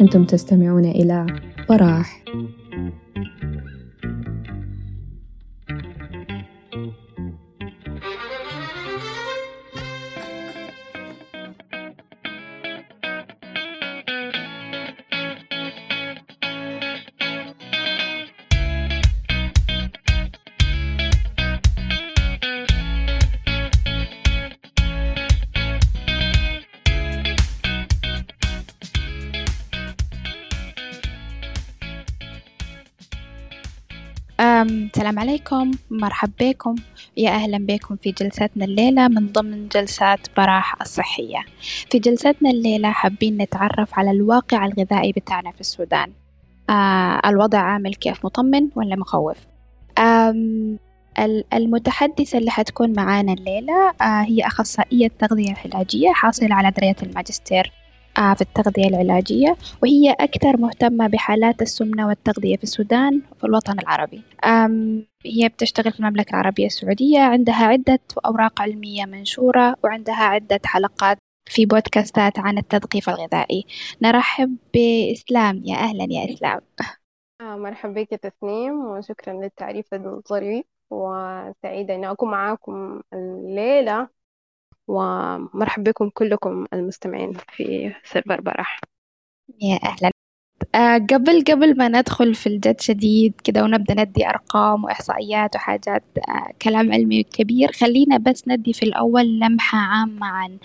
أنتم تستمعون إلى براح. السلام عليكم. مرحب بكم. يا أهلا بكم في جلستنا الليلة من ضمن جلسات براح الصحية. في جلستنا الليلة حابين نتعرف على الواقع الغذائي بتاعنا في السودان. آه الوضع عامل كيف؟ مطمن ولا مخوف؟ المتحدثة اللي حتكون معانا الليلة آه هي أخصائية تغذية علاجية حاصلة على درجة الماجستير. في التغذية العلاجية وهي أكثر مهتمة بحالات السمنة والتغذية في السودان وفي الوطن العربي. هي بتشتغل في المملكة العربية السعودية عندها عدة أوراق علمية منشورة وعندها عدة حلقات في بودكاستات عن التثقيف الغذائي. نرحب بإسلام. يا أهلا يا إسلام. آه، مرحبا بك تسنيم وشكرا للتعريف الظريف وسعيدة أن أكون معاكم الليلة. ومرحبا بكم كلكم المستمعين في سيرفر برح يا أهلا. آه قبل قبل ما ندخل في الجد شديد كده ونبدأ ندي أرقام وإحصائيات وحاجات آه كلام علمي كبير خلينا بس ندي في الأول لمحة عامة عن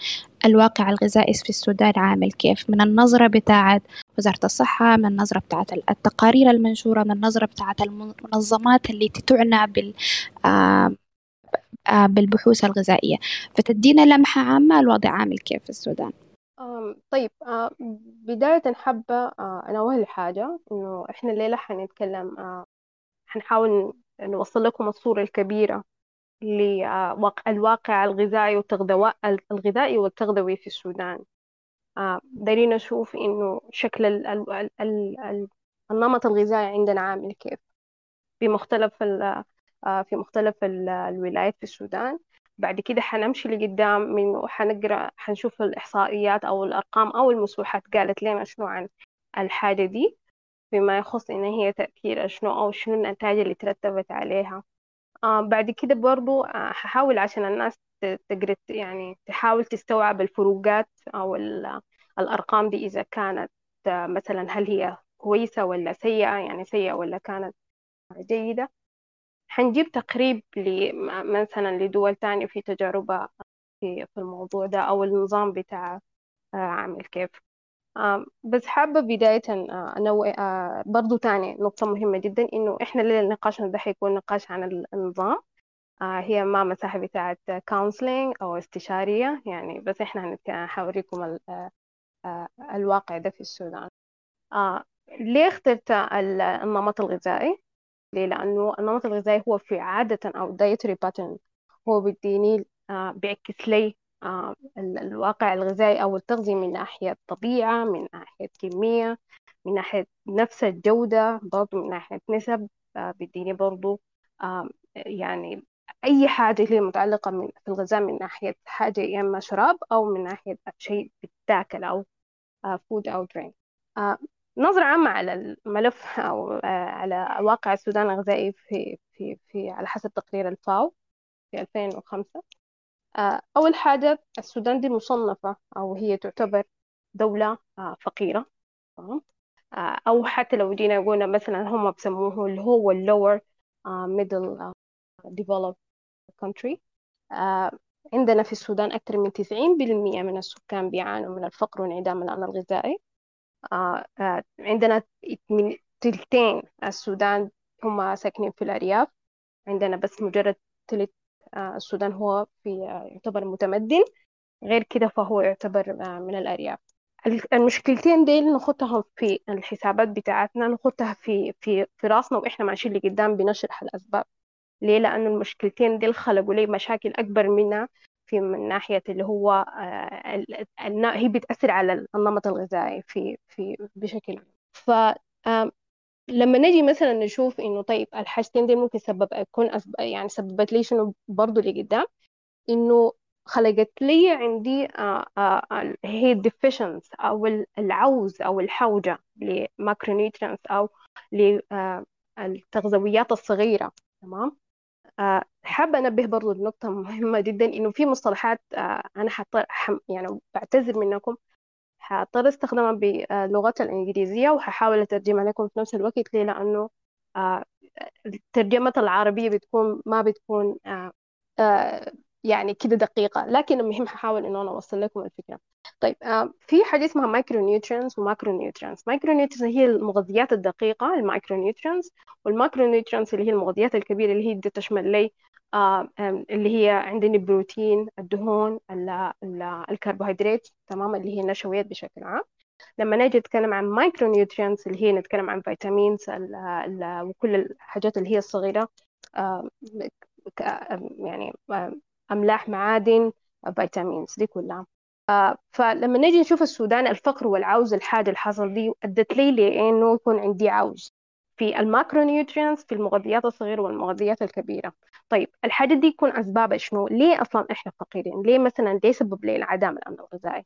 الواقع الغذائي في السودان عامل كيف. من النظرة بتاعت وزارة الصحة من النظرة بتاعت التقارير المنشورة من النظرة بتاعت المنظمات اللي تعنى بال آه، بالبحوث الغذائية. فتدينا لمحة عامة الوضع عامل كيف في السودان؟ طيب آه، بداية حابة آه، أنوه لحاجة إنه إحنا الليلة حنتكلم حنحاول نوصل لكم الصورة الكبيرة للواقع الغذائي الغذائي والتغذوي في السودان. دايرين نشوف إنه شكل النمط الغذائي عندنا عامل كيف. بمختلف آه، في مختلف الولايات في السودان. بعد كده حنمشي لقدام من حنقرأ حنشوف الإحصائيات أو الأرقام أو المسوحات. قالت لنا شنو عن الحاجة دي فيما يخص إن هي تأثير شنو أو شنو النتائج اللي ترتبت عليها. آه بعد كده برضو آه هحاول عشان الناس تقرأ يعني تحاول تستوعب الفروقات أو الأرقام دي إذا كانت آه مثلا هل هي كويسة ولا سيئة يعني سيئة ولا كانت جيدة. حنجيب تقريب مثلا لدول تانية في تجاربها في الموضوع ده أو النظام بتاع آه، عامل كيف. بس حابة بداية آه، آه، برضو تاني نقطة مهمة جدا إنه إحنا نقاشنا ده حيكون نقاش عن النظام. هي ما مساحة بتاعة كونسلينج أو استشارية يعني بس إحنا حوريكم الواقع ده في السودان. ليه اخترت النمط الغذائي؟ ليه؟ لأنه النمط الغذائي هو في عادة أو dietary pattern. هو بيديني آه بيعكس لي آه الواقع الغذائي أو التغذية من ناحية طبيعة من ناحية كمية من ناحية نفس الجودة برضو من ناحية نسب. آه بيديني برضو يعني أي حاجة اللي متعلقة من في الغذاء من ناحية حاجة يا إما شراب أو من ناحية شيء بتاكل أو food أو drink نظرة عامة على الملف أو آه، على واقع السودان الغذائي في في في على حسب تقرير الفاو في 2005 آه، أول حاجة السودان دي مصنفة أو هي تعتبر دولة آه، فقيرة أو حتى لو جينا قلنا مثلا هم بسموه اللي هو ال lower middle developed country. عندنا في السودان أكثر من 90% من السكان بيعانوا من الفقر وانعدام الأمن الغذائي. عندنا من تلتين السودان هم ساكنين في الأرياف. عندنا بس مجرد تلت آه، السودان هو في يعتبر متمدن. غير كده فهو يعتبر من الأرياف. المشكلتين دي نخطهم في الحسابات بتاعتنا نخطها في في في راسنا وإحنا ماشيين لقدام بنشرح الأسباب. ليه؟ لأنه المشكلتين دي خلقوا لي مشاكل أكبر منها. في من ناحية اللي هو آه، هي بتأثر على النمط الغذائي في في بشكل ف لما نجي مثلا نشوف إنه طيب الحاجتين دي ممكن سبب يكون. يعني سببت لي شنو برضه لقدام إنه خلقت لي عندي آه آه هي ال deficiency أو العوز أو الحوجة ل micronutrients أو للمغذيات الصغيرة تمام حابة أنبه برضو لنقطة مهمة جدا إنه في مصطلحات آه أنا حط يعني بعتذر منكم. حاضطر استخدمها باللغة الإنجليزية وححاول أترجمها لكم في نفس الوقت. ليه؟ لأنه آه الترجمة العربية بتكون ما بتكون آه آه يعني كده دقيقة. لكن المهم ححاول إنه أنا أوصل لكم الفكرة. طيب آه في حاجة اسمها micronutrients و macronutrients micronutrients هي المغذيات الدقيقة ال micronutrients وال macronutrients اللي هي المغذيات الكبيرة اللي هي تشمل لي آه اللي هي عندنا البروتين الدهون ال ال الكربوهيدرات تمام اللي هي النشويات بشكل عام. لما نجي نتكلم عن micronutrients اللي هي نتكلم عن vitamins وكل الحاجات اللي هي الصغيرة آه يعني أملاح معادن vitamins دي كلها. آه فلما نجي نشوف السودان الفقر والعوز الحاجة اللي حصل دي أدت لي لأنه يكون عندي عوز في ال micronutrients في المغذيات الصغيرة والمغذيات الكبيرة. طيب الحاجة دي يكون أسبابها شنو؟ ليه أصلا إحنا فقيرين؟ ليه مثلا ليه سبب لي عدم الأمن الغذائي؟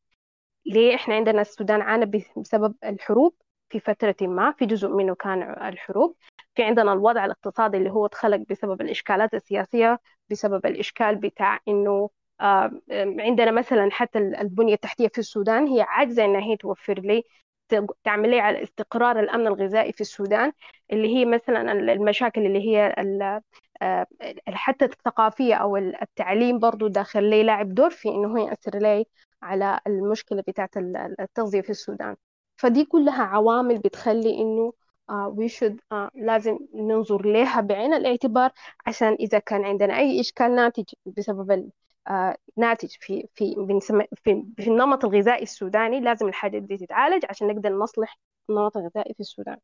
ليه إحنا عندنا السودان عانى بسبب الحروب؟ في فترة ما في جزء منه كان الحروب. في عندنا الوضع الاقتصادي اللي هو اتخلق بسبب الإشكالات السياسية بسبب الإشكال بتاع إنه عندنا مثلا حتى البنية التحتية في السودان هي عاجزة إنها هي توفر لي تعمل لي على استقرار الأمن الغذائي في السودان اللي هي مثلا المشاكل اللي هي حتى الثقافية أو التعليم برضو داخل لي لاعب دور في إنه هو يأثر لي على المشكلة بتاعت التغذية في السودان. فدي كلها عوامل بتخلي إنه وي uh, uh, لازم ننظر لها بعين الاعتبار عشان إذا كان عندنا أي إشكال ناتج بسبب ناتج في في في في النمط الغذائي السوداني لازم الحاجة دي تتعالج عشان نقدر نصلح النمط الغذائي في السودان.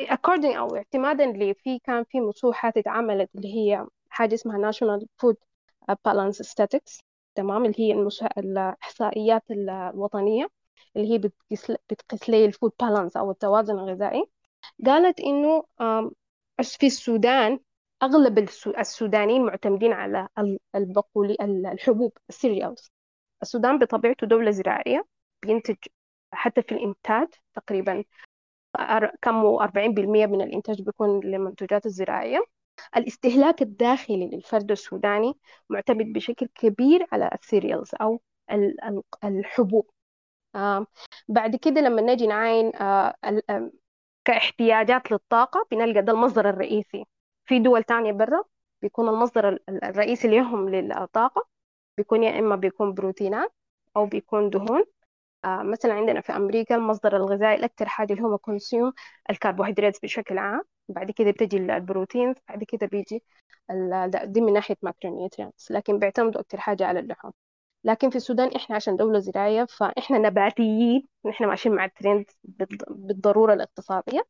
According أو اعتمادا اللي في كان في مسوحات اتعملت اللي هي حاجة اسمها National Food Balance Statistics تمام اللي هي الإحصائيات الوطنية اللي هي بتقيس بتقيس لي الفود بالانس أو التوازن الغذائي قالت إنه في السودان أغلب السودانيين معتمدين على البقول الحبوب ال cereals السودان بطبيعته دولة زراعية بينتج حتى في الإنتاج تقريبا كم 40% من الإنتاج بيكون للمنتجات الزراعية. الاستهلاك الداخلي للفرد السوداني معتمد بشكل كبير على ال cereals أو الحبوب. آه بعد كده لما نجي نعاين آه كاحتياجات للطاقة بنلقى ده المصدر الرئيسي. في دول تانية برا بيكون المصدر الرئيسي لهم للطاقة بيكون يا إما بيكون بروتينات أو بيكون دهون. آه مثلا عندنا في أمريكا المصدر الغذائي الأكثر حاجة اللي هو consume الكربوهيدرات بشكل عام. بعد كده بتجي البروتين بعد كده بيجي دي من ناحية macronutrients لكن بيعتمدوا أكثر حاجة على اللحوم. لكن في السودان إحنا عشان دولة زراعية فإحنا نباتيين إحنا ماشيين مع الترند بالضرورة الاقتصادية.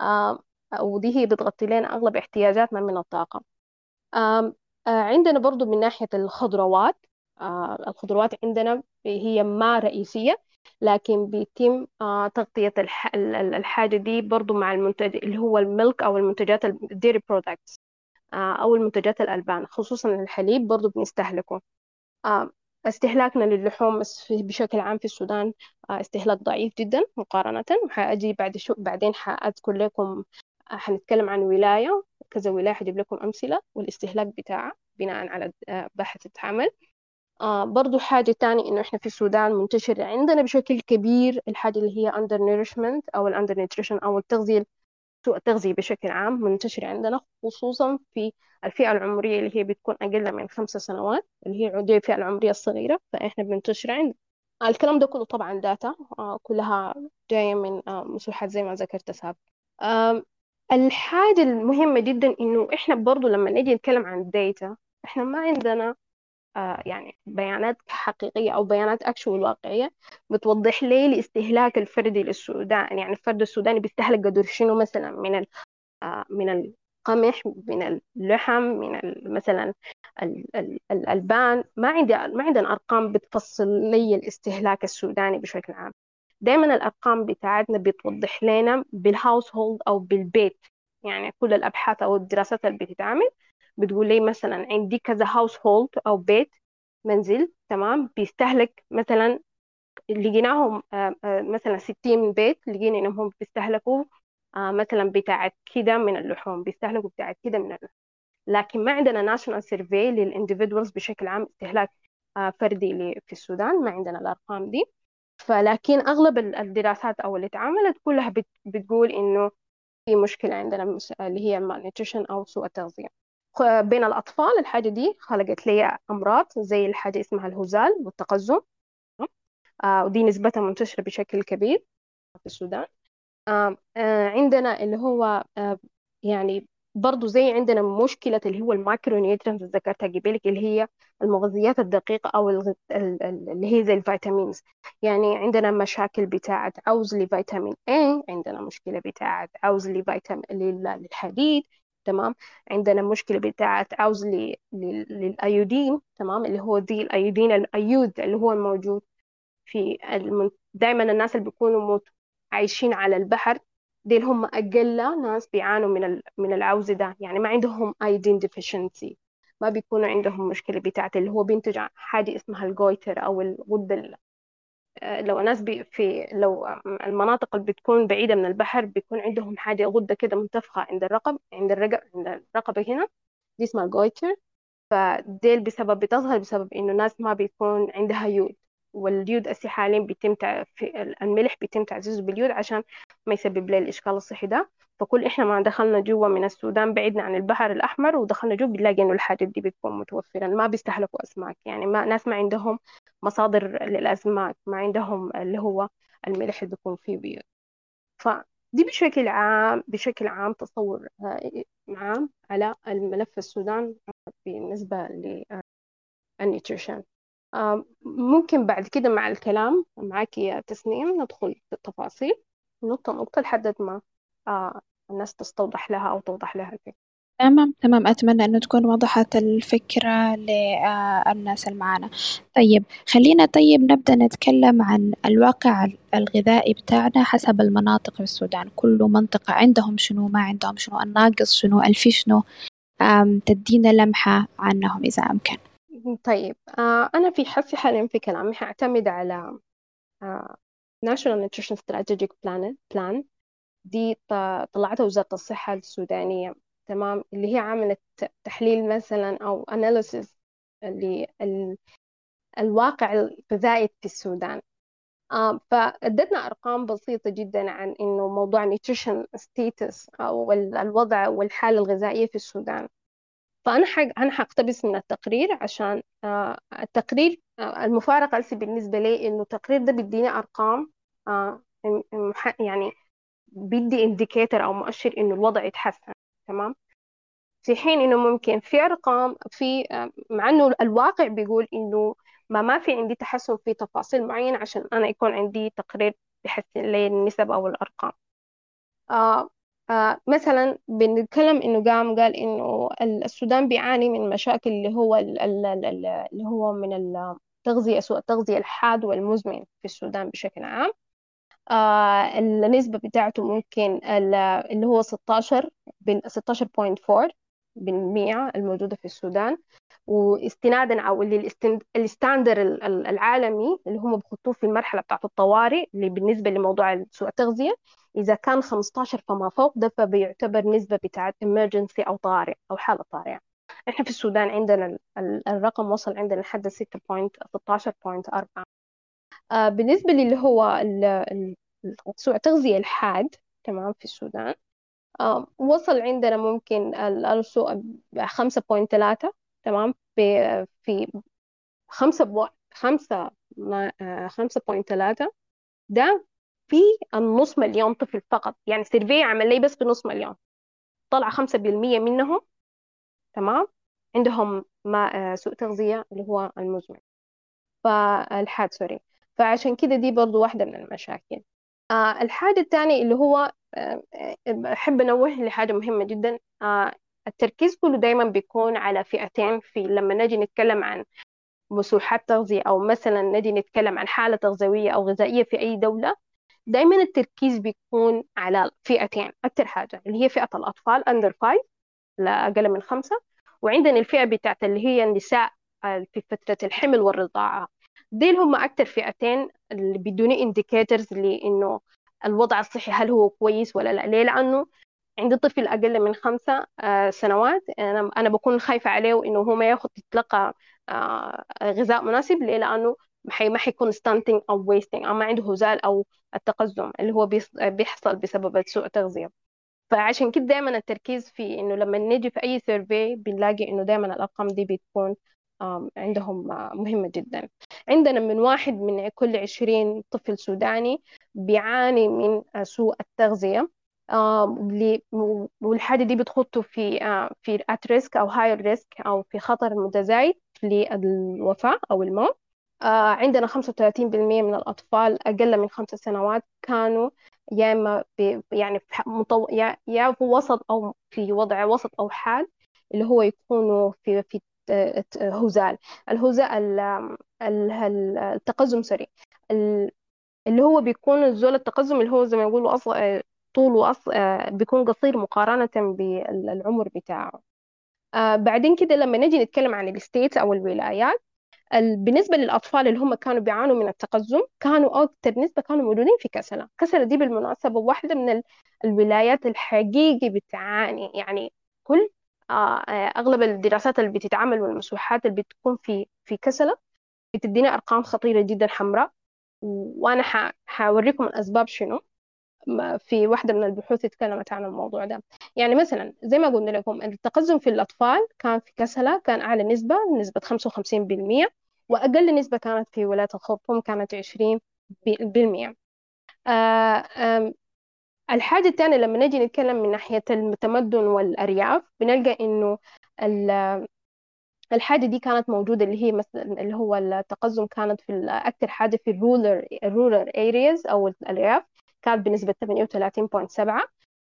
آه ودي هي بتغطي لنا أغلب احتياجاتنا من الطاقة. آه عندنا برضو من ناحية الخضروات آه الخضروات عندنا هي ما رئيسية لكن بيتم آه تغطية الح... الحاجة دي برضو مع المنتج اللي هو الملك أو المنتجات الديري برودكتس أو المنتجات الألبان خصوصا الحليب برضو بنستهلكه. استهلاكنا للحوم بشكل عام في السودان استهلاك ضعيف جدا مقارنة وحأجي بعد شو بعدين حأذكر لكم حنتكلم عن ولاية كذا ولاية حجيب لكم أمثلة والاستهلاك بتاعها بناء على بحث اتعمل آه برضو حاجة تانية إنه إحنا في السودان منتشر عندنا بشكل كبير الحاجة اللي هي under nourishment أو ال under nutrition أو التغذية سوء التغذية بشكل عام منتشر عندنا خصوصا في الفئة العمرية اللي هي بتكون أقل من خمسة سنوات اللي هي دي الفئة العمرية الصغيرة فإحنا بننتشر عند الكلام ده كله طبعا data آه كلها جاية من آه مسوحات زي ما ذكرت سابق الحاجة المهمة جدا إنه إحنا برضو لما نيجي نتكلم عن ال data إحنا ما عندنا آه يعني بيانات حقيقية أو بيانات actual واقعية بتوضح لي الاستهلاك الفردي للسودان. يعني الفرد السوداني بيستهلك قدر شنو مثلا؟ من ال آه من القمح من اللحم من مثلا الألبان. ما عندي ما عندنا أرقام بتفصل لي الاستهلاك السوداني بشكل عام. دايما الأرقام بتاعتنا بتوضح لنا بالهاوس هولد أو بالبيت. يعني كل الأبحاث أو الدراسات اللي بتتعمل بتقول لي مثلا عندي كذا هاوس هولد أو بيت منزل تمام؟ بيستهلك مثلا لقيناهم آه، آه، مثلا 60 بيت لقينا إنهم بيستهلكوا آه، مثلا بتاعت كده من اللحوم بيستهلكوا بتاعت كده من اللحوم. لكن ما عندنا national survey لل individuals بشكل عام استهلاك فردي في السودان ما عندنا الأرقام دي. فلكن أغلب الدراسات أو اللي اتعملت كلها بتقول إنه في مشكلة عندنا اللي هي malnutrition أو سوء التغذية. بين الأطفال الحاجة دي خلقت لي أمراض زي الحاجة اسمها الهزال والتقزم آه، ودي نسبتها منتشرة بشكل كبير في السودان. آه، آه، عندنا اللي هو يعني برضو زي عندنا مشكلة اللي هو ال micronutrients ذكرتها قبلك اللي هي المغذيات الدقيقة أو اللي هي زي ال vitamins يعني عندنا مشاكل بتاعة عوز لفيتامين A عندنا مشكلة بتاعة عوز لفيتامين للحديد تمام عندنا مشكلة بتاعة عوز لل iodine تمام اللي هو دي ال iodine الأيود اللي هو الموجود في. دائما الناس اللي بيكونوا عايشين على البحر ديل هم أقل ناس بيعانوا من. من العوز ده. يعني ما عندهم iodine deficiency ما بيكونوا عندهم مشكلة بتاعت اللي هو بينتج حاجة اسمها ال goiter أو الغدة آه، لو ناس بي في لو المناطق اللي بتكون بعيدة من البحر بيكون عندهم حاجة غدة كده منتفخة عند الرقب عند الرقبة عند الرقبة هنا. دي اسمها ال goiter. فديل بسبب بتظهر بسبب إنه ناس ما بيكون عندها يود. واليود هسه حاليا بيتم الملح بيتم تعزيزه باليود عشان ما يسبب لي الإشكال الصحي ده. فكل إحنا ما دخلنا جوا من السودان بعدنا عن البحر الأحمر ودخلنا جوا بنلاقي إنه الحاجات دي بتكون متوفرة. ما بيستهلكوا أسماك. يعني ما ناس ما عندهم مصادر للأسماك ما عندهم اللي هو الملح اللي بيكون فيه بيود فدي بشكل عام بشكل عام تصور عام على الملف السودان بالنسبة لل nutrition ممكن بعد كده مع الكلام معك يا تسنيم ندخل في التفاصيل نقطة نقطة لحد ما آه، الناس تستوضح لها أو توضح لها الفكرة تمام تمام. أتمنى إنه تكون وضحت الفكرة للناس اللي معانا طيب خلينا طيب نبدأ نتكلم عن الواقع الغذائي بتاعنا حسب المناطق في السودان. كل منطقة عندهم شنو ما عندهم شنو الناقص شنو الفي شنو؟ تدينا لمحة عنهم إذا أمكن. طيب آه أنا في حسي حاليا في كلامي حأعتمد على آه National Nutrition Strategic Plan Plan. دي طلعتها وزارة الصحة السودانية تمام؟ اللي هي عملت تحليل مثلا أو analysis للواقع الغذائي في السودان. آه فأدتنا أرقام بسيطة جدا عن إنه موضوع nutrition status أو الوضع والحالة الغذائية في السودان. فأنا أنا حقتبس من التقرير عشان آه التقرير آه المفارقة بالنسبة لي إنه التقرير ده بيديني أرقام آه يعني بيدي انديكيتر أو مؤشر إنه الوضع يتحسن تمام؟ في حين إنه ممكن في أرقام في مع إنه الواقع بيقول إنه ما ما في عندي تحسن في تفاصيل معينة عشان أنا يكون عندي تقرير بيحسن لي النسب أو الأرقام. آه مثلا بنتكلم إنه قام قال إنه السودان بيعاني من مشاكل اللي هو اللي هو من التغذية سوء التغذية الحاد والمزمن في السودان بشكل عام. آه النسبة بتاعته ممكن اللي هو 16 بين 16.4 بالمية الموجودة في السودان. واستنادا أو اللي الستاندر العالمي اللي هم بخطوه في المرحلة بتاعت الطوارئ اللي بالنسبة لموضوع سوء التغذية إذا كان 15 فما فوق ده فبيعتبر نسبة بتاعت emergency أو طارئ أو حالة طارئة إحنا في السودان عندنا الرقم وصل عندنا لحد 6.16.4 آه بالنسبة للي هو سوء التغذيه الحاد تمام في السودان آه وصل عندنا ممكن السوء 5.3 تمام في. آه، خمسة point ثلاثة ده في النص مليون طفل فقط. يعني survey عمل لي بس بنص مليون. طلع خمسة بالمية منهم تمام؟ عندهم ما آه، سوء تغذية اللي هو المزمن. فالحاد sorry. فعشان كده دي برضو واحدة من المشاكل. آه الحاجة الثانية اللي هو آه أحب أنوه لحاجة مهمة جدا. التركيز كله دايما بيكون على فئتين. في لما نجي نتكلم عن مسوحات تغذية أو مثلا نجي نتكلم عن حالة تغذوية أو غذائية في أي دولة دائما التركيز بيكون على فئتين. أكثر حاجة اللي هي فئة الأطفال under five لأقل من خمسة وعندنا الفئة بتاعت اللي هي النساء في فترة الحمل والرضاعة. ديل هم أكثر فئتين اللي بيدوني indicators لإنه الوضع الصحي هل هو كويس ولا لا. ليه؟ لأنه عندي طفل أقل من خمسة آه، سنوات أنا أنا بكون خايفة عليه إنه هو ما ياخذ يتلقى آه، غذاء مناسب. ليه؟ لأنه ما حيكون stunting أو wasting أو ما عنده هزال أو التقزم اللي هو بيحصل بسبب سوء التغذية فعشان كده دايما التركيز في إنه لما نيجي في أي survey بنلاقي إنه دايما الأرقام دي بتكون عندهم آه، مهمة جدا. عندنا من واحد من كل عشرين طفل سوداني بيعاني من سوء التغذية والحاجة دي بتخطه في آه، في at risk أو high risk أو في خطر متزايد للوفاة أو الموت. عندنا 35% من الأطفال أقل من خمس سنوات كانوا يا إما يعني مطو... يا في وسط أو في وضع وسط أو حال اللي هو يكونوا في في هزال. الهزال التقزم سريع. اللي هو بيكون الزول التقزم اللي هو زي ما يقولوا أصلا طوله أص... بيكون قصير مقارنة بالعمر بتاعه. آه، بعدين كده لما نجي نتكلم عن الستيت أو الولايات بالنسبة للأطفال اللي هم كانوا بيعانوا من التقزم كانوا أكثر نسبة كانوا موجودين في كسلة كسلة دي بالمناسبة واحدة من الولايات الحقيقي بتعاني يعني كل آه، آه، أغلب الدراسات اللي بتتعمل والمسوحات اللي بتكون في في كسلة بتدينا أرقام خطيرة جدا حمراء. وأنا حوريكم الأسباب شنو. في واحدة من البحوث اتكلمت عن الموضوع ده. يعني مثلا زي ما قلنا لكم التقزم في الأطفال كان في كسلة كان أعلى نسبة نسبة 55% وأقل نسبة كانت في ولاية الخرطوم كانت 20% آه الحاجة الثانية لما نجي نتكلم من ناحية التمدن والأرياف بنلقى إنه الحاجة دي كانت موجودة اللي هي مثلا اللي هو التقزم كانت في أكثر حاجة في ال rural ال rural areas أو الأرياف كانت بنسبة 38.7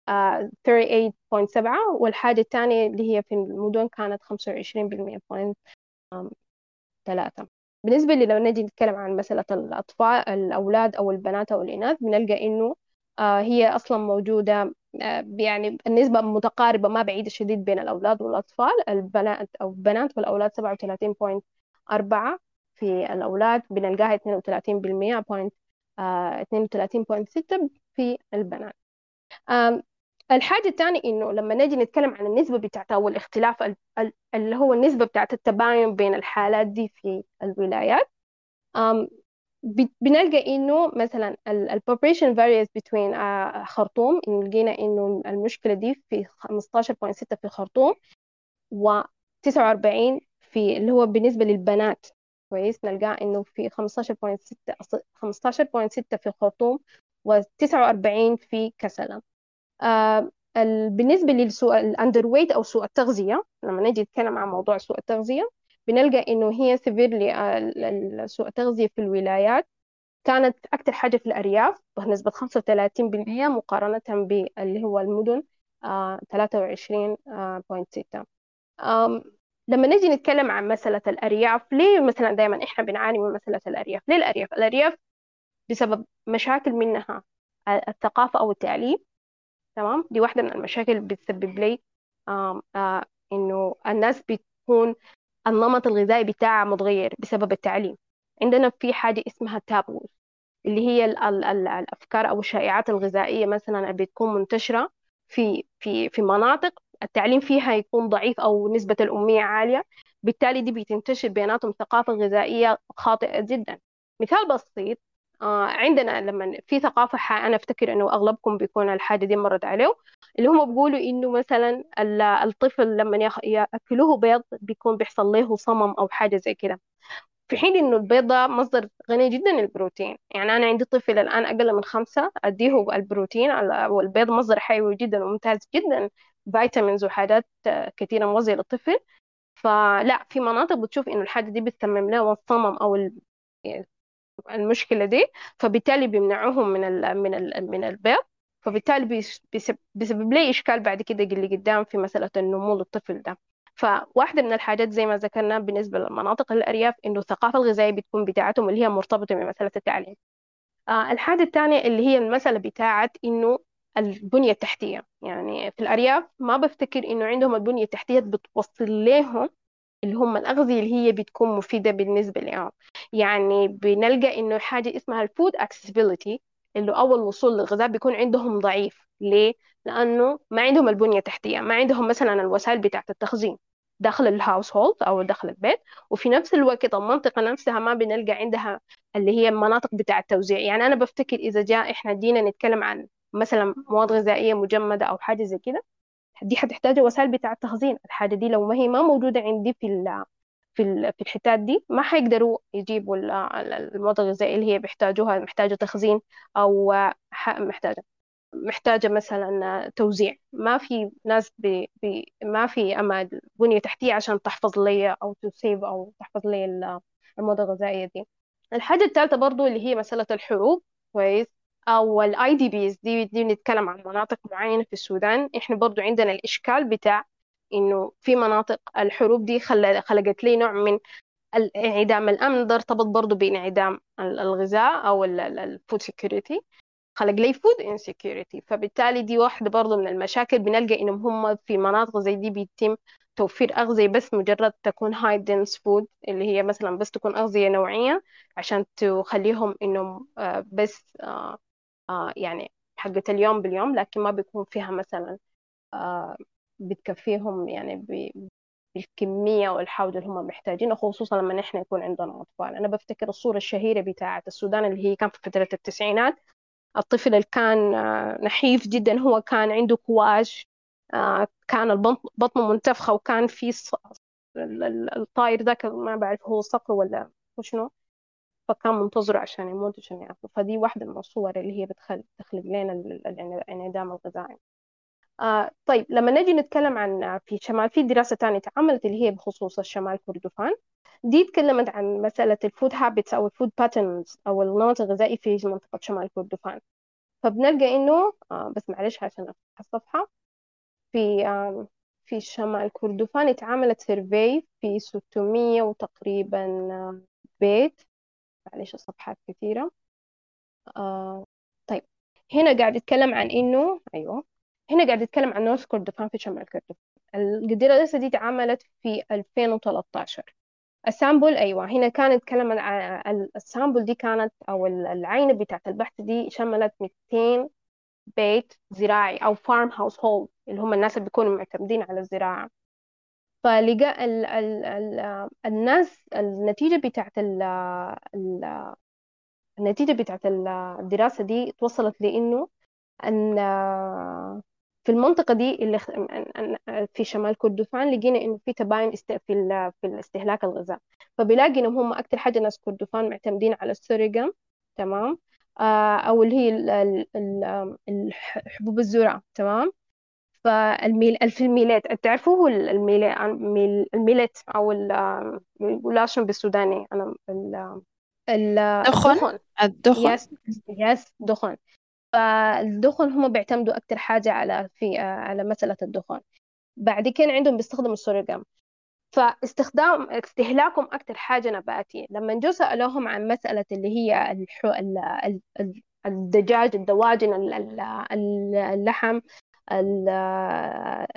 uh, 38.7 والحاجة الثانية اللي هي في المدن كانت 25% ثلاثة. بالنسبة لو نجي نتكلم عن مسألة الأطفال الأولاد أو البنات أو الإناث بنلقى إنه آه هي أصلا موجودة آه يعني النسبة متقاربة ما بعيدة شديد بين الأولاد والأطفال. البنات أو البنات والأولاد 37.4 في الأولاد بنلقاها 32% 32.6 في البنات. الحاجة الثانية إنه لما نجي نتكلم عن النسبة بتاعتها أو الاختلاف اللي هو النسبة بتاعت التباين بين الحالات دي في الولايات بنلقى إنه مثلا ال population varies between آه، خرطوم لقينا إنه المشكلة دي في 15.6 في خرطوم و 49 في اللي هو بالنسبة للبنات. كويس؟ نلقاه إنه في 15.6 15.6 في الخرطوم و49 في كسلة. آه بالنسبة للسوء ال underweight أو سوء التغذية لما نجي نتكلم عن موضوع سوء التغذية بنلقى إنه هي severely آه سوء التغذية في الولايات كانت أكثر حاجة في الأرياف بنسبة 35% مقارنة باللي هو المدن آه 23.6 لما نجي نتكلم عن مسألة الأرياف ليه مثلا دائما إحنا بنعاني من مسألة الأرياف؟ ليه الأرياف؟ الأرياف بسبب مشاكل منها الثقافة أو التعليم. تمام؟ دي واحدة من المشاكل بتسبب لي آه إنه الناس بتكون النمط الغذائي بتاعها متغير بسبب التعليم. عندنا في حاجة اسمها تابوز اللي هي ال ال ال الأفكار أو الشائعات الغذائية مثلا بتكون منتشرة في في في مناطق. التعليم فيها يكون ضعيف أو نسبة الأمية عالية. بالتالي دي بتنتشر بيناتهم ثقافة غذائية خاطئة جدا. مثال بسيط عندنا لما في ثقافة أنا أفتكر إنه أغلبكم بيكون الحاجة دي مرت عليه اللي هم بيقولوا إنه مثلا الطفل لما يأكلوه بيض بيكون بيحصل له صمم أو حاجة زي كده. في حين إنه البيض ده مصدر غني جدا للبروتين. يعني أنا عندي طفل الآن أقل من خمسة أديه البروتين والبيض مصدر حيوي جدا وممتاز جدا فيتامينز وحاجات كثيرة مغذية للطفل. فلا في مناطق بتشوف إنه الحاجة دي بتسمم له الصمم أو المشكلة دي فبالتالي بيمنعوهم من ال من ال من البيض فبالتالي بيسبب لي إشكال بعد كده اللي قدام في مسألة النمو للطفل ده. فواحدة من الحاجات زي ما ذكرنا بالنسبة للمناطق الأرياف إنه الثقافة الغذائية بتكون بتاعتهم اللي هي مرتبطة بمسألة التعليم. آه الحاجة الثانية اللي هي المسألة بتاعت إنه البنية التحتية. يعني في الأرياف ما بفتكر إنه عندهم البنية التحتية بتوصل لهم اللي هم الأغذية اللي هي بتكون مفيدة بالنسبة لهم. يعني بنلقى إنه حاجة اسمها الفود accessibility اللي أول وصول للغذاء بيكون عندهم ضعيف. ليه؟ لأنه ما عندهم البنية التحتية ما عندهم مثلا الوسائل بتاعة التخزين داخل الهاوس هولد أو داخل البيت. وفي نفس الوقت المنطقة نفسها ما بنلقى عندها اللي هي المناطق بتاعة التوزيع. يعني أنا بفتكر إذا جاء إحنا جينا نتكلم عن مثلا مواد غذائية مجمدة أو حاجة زي كده دي حتحتاج وسائل بتاعة تخزين الحاجة دي. لو ما هي ما موجودة عندي في ال في في الحتات دي ما حيقدروا يجيبوا المواد الغذائية اللي هي بيحتاجوها محتاجة تخزين أو محتاجة محتاجة مثلا توزيع. ما في ناس بي بي ما في أما بنية تحتية عشان تحفظ لي أو تسيب أو تحفظ لي المواد الغذائية دي. الحاجة الثالثة برضو اللي هي مسألة الحروب. كويس. أو ال IDPs دي دي بنتكلم عن مناطق معينة في السودان. إحنا برضو عندنا الإشكال بتاع إنه في مناطق الحروب دي خلقت لي نوع من انعدام الأمن ده ارتبط برضو بانعدام الغذاء أو ال food security خلق لي food insecurity فبالتالي دي واحدة برضو من المشاكل. بنلقى إنهم هم في مناطق زي دي بيتم توفير أغذية بس مجرد تكون high dense food اللي هي مثلا بس تكون أغذية نوعية عشان تخليهم إنهم بس آه يعني حقة اليوم باليوم لكن ما بيكون فيها مثلا آه بتكفيهم يعني بالكمية والحاجة اللي هم محتاجينه خصوصا لما نحن يكون عندنا أطفال. أنا بفتكر الصورة الشهيرة بتاعة السودان اللي هي كان في فترة التسعينات. الطفل اللي كان آه نحيف جدا هو كان عنده kwash آه كان البطن منتفخة وكان في الطائر ذاك ما بعرف هو صقر ولا شنو. فكان منتظر عشان يموت عشان ياكل فدي واحدة من الصور اللي هي بتخلق تخلق لنا الانعدام الغذائي. آه طيب لما نجي نتكلم عن في شمال في دراسة تانية اتعملت اللي هي بخصوص الشمال كردفان. دي تكلمت عن مسألة ال food habits أو ال food patterns أو النمط الغذائي في منطقة شمال كردفان. فبنلقى إنه آه بس معلش عشان أفتح الصفحة. في آه في شمال كردفان اتعملت survey في 600 وتقريبا آه بيت. معلش الصفحات كثيرة آه طيب. هنا قاعد يتكلم عن إنه أيوه. هنا قاعد يتكلم عن North كردفان في شمال كردفان الدراسة دي اتعملت في 2013 ال sample أيوة. هنا كان يتكلم عن ال sample دي كانت أو العينة بتاعت البحث دي شملت 200 بيت زراعي أو فارم هاوس هولد اللي هم الناس اللي بيكونوا معتمدين على الزراعة. فلقى ال ال ال الناس النتيجة بتاعت ال ال النتيجة بتاعت الدراسة دي توصلت لإنه أن في المنطقة دي اللي في شمال كردفان لقينا إنه في تباين في في الاستهلاك الغذاء. فبيلاقي إنهم هم أكثر حاجة ناس كردفان معتمدين على السوريجم تمام؟ أو اللي هي حبوب الذرة تمام؟ في ال millet تعرفوا هو ال millet أو بيقولوا بالسوداني؟ آه الدخن؟ الدخن. yes yes دخن. فالدخن هم بيعتمدوا أكثر حاجة على في على مسألة الدخن. بعد كده عندهم بيستخدموا ال sorghum فاستخدام استهلاكهم أكثر حاجة نباتية. لما جو سألوهم عن مسألة اللي هي الحو... الدجاج الدواجن اللحم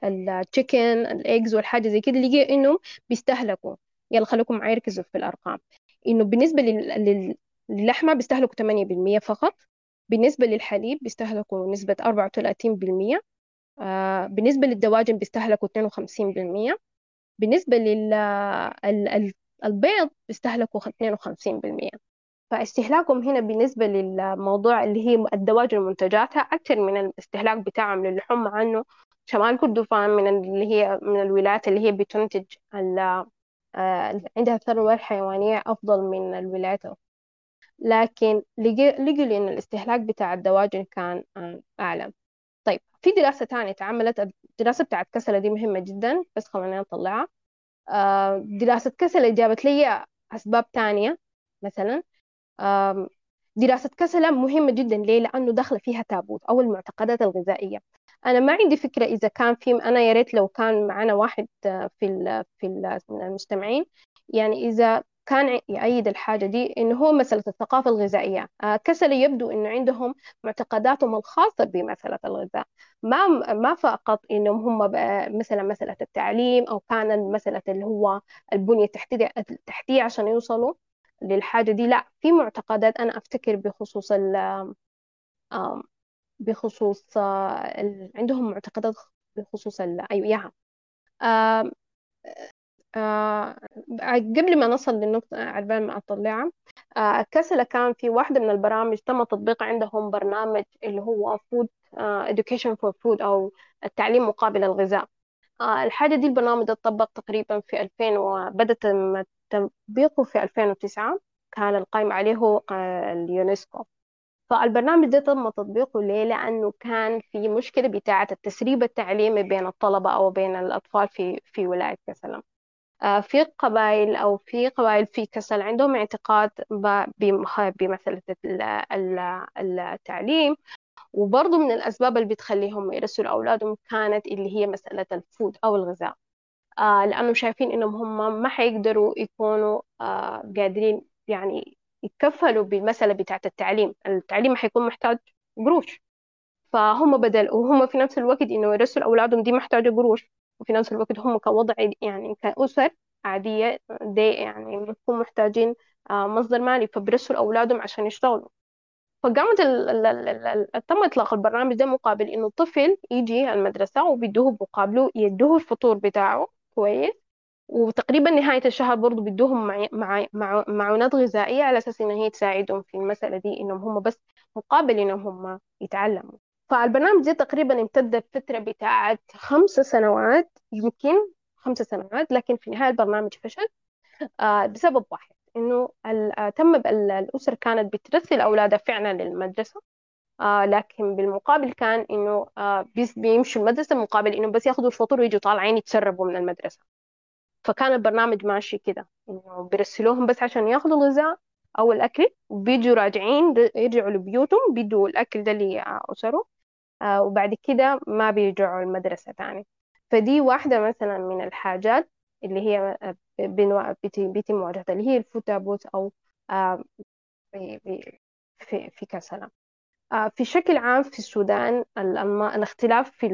التشيكن الايجز والحاجة زي كده لقي إنه بيستهلكوا. يلا خليكم معايا ركزوا في الأرقام. إنه بالنسبة للحمة بيستهلكوا 8% فقط. بالنسبة للحليب بيستهلكوا نسبة 34% آه بالنسبة للدواجن بيستهلكوا 52% بالنسبة للبيض بيستهلكوا 52% فاستهلاكهم هنا بالنسبة للموضوع اللي هي الدواجن ومنتجاتها أكثر من الاستهلاك بتاعهم للحوم مع إنه شمال كردفان من اللي هي من الولايات اللي هي بتنتج آه عندها الثروة الحيوانية أفضل من الولايات. لكن لقوا إن الاستهلاك بتاع الدواجن كان آه أعلى. طيب في دراسة تانية اتعملت الدراسة بتاعت كسلة دي مهمة جدا بس خلينا نطلعها آه دراسة كسلة جابت لي أسباب تانية مثلا دراسة كسلة مهمة جدا. ليه؟ لأنه داخلة فيها تابوت أو المعتقدات الغذائية. أنا ما عندي فكرة إذا كان في أنا يا ريت لو كان معنا واحد في ال في ال المستمعين. يعني إذا كان يؤيد الحاجة دي إنه هو مسألة الثقافة الغذائية. آه، كسل يبدو إنه عندهم معتقداتهم الخاصة بمسألة الغذاء. ما ما فقط إنهم هم مثلا مسألة التعليم أو كان مسألة اللي هو البنية التحتية التحتية عشان يوصلوا. للحاجة دي. لا في معتقدات أنا أفتكر بخصوص ال بخصوص آه، عندهم معتقدات بخصوص أيوة آه قبل ما نصل للنقطة عربان ما أطلعها آه كسلة كان في واحدة من البرامج تم تطبيق عندهم برنامج اللي هو فود آه education for food أو التعليم مقابل الغذاء. آه الحاجة دي البرنامج ده تطبق تقريبا في 2000 وبدأ تطبيقه في 2009 كان القائم عليه هو اليونسكو. فالبرنامج ده تم تطبيقه ليه؟ لأنه كان في مشكلة بتاعة التسريب التعليمي بين الطلبة أو بين الأطفال في في ولاية كسلم آه، في قبائل أو في قبائل في كسل عندهم اعتقاد بمسألة التعليم. وبرضه من الأسباب اللي بتخليهم يرسلوا أولادهم كانت اللي هي مسألة الفود أو الغذاء. آه لأنهم شايفين إنهم هم ما حيقدروا يكونوا آه قادرين يعني يتكفلوا بالمسألة بتاعة التعليم. التعليم حيكون محتاج قروش. فهم بدل وهم في نفس الوقت إنه يرسلوا أولادهم دي محتاجة قروش. وفي نفس الوقت هم كوضع يعني كأسر عادية دي يعني بيكونوا محتاجين آه، مصدر مالي. فبرسلوا أولادهم عشان يشتغلوا. فقامت تم إطلاق البرنامج ده مقابل إنه الطفل يجي المدرسة وبيدوه مقابله يدوه الفطور بتاعه. كويس. وتقريبا نهاية الشهر برضو بيدوهم مع مع مع معونات غذائية على أساس إن هي تساعدهم في المسألة دي إنهم هم بس مقابل إنهم هم يتعلموا. فالبرنامج ده تقريبا امتد الفترة بتاعت خمس سنوات يمكن خمس سنوات لكن في النهاية البرنامج فشل آه، بسبب واحد إنه آه، تم الأسر كانت بترسل أولادها فعلا للمدرسة. آه لكن بالمقابل كان إنه آه بيمشوا المدرسة مقابل إنه بس ياخذوا الفطور ويجوا طالعين يتسربوا من المدرسة. فكان البرنامج ماشي كده إنه بيرسلوهم بس عشان ياخذوا الغذاء أو الأكل وبيجوا راجعين يرجعوا لبيوتهم بيدوا الأكل ده لأسره آه وبعد كده ما بيرجعوا المدرسة تاني. فدي واحدة مثلا من الحاجات اللي هي آه، بيتم مواجهتها اللي هي الفوتابوت أو آه، في في كسلة. في شكل عام في السودان الاختلاف في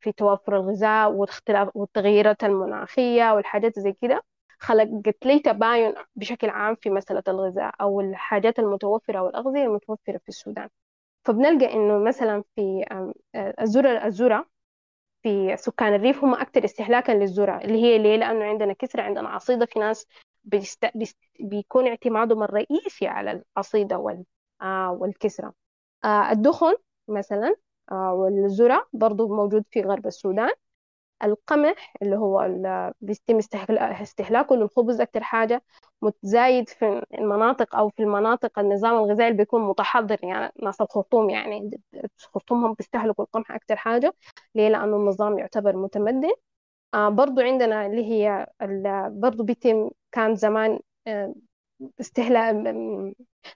في توافر الغذاء والاختلاف والتغيرات المناخية والحاجات زي كده. خلقت لي تباين بشكل عام في مسألة الغذاء أو الحاجات المتوفرة والأغذية المتوفرة في السودان. فبنلقى إنه مثلا في الذرة الذرة في سكان الريف هم أكثر استهلاكا للذرة اللي هي ليه؟ لأنه عندنا كسرة عندنا عصيدة في ناس بيست... بيست... بيكون اعتمادهم الرئيسي على العصيدة وال... آه والكسرة. آه الدخن مثلا آه والذرة برضو موجود في غرب السودان. القمح اللي هو بيتم استهلاكه للخبز أكثر حاجة متزايد في المناطق أو في المناطق النظام الغذائي اللي بيكون متحضر يعني ناس الخرطوم يعني الخرطوم هم بيستهلكوا القمح أكثر حاجة ليه؟ لأنه النظام يعتبر متمدن. آه برضو عندنا اللي هي برضو بيتم كان زمان استهلاك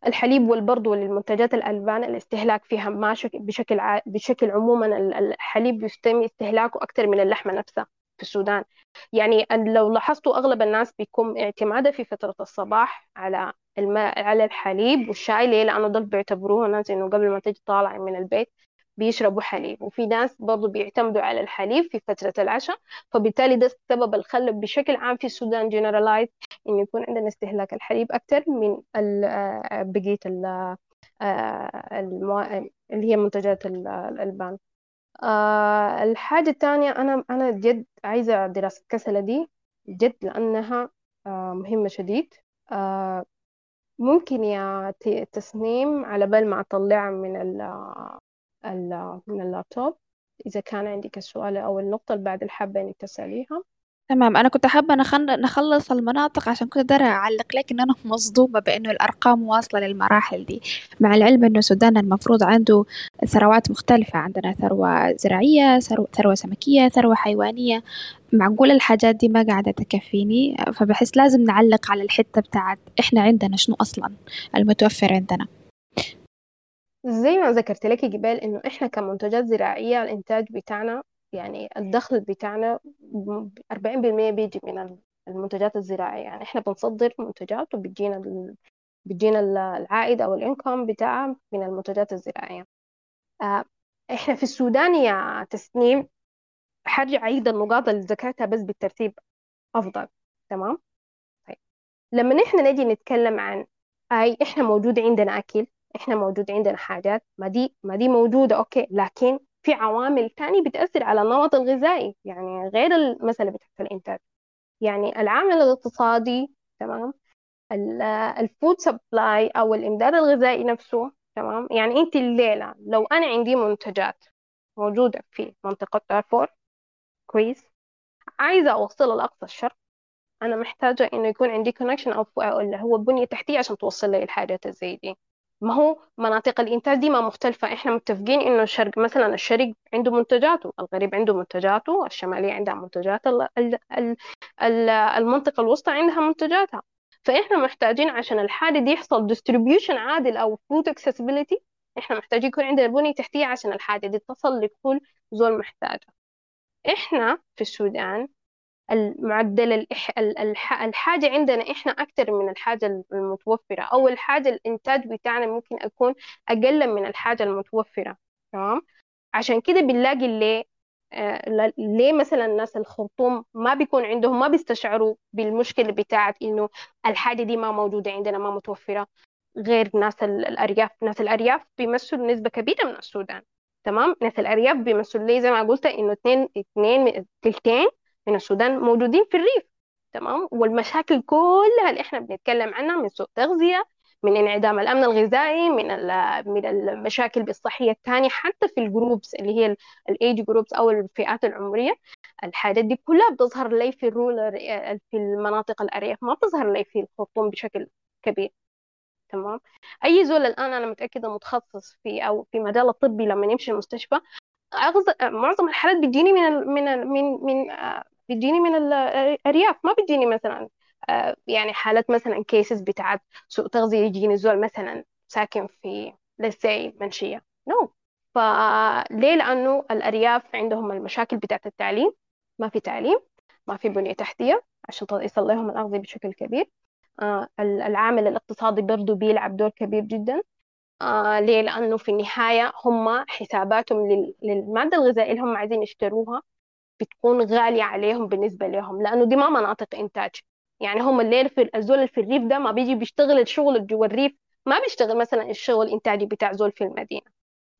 الحليب والبرد والمنتجات الألبان الاستهلاك فيها ما بشكل بشكل عموما الحليب يتم استهلاكه أكثر من اللحمة نفسها في السودان. يعني لو لاحظتوا أغلب الناس بيكون اعتمادها في فترة الصباح على الماء على الحليب والشاي. ليه؟ لأنه دول بيعتبروه ناس إنه قبل ما تيجي طالع من البيت بيشربوا حليب. وفي ناس برضو بيعتمدوا على الحليب في فترة العشاء فبالتالي ده السبب الخلب بشكل عام في السودان جنرالايز إنه يكون عندنا استهلاك الحليب أكثر من آه، بقية آه، اللي هي منتجات الألبان. آه، الحاجة الثانية أنا أنا جد عايزة دراسة كسلة دي جد لأنها مهمة شديد. ممكن يا تصميم على بال ما أطلعها من من اللابتوب. إذا كان عندك السؤال أو النقطة اللي بعد الحابة إنك تسأليها. تمام. أنا كنت حابة نخلص المناطق عشان كنت داري أعلق لك إن أنا مصدومة بإنه الأرقام واصلة للمراحل دي. مع العلم إنه السودان المفروض عنده ثروات مختلفة. عندنا ثروة زراعية ثروة سمكية ثروة حيوانية. معقول الحاجات دي ما قاعدة تكفيني؟ فبحس لازم نعلق على الحتة بتاعت إحنا عندنا شنو أصلا المتوفر عندنا. زي ما ذكرت لك جبال إنه إحنا كمنتجات زراعية الإنتاج بتاعنا يعني الدخل بتاعنا أربعين بالمية بيجي من المنتجات الزراعية. يعني إحنا بنصدر منتجات وبتجينا. بتجينا العائد أو الإنكم بتاعها من المنتجات الزراعية. آه، إحنا في السودان يا تسنيم حرجع أعيد النقاط اللي ذكرتها بس بالترتيب أفضل. تمام؟ طيب لما إحنا نجي نتكلم عن أي إحنا موجود عندنا أكل إحنا موجود عندنا حاجات ما دي ما دي موجودة okay. لكن في عوامل تانية بتأثر على النمط الغذائي يعني غير المسألة بتاعت الإنتاج. يعني العامل الاقتصادي تمام. ال food supply أو الإمداد الغذائي نفسه تمام. يعني أنت الليلة لو أنا عندي منتجات موجودة في منطقة دارفور كويس. عايزة أوصلها لأقصى الشرق أنا محتاجة إنه يكون عندي كونكشن أو اللي هو بنية تحتية عشان توصل لي الحاجات زي دي. ما هو مناطق الإنتاج دي ما مختلفة. إحنا متفقين إنه الشرق مثلا الشرق عنده منتجاته الغريب عنده منتجاته الشمالية عندها منتجات المنطقة الوسطى عندها منتجاتها. فإحنا محتاجين عشان الحاجة دي يحصل distribution عادل أو food accessibility إحنا محتاجين يكون عندنا بنية تحتية عشان الحاجة دي تصل لكل زول محتاجها إحنا في السودان المعدل. الحاجة عندنا إحنا أكثر من الحاجة المتوفرة أو الحاجة الإنتاج بتاعنا ممكن يكون أقل من الحاجة المتوفرة تمام؟ عشان كده بنلاقي اللي آه ليه مثلا الناس الخرطوم ما بيكون عندهم ما بيستشعروا بالمشكلة بتاعت إنه الحاجة دي ما موجودة عندنا ما متوفرة غير ناس الأرياف. ناس الأرياف بيمثلوا نسبة كبيرة من السودان تمام؟ ناس الأرياف بيمثلوا لي زي ما قلت إنه اثنين اثنين تلتين من السودان موجودين في الريف تمام؟ والمشاكل كلها اللي إحنا بنتكلم عنها من سوء تغذية من انعدام الأمن الغذائي من من المشاكل الصحية الثانية حتى في ال groups اللي هي ال age groups أو الفئات العمرية. الحاجات دي كلها بتظهر لي في ال rural في المناطق الأرياف ما بتظهر لي في الخرطوم بشكل كبير تمام؟ أي زول الآن أنا متأكدة متخصص في أو في مجال الطبي لما يمشي المستشفى معظم الحالات بتجيني من من من من بتجيني من الأرياف ما بتجيني مثلا آه، يعني حالات مثلا cases بتاعت سوء تغذية يجيني زول مثلا ساكن في لسه منشية. نو no. فليه؟ لأنه الأرياف عندهم المشاكل بتاعت التعليم. ما في تعليم ما في بنية تحتية عشان يصل لهم الأغذية بشكل كبير. آه العامل الاقتصادي برضو بيلعب دور كبير جدا. آه ليه؟ لأنه في النهاية هم حساباتهم للمادة الغذائية اللي هم عايزين يشتروها بتكون غالية عليهم بالنسبة لهم لأنه دي ما مناطق إنتاج. يعني هم الليل في الزول في الريف ده ما بيجي بيشتغل الشغل جوا الريف ما بيشتغل مثلا الشغل الإنتاجي بتاع زول في المدينة.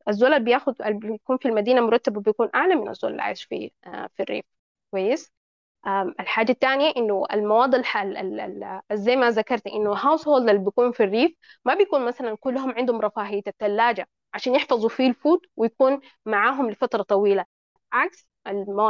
الزول اللي بياخد بيكون في المدينة مرتبه بيكون أعلى من الزول اللي عايش في آه في الريف. كويس؟ الحاجة الثانية إنه المواد الحل زي ما ذكرت إنه household اللي بيكون في الريف ما بيكون مثلا كلهم عندهم رفاهية الثلاجة عشان يحفظوا فيه ال food ويكون معاهم لفترة طويلة. عكس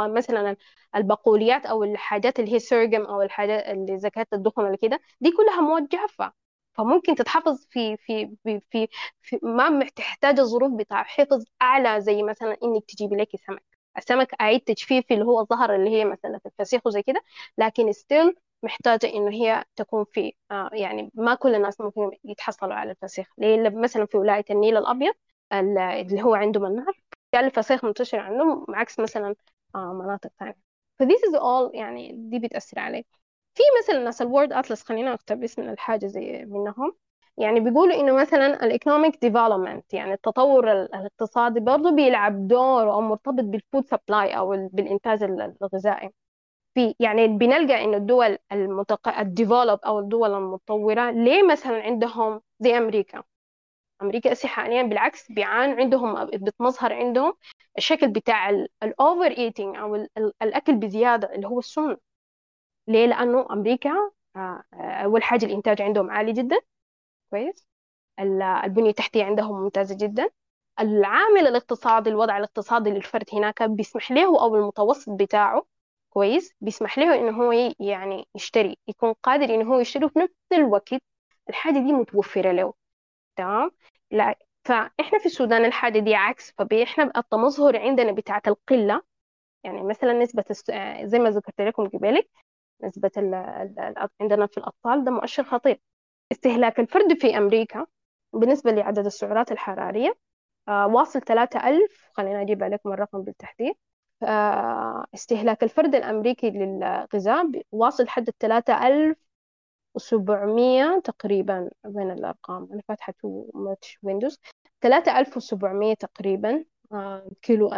مثلا البقوليات أو الحاجات اللي هي sorghum أو الحاجات اللي زي كده الدخن اللي كده دي كلها مواد جافة. فممكن تتحفظ في في في, في, في ما تحتاج الظروف بتاع حفظ أعلى زي مثلا إنك تجيبي لك سمك. السمك أعيد تجفيفي اللي هو الظهر اللي هي مثلا في الفسيخ وزي كده لكن ستيل محتاجة إنه هي تكون في آه يعني ما كل الناس ممكن يتحصلوا على الفسيخ. مثلا في ولاية النيل الأبيض اللي هو عندهم النهر الفسيخ منتشر عندهم عكس مثلا آه مناطق ثانية ف this is all يعني دي بتأثر عليه في مثلا ناس ال World Atlas خلينا أكتب اسم الحاجة زي منهم. يعني بيقولوا إنه مثلا ال economic development يعني التطور الاقتصادي برضه بيلعب دور أو مرتبط ب ال food supply أو بالإنتاج الغذائي. في يعني بنلقى إنه الدول المتق... ال developed أو الدول المتطورة ليه مثلا عندهم زي أمريكا؟ أمريكا هسه حاليا بالعكس بيعانوا عندهم بتمظهر عندهم الشكل بتاع ال over eating أو الأكل بزيادة اللي هو السمنة ليه؟ لأنه أمريكا آه، أول حاجة الإنتاج عندهم عالي جدا. كويس. البنية التحتية عندهم ممتازة جدا. العامل الاقتصادي الوضع الاقتصادي للفرد هناك بيسمح له أو المتوسط بتاعه كويس بيسمح له إنه هو يعني يشتري يكون قادر إنه هو يشتري في نفس الوقت. الحاجة دي متوفرة له. تمام؟ لا فإحنا في السودان الحاجة دي عكس. فاحنا التمظهر عندنا بتاعه القلة يعني مثلا نسبة زي ما ذكرت لكم قبلك نسبة ال ال عندنا في الأطفال ده مؤشر خطير. استهلاك الفرد في أمريكا بالنسبة لعدد السعرات الحرارية آه واصل 3000 خلينا أجيب لكم الرقم بالتحديد آه، استهلاك الفرد الأمريكي للغذاء واصل حد الثلاثة ألف وسبعمية تقريبا بين الأرقام. أنا فاتحة too much windows ثلاثة ألف وسبعمية تقريبا آه، كيلو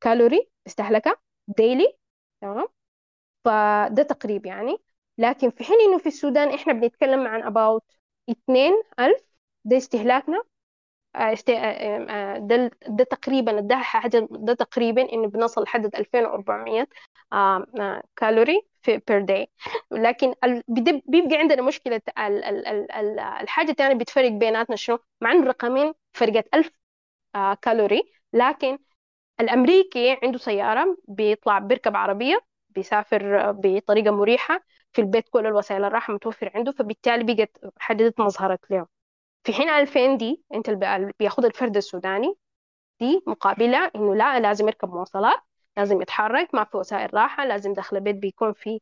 كالوري استهلكه daily تمام؟ فده تقريب يعني. لكن في حين إنه في السودان إحنا بنتكلم عن about اتنين ألف ده استهلاكنا آه، است... آه، آه، ده ده تقريبا ده حاجة ده تقريبا إنه بنصل لحد 2400 كالوري في بير داي لكن بيبقى عندنا مشكلة الحاجة الثانية بتفرق بيناتنا شنو؟ مع إنه الرقمين فرقت 1000 كالوري لكن الأمريكي عنده سيارة بيطلع بيركب عربية بيسافر بطريقة مريحة في البيت كل الوسائل الراحة متوفرة عنده فبالتالي بقت حددت مظهرت له في حين 2000 دي أنت اللي بياخد الفرد السوداني دي مقابلة إنه لا لازم يركب مواصلات لازم يتحرك ما في وسائل راحة لازم داخل البيت بيكون في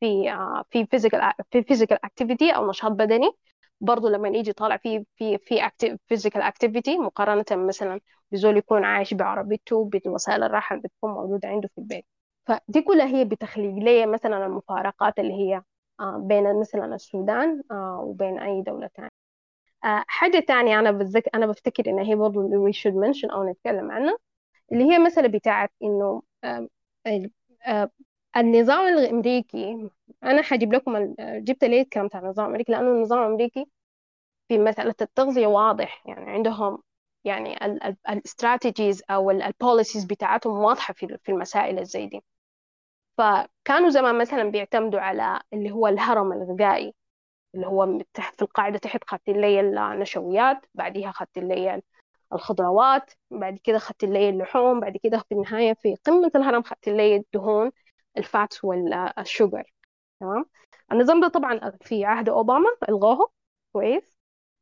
في آه، في physical في physical activity أو نشاط بدني. برضه لما يجي طالع في في في physical activity مقارنة مثلا بزول يكون عايش بعربيته بوسائل الراحة اللي بتكون موجودة عنده في البيت. فدي كلها هي بتخلق لي مثلا المفارقات اللي هي آه، بين مثلا السودان آه، وبين أي دولة ثانية آه، حاجة تانية أنا بتذكر أنا بفتكر إن هي برضه we should mention أو نتكلم عنها اللي هي مسألة بتاعت إنه النظام الأمريكي أنا حجيب لكم جبت ليه الكلام بتاع النظام الأمريكي؟ لأنه النظام الأمريكي في مسألة التغذية واضح يعني عندهم يعني الاستراتيجيز أو البوليسيز بتاعتهم واضحة في المسائل زي دي. فكانوا زمان مثلا بيعتمدوا على اللي هو الهرم الغذائي. اللي هو في القاعدة تحت خدت اللي النشويات بعديها خدت اللي الخضروات بعد كده ختت لي اللحوم بعد كده في النهاية في قمة الهرم ختت لي الدهون ال fat وال sugar تمام؟ النظام ده طبعا في عهد أوباما ألغوه. كويس.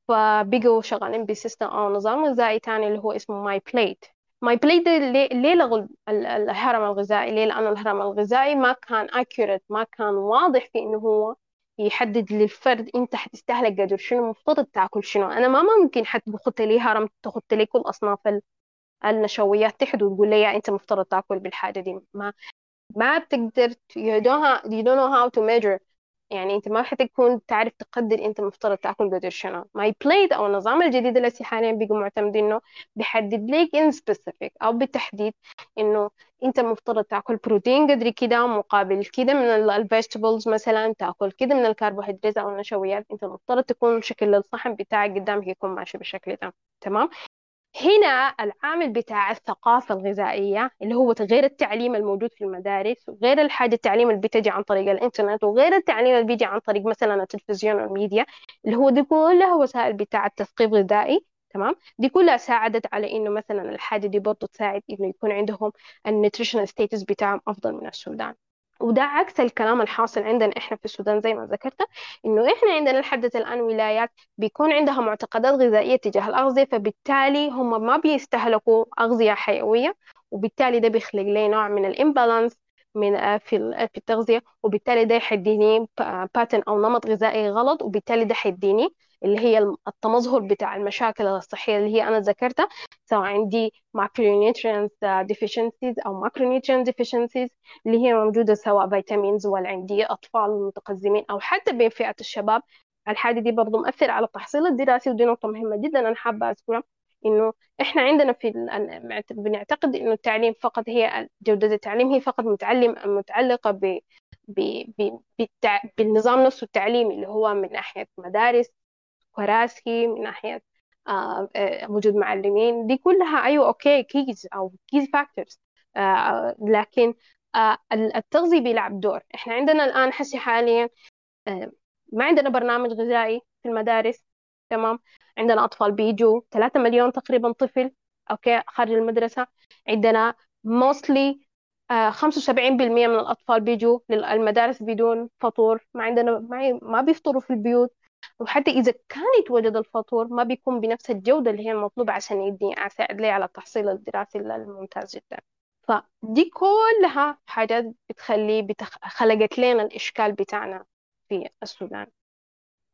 فبقوا شغالين ب system أو نظام غذائي تاني اللي هو اسمه MyPlate MyPlate ليه, لغوا الهرم الغذائي؟ ليه لأنه الهرم الغذائي ما كان accurate ما كان واضح في إنه هو يحدد للفرد انت حتستهلك قدر شنو مفترض تاكل شنو. أنا ما ممكن حتخت لي هرم تخت لي كل أصناف النشويات. تحت وتقول لي أنت مفترض تاكل بالحاجة دي. ما ما بتقدر you don't, you don't know how to measure يعني أنت ما حتكون تعرف تقدر أنت مفترض تأكل قدر شنو. MyPlate أو النظام الجديد اللي حاليا بقوا معتمدين إنه بيحدد لك in specific أو بالتحديد إنه أنت مفترض تأكل بروتين قدر كده مقابل كده من ال vegetables مثلا تأكل كده من الكربوهيدرات أو النشويات. أنت مفترض تكون شكل الصحن بتاعك قدامك يكون ماشي بالشكل ده تمام. هنا العامل بتاع الثقافة الغذائية اللي هو غير التعليم الموجود في المدارس وغير الحاجة التعليم اللي بتجي عن طريق الإنترنت وغير التعليم اللي بيجي عن طريق مثلا التلفزيون والميديا اللي هو دي كلها وسائل بتاع التثقيف الغذائي تمام؟ دي كلها ساعدت على إنه مثلا الحاجة دي برضه تساعد إنه يكون عندهم ال nutritional status بتاعهم أفضل من السودان. وده عكس الكلام الحاصل عندنا إحنا في السودان زي ما ذكرت إنه إحنا عندنا لحد الآن ولايات بيكون عندها معتقدات غذائية تجاه الأغذية فبالتالي هم ما بيستهلكوا أغذية حيوية وبالتالي ده بيخلق لي نوع من الامبالانس من آه، في في التغذية وبالتالي ده يحديني باتن أو نمط غذائي غلط وبالتالي ده حيديني اللي هي التمظهر بتاع المشاكل الصحية اللي هي أنا ذكرتها سواء عندي macronutrients deficiencies أو macronutrient deficiencies اللي هي موجودة سواء vitamins ولا عندي أطفال متقزمين أو حتى بين فئة الشباب. الحاجة دي برضو مؤثرة على التحصيل الدراسي ودي نقطة مهمة جدا أنا حابة أذكرها إنه إحنا عندنا في بنعتقد إنه التعليم فقط هي جودة التعليم هي فقط متعلم متعلقة ب بالنظام نفسه التعليمي اللي هو من ناحية مدارس كراسي من ناحية آه، آه، وجود معلمين. دي كلها أيوة okay keys أو keys factors آه، لكن التغذية بيلعب دور. إحنا عندنا الآن حسي حاليا ما عندنا برنامج غذائي في المدارس تمام؟ عندنا أطفال بيجوا 3 مليون تقريبا طفل أوكي خارج المدرسة. عندنا mostly 75% من الأطفال بيجوا للمدارس بدون فطور. ما عندنا ما بيفطروا في البيوت. وحتى إذا كان يتوجد الفطور ما بيكون بنفس الجودة اللي هي المطلوبة عشان يدي أساعد لي على التحصيل الدراسي الممتاز جدا. فدي كلها حاجات بتخلي بتخ... خلقت لنا الإشكال بتاعنا في السودان.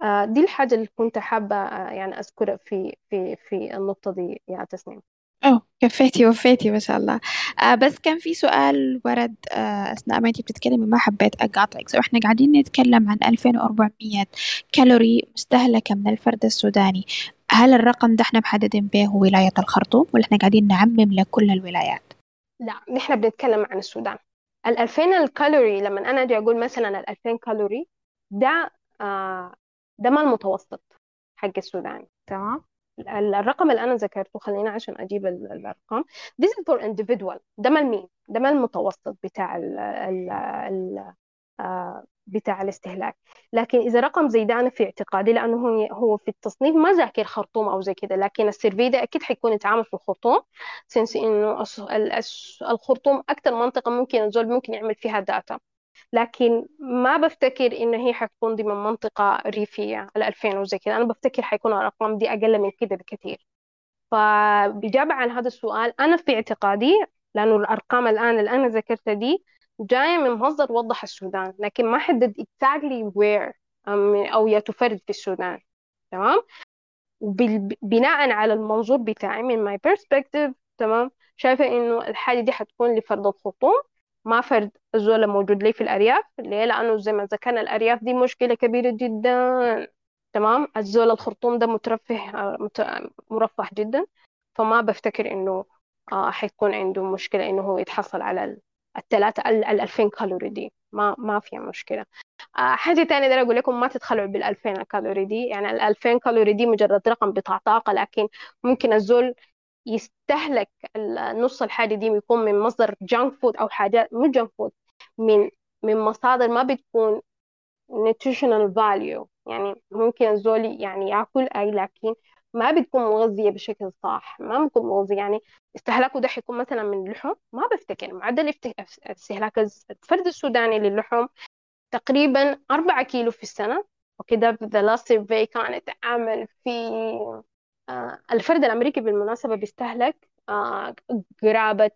آه، دي الحاجة اللي كنت حابة آه، يعني أذكرها في في في النقطة دي يا تسنيم. أوه كفيتي وفيتي ما شاء الله. آه بس كان في سؤال ورد آه أثناء ما أنتي بتتكلمي ما حبيت أقاطعك. سو إحنا قاعدين نتكلم عن 2400 كالوري مستهلكة من الفرد السوداني. هل الرقم ده إحنا محددين به ولاية الخرطوم ولا إحنا قاعدين نعمم لكل الولايات؟ لا نحن بنتكلم عن السودان. ال 2000 الكالوري لما أنا أجي أقول مثلا ال 2000 كالوري ده آه ده ما المتوسط حق السودان تمام. الرقم اللي أنا ذكرته خلينا عشان أجيب الأرقام. This is for individual. ده ما ال mean ده ما المتوسط بتاع ال ال ال آه، بتاع الاستهلاك. لكن إذا رقم زي ده أنا في اعتقادي لأنه هو هو في التصنيف ما ذاكر خرطوم أو زي كده لكن ال survey ده أكيد حيكون يتعامل في الخرطوم سنس إنه الخرطوم أكثر منطقة ممكن الزول ممكن يعمل فيها داتا لكن ما بفتكر إن هي حتكون ضمن منطقة ريفية ال 2000 وزي كده. أنا بفتكر حيكون الأرقام دي أقل من كده بكثير. فبإجابة عن هذا السؤال أنا في اعتقادي لأنه الأرقام الآن اللي أنا ذكرتها دي جاية من مصدر وضح السودان لكن ما حدد exactly where أو يا تفرد في السودان. تمام؟ وبناء على المنظور بتاعي من my perspective تمام؟ شايفة إنه الحاجة دي حتكون لفرد الخطوم. ما فرد الزول موجود لي في الأرياف. ليه؟ لأنه زي ما ذكرنا الأرياف دي مشكلة كبيرة جدا. تمام؟ الزول الخرطوم ده مترفه مرفه جدا. فما بفتكر إنه آه حيكون عنده مشكلة إنه هو يتحصل على الثلاثة ال 2000 كالوري دي. ما ما فيها مشكلة. آه حاجة تانية ده أقول لكم ما تتخلعوا بال 2000 كالوري دي. يعني ال 2000 كالوري دي مجرد رقم بتاع طاقة لكن ممكن الزول يستهلك نص الحاجة دي يكون من مصدر junk food أو حاجات مو junk food من من مصادر ما بتكون nutritional value. يعني ممكن الزول يعني ياكل أي لكن ما بتكون مغذية بشكل صح ما بتكون مغذية. يعني استهلاكه ده حيكون مثلا من اللحوم ما بفتكر. معدل استهلاك الفرد السوداني للحوم تقريبا أربعة كيلو في السنة. وكده the last survey كانت عامل في الفرد الأمريكي بالمناسبة بيستهلك آه، قرابة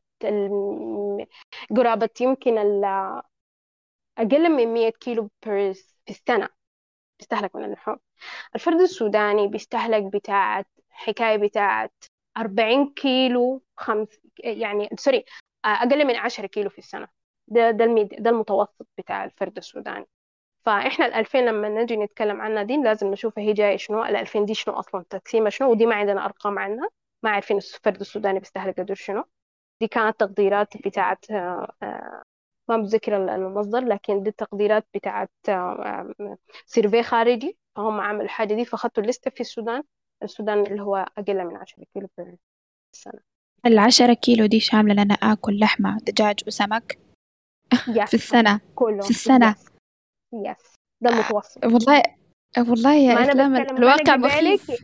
قرابة يمكن أقل من 100 كيلو في السنة بيستهلك من اللحوم الفرد السوداني بيستهلك بتاعت حكاية بتاعت 40 كيلو خمس يعني sorry آه، أقل من 10 كيلو في السنة ده ده. ده المتوسط بتاع الفرد السوداني فإحنا ال 2000 لما نجي نتكلم عنها دي لازم نشوف هي جاية شنو ال 2000 دي شنو أصلا؟ تقسيمها شنو؟ ودي ما عندنا أرقام عنها ما عارفين الفرد السوداني بيستهلك قدر شنو. دي كانت تقديرات بتاعت آه، آه، ما بذكر المصدر لكن دي التقديرات بتاعت آه، survey خارجي فهم عملوا الحاجة دي فختوا الليستة في السودان. السودان اللي هو أقل من 10 كيلو في السنة. العشرة كيلو دي شاملة لأنا آكل لحمة دجاج وسمك في السنة في السنة. يس ده المتوسط. والله والله يا إسلام الواقع مخيف.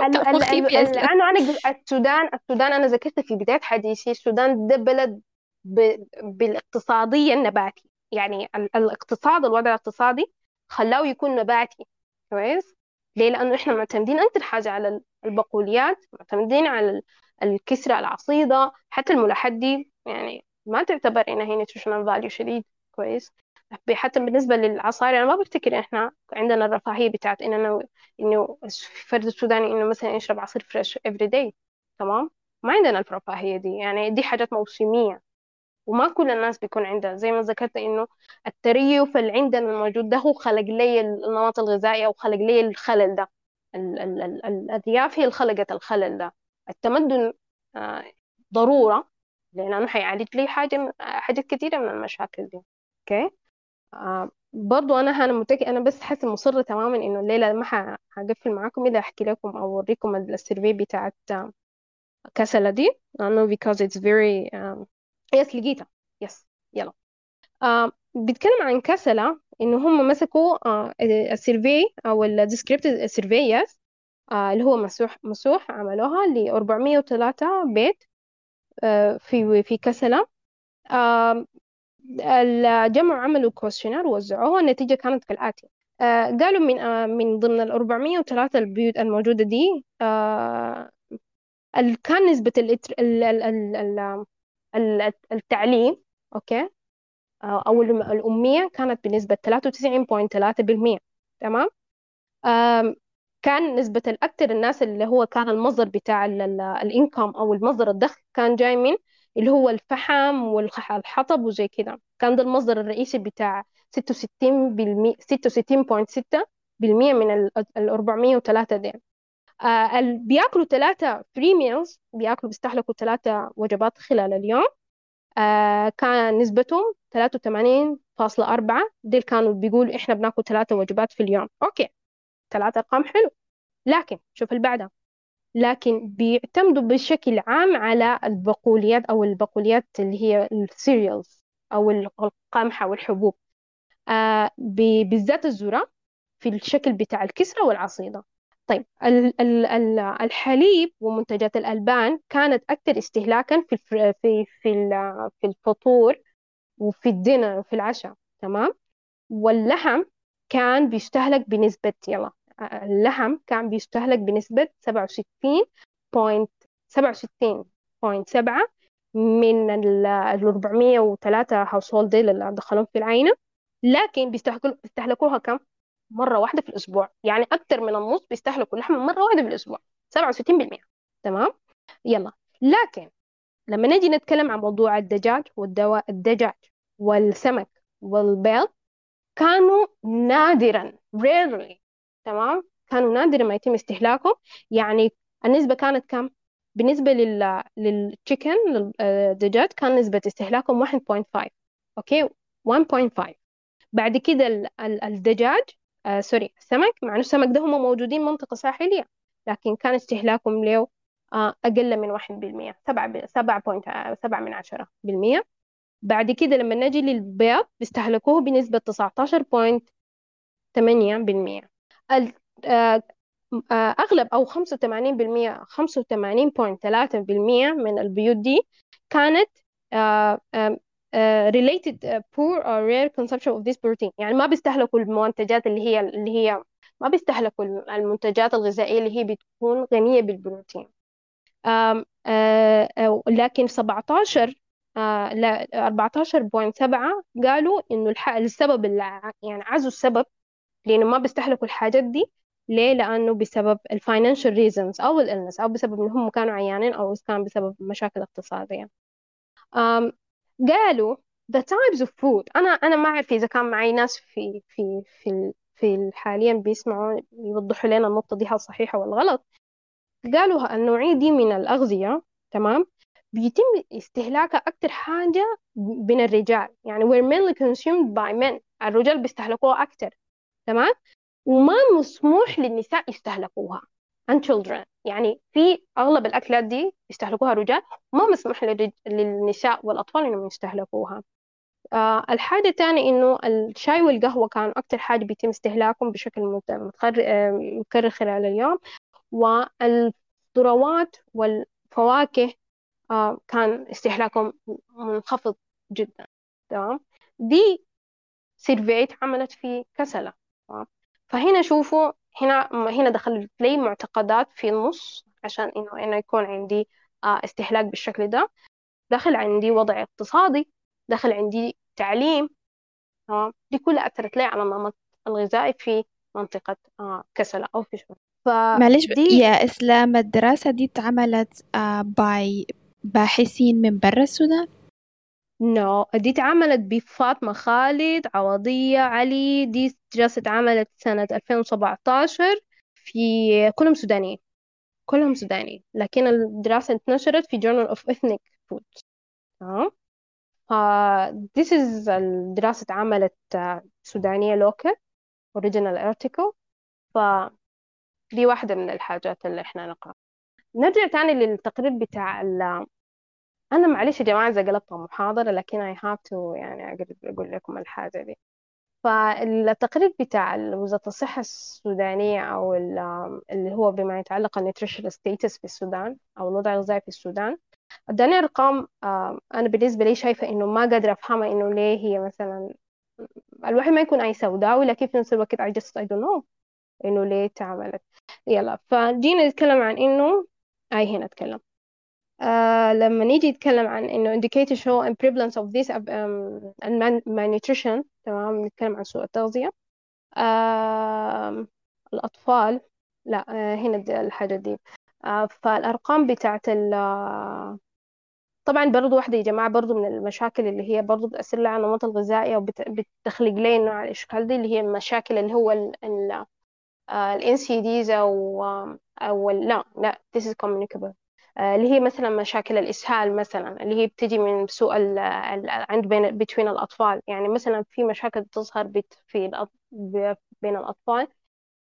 الواقع مخيف يا إسلام. لأنه أنا السودان السودان أنا ذكرت في بداية حديثي السودان ده بلد بالاقتصاديا النباتي يعني الاقتصاد الوضع الاقتصادي خلاه يكون نباتي. كويس؟ ليه؟ لأنه إحنا معتمدين أكثر حاجة على البقوليات معتمدين على الكسرة العصيدة حتى الملاحات دي يعني ما تعتبر إنها هي nutritional value شديد. كويس؟ حتى بالنسبة للعصائر أنا ما بفتكر إحنا عندنا الرفاهية بتاعت إننا إنه الفرد السوداني إنه مثلا يشرب عصير fresh every day تمام؟ ما عندنا الرفاهية دي يعني دي حاجات موسمية. وما كل الناس بيكون عندها. زي ما ذكرت إنه التريف اللي عندنا الموجود ده هو خلق لي النمط الغذائي أو خلق لي الخلل ده. الأرياف هي اللي خلقت الخلل ده. التمدن آه، ضرورة لأنه حيعالج لي حاجة حاجات كثيرة من المشاكل دي. okay؟ آه برضو أنا أنا متك... أنا بس حاسة مصرة تماما إنه الليلة ما حقفل معاكم إلا أحكي لكم أو أوريكم ال survey بتاعت كسلة دي. لأنه because it's very um... yes لقيتها. yes يلا. آه بيتكلم عن كسلة إنه هم مسكوا آه ال survey أو ال descriptive survey yes آه اللي هو مسوح مسوح عملوها ل 403 بيت آه في في كسلة آه الجمع عملوا questionnaire ووزعوه النتيجة كانت كالآتي. آه قالوا من آه من ضمن ال 403 البيوت الموجودة دي آه كان نسبة التعليم أوكي؟ أو الأمية كانت بنسبة 93.3% تمام؟ كان نسبة الأكثر الناس اللي هو كان المصدر بتاع الإنكم أو المصدر الدخل كان جاي من اللي هو الفحم والحطب وزي كده. كان ده المصدر الرئيسي بتاع 66 بالمية 66.6 بالمية من ال 403 ديل آه بياكلوا ثلاثة three meals بياكلوا بيستهلكوا ثلاثة وجبات خلال اليوم. آه كان نسبتهم 83.4 ديل كانوا بيقولوا إحنا بناكل ثلاثة وجبات في اليوم. okay ثلاثة أرقام حلو. لكن شوف اللي بعدها لكن بيعتمدوا بشكل عام على البقوليات أو البقوليات اللي هي ال cereals أو القمح أو الحبوب. آه بالذات الذرة في الشكل بتاع الكسرة والعصيدة. طيب الحليب ومنتجات الألبان كانت أكثر استهلاكا في في في في الفطور وفي ال dinner وفي العشاء تمام؟ واللحم كان بيستهلك بنسبة يلا اللحم كان بيستهلك بنسبة سبعة وستين point سبعة وستين point سبعة من ال 403 هاوس هولد اللي دخلهم في العينة. لكن بيستهلكوها كم؟ مرة واحدة في الأسبوع. يعني أكثر من النص بيستهلكوا اللحم مرة واحدة في الأسبوع. 67% تمام؟ يلا. لكن لما نجي نتكلم عن موضوع الدجاج والدواء الدجاج والسمك والبيض كانوا نادرا. Rarely تمام؟ كانوا نادرا ما يتم استهلاكهم. يعني النسبة كانت كم؟ بالنسبة لل لل chicken للدجاج آه، كان نسبة استهلاكهم 1.5 okay؟ 1.5 بعد كده الدجاج آه sorry السمك مع إنه السمك ده هم موجودين منطقة ساحلية لكن كان استهلاكهم له آه أقل من 1% 7 7 7 من 10% بعد كده لما نجي للبيض بيستهلكوه بنسبة 19.8% أغلب أو خمسة وتمانين بالمية خمسة وتمانين بوينت ثلاثة بالمية من البيوت دي كانت related poor or rare consumption of this protein. يعني ما بيستهلكوا المنتجات اللي هي اللي هي ما بيستهلكوا المنتجات الغذائية اللي هي بتكون غنية بالبروتين. لكن 17 لا 14.7 قالوا إنه السبب اللي يعني عزوا السبب لأنه ما بيستهلكوا الحاجات دي. ليه؟ لأنه بسبب ال financial reasons أو ال illness أو بسبب إنهم كانوا عيانين أو كان بسبب مشاكل اقتصادية. قالوا the types of food. أنا أنا ما أعرف إذا كان معي ناس في في في في حاليا بيسمعوا يوضحوا لنا النقطة دي هل صحيحة ولا غلط. قالوا النوعية دي من الأغذية تمام؟ بيتم استهلاكها أكتر حاجة بين الرجال. يعني were mainly consumed by men. الرجال بيستهلكوها أكتر. تمام؟ وما مسموح للنساء يستهلكوها. And children. يعني في أغلب الأكلات دي يستهلكوها الرجال ما مسموح للنساء والأطفال إنهم يستهلكوها. آه الحاجة الثانية إنه الشاي والقهوة كانوا أكتر حاجة بيتم استهلاكهم بشكل آه، متكرر خلال اليوم. والخضروات والفواكه آه كان استهلاكهم منخفض جدا. تمام؟ دي سيرفيت عملت في كسلة. فهنا شوفوا هنا هنا دخل لي معتقدات في النص عشان إنه أنا يكون عندي آه، استهلاك بالشكل ده. دخل عندي وضع اقتصادي دخل عندي تعليم تمام؟ دي كلها أثرت لي على النمط الغذائي في منطقة آه، كسلة أو في شمال معلش يا إسلام الدراسة دي اتعملت باي آه، باحثين من برا السودان؟ نو. دي اتعملت بفاطمة خالد عوضية علي. دي دراسة اتعملت سنة 2017 في كلهم سودانيين كلهم سودانيين. لكن الدراسة انتشرت في Journal of Ethnic Food. تمام؟ this is الدراسة اتعملت سودانية local original article. ف دي واحدة من الحاجات اللي إحنا نقرأ نرجع تاني للتقرير بتاع أنا معلش يا جماعة إذا قلبتها محاضرة لكن I have to يعني أقول لكم الحاجة دي. فالتقرير بتاع وزارة الصحة السودانية أو اللي هو بما يتعلق ال nutrition status في السودان أو الوضع الغذائي في السودان اداني أرقام أنا بالنسبة لي شايفة إنه ما قادرة أفهمها إنه ليه هي مثلا الواحد ما يكون أي سوداوي لكن في نفس الوقت I just I don't know إنه ليه تعملت. يلا فجينا نتكلم عن إنه أي هنا أتكلم. آه لما نيجي نتكلم عن إنه indicators show prevalence of this um, malnutrition تمام؟ نتكلم عن سوء التغذية. الأطفال لا آه، هنا الحاجة دي. آه، فالأرقام بتاعت ال طبعا برضو واحدة يا جماعة برضو من المشاكل اللي هي برضو بتأثر على النمط الغذائي أو بتخلق لي نوع الإشكال دي اللي هي المشاكل اللي هو ال ال ديز أو أو لا لا this is communicable. اللي هي مثلا مشاكل الإسهال مثلا اللي هي بتجي من سوء عند بين بين الأطفال. يعني مثلا في مشاكل تظهر في بين الأطفال